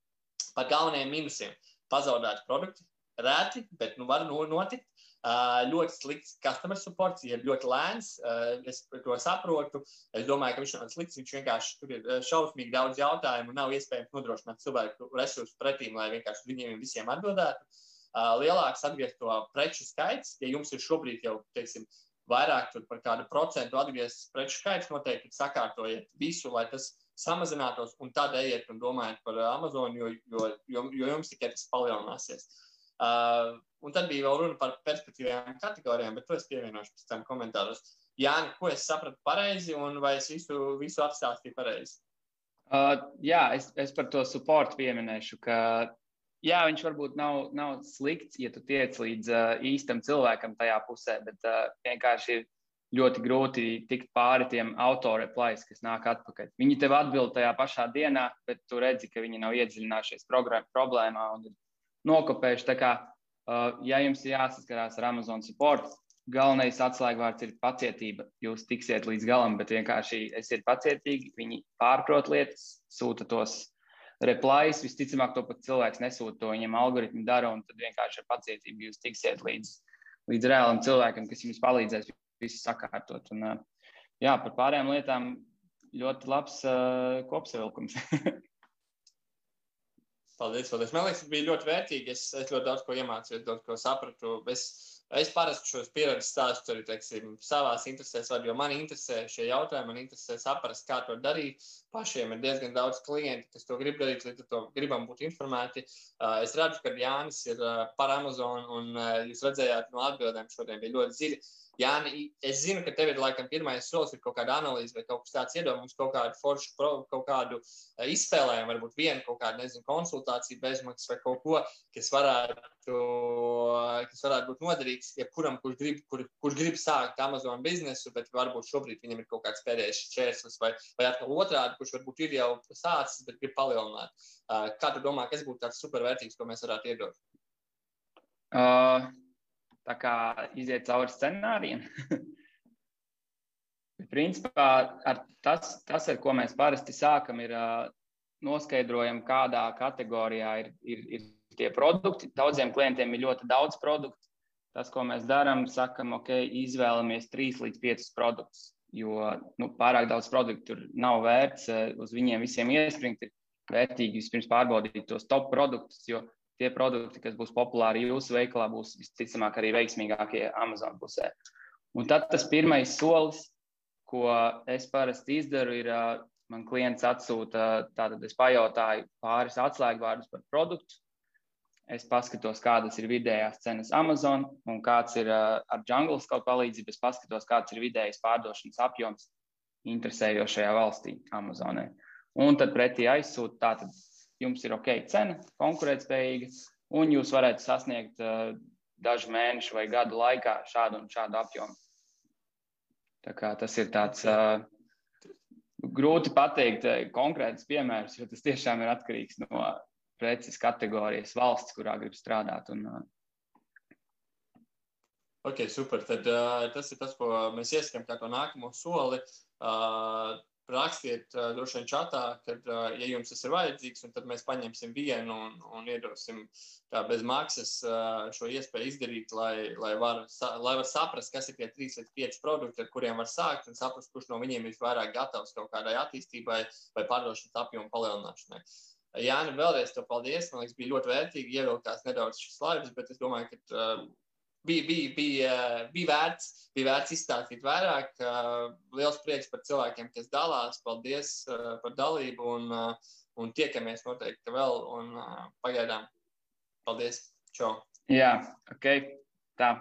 Par galvenajiem minusiem - pazaudēti produkti. Rēti, bet nu, var notikt. Uh, ļoti slikts customer support, ir ļoti lēns. Uh, es to saprotu. Es domāju, ka viņš nav slikts. Viņš vienkārši tur ir šausmīgi daudz jautājumu un nav iespējams nodrošināt cilvēku resursu pretīm, lai vienkārši viņiem visiem atbildētu. Lielāks atgriezto preču skaits, ja jums ir šobrīd jau, teiksim, vairāk par kādu procentu atgrieztas preču skaits, noteikti sakārtojiet visu, lai tas samazinātos, un tad ejiet un domājiet par Amazon, jo, jo, jo, jo jums tikai tas palielināsies. Uh, Un tad bija vēl runa par perspektīvām kategorijām, bet to es pievienošu pēc tam komentāros. Jā, ko es sapratu pareizi, un vai es visu, visu apstāstīju pareizi? Uh, jā, es, es par to supportu pieminēšu, ka jā, viņš varbūt nav, nav slikts, ja tu tiec līdz uh, īstam cilvēkam tajā pusē, bet uh, vienkārši ir ļoti grūti tikt pāri tiem autoreplais, kas nāk atpakaļ. Viņi tev atbild tajā pašā dienā, bet tu redzi, ka viņi nav iedziļinājušies problēmā un ir nokopējuši. Uh, ja jums jāsaskarās ar Amazon support, galvenais atslēgvārds ir pacietība. Jūs tiksiet līdz galam, bet vienkārši esiet pacietīgi. Viņi pārprot lietas, sūta tos replais. Visticamāk, to pat cilvēks nesūta, to viņam algoritmi dara, un tad vienkārši ar pacietību jūs tiksiet līdz, līdz reālam cilvēkam, kas jums palīdzēs visu sakārtot. Un, uh, jā, par pārējām lietām ļoti labs uh, kopsavilkums. <laughs> Paldies, paldies. Man liekas, tas bija ļoti vērtīgi. Es, es ļoti daudz ko iemācījos, daudz ko sapratu. Es, es parasti šos pieredzes stāstus arī teiksim, savās interesēs, var, jo man interesē šie jautājumi, man interesē saprast, kā to darīt. Pašiem ir diezgan daudz klienti, kas to grib darīt, līdz ar to gribam būt informēti. Es redzu, ka Jānis ir par Amazon, un jūs redzējāt no atbildēm šodien bija ļoti dziļi. Jā, es zinu, ka tev ir laikam pirmais solis, ir kaut kāda analīze vai kaut kas tāds iedomājums, kaut kādu foršu, pro, kaut kādu uh, izspēlējumu, varbūt vienu kaut kādu, nezinu, konsultāciju bezmaksas vai kaut ko, kas varētu, kas varētu būt noderīgs jebkuram, kurš grib, kur, kurš grib sākt Amazon biznesu, bet varbūt šobrīd viņam ir kaut kāds pēdējais čērslis vai, vai atkal otrādi, kurš varbūt ir jau sācis, bet grib palielināt. Uh, kā tu domā, kas būtu tāds supervērtīgs, ko mēs varētu iedot? Uh tā kā iziet cauri scenārijiem. <laughs> Principā ar tas, tas, ar ko mēs parasti sākam, ir uh, noskaidrojam, kādā kategorijā ir, ir, ir tie produkti. Daudziem klientiem ir ļoti daudz produktu. Tas, ko mēs darām, sakam, ok, izvēlamies 3 līdz 5 produktus. Jo nu, pārāk daudz produktu tur nav vērts uh, uz viņiem visiem iespringt. Ir vērtīgi vispirms pārbaudīt tos top produktus, jo tie produkti, kas būs populāri jūsu veikalā, būs visticamāk arī veiksmīgākie Amazon pusē. Un tad tas pirmais solis, ko es parasti izdaru, ir, man klients atsūta, tātad es pajautāju pāris atslēgvārdus par produktu. Es paskatos, kādas ir vidējās cenas Amazon un kāds ir uh, ar Jungle kaut palīdzību. Es paskatos, kāds ir vidējais pārdošanas apjoms interesējošajā valstī, Amazonē. Un tad pretī aizsūta, tātad jums ir ok cena, konkurētspējīga, un jūs varētu sasniegt uh, dažu mēnešu vai gadu laikā šādu un šādu apjomu. Tā kā tas ir tāds uh, grūti pateikt konkrēts piemērs, jo tas tiešām ir atkarīgs no preces kategorijas valsts, kurā grib strādāt. Un, uh, Ok, super. Tad uh, tas ir tas, ko mēs ieskatām kā to nākamo soli. Uh, rakstiet uh, droši vien čatā, kad, uh, ja jums tas ir vajadzīgs, un tad mēs paņemsim vienu un, un iedosim tā bez maksas uh, šo iespēju izdarīt, lai, lai, var, lai var saprast, kas ir tie 3 līdz 5 produkti, ar kuriem var sākt, un saprast, kurš no viņiem ir vairāk gatavs kaut kādai attīstībai vai pārdošanas apjomu palielināšanai. Jā, nu vēlreiz te paldies. Man liekas, bija ļoti vērtīgi ievilktās nedaudz šis laiks, bet es domāju, ka uh, bija, bija, bija, bija, vērts, bija vērts izstāstīt vairāk. Liels prieks par cilvēkiem, kas dalās. Paldies par dalību un, un tiekamies noteikti vēl. Un pagaidām, paldies! Čau! Jā, ok. Tā.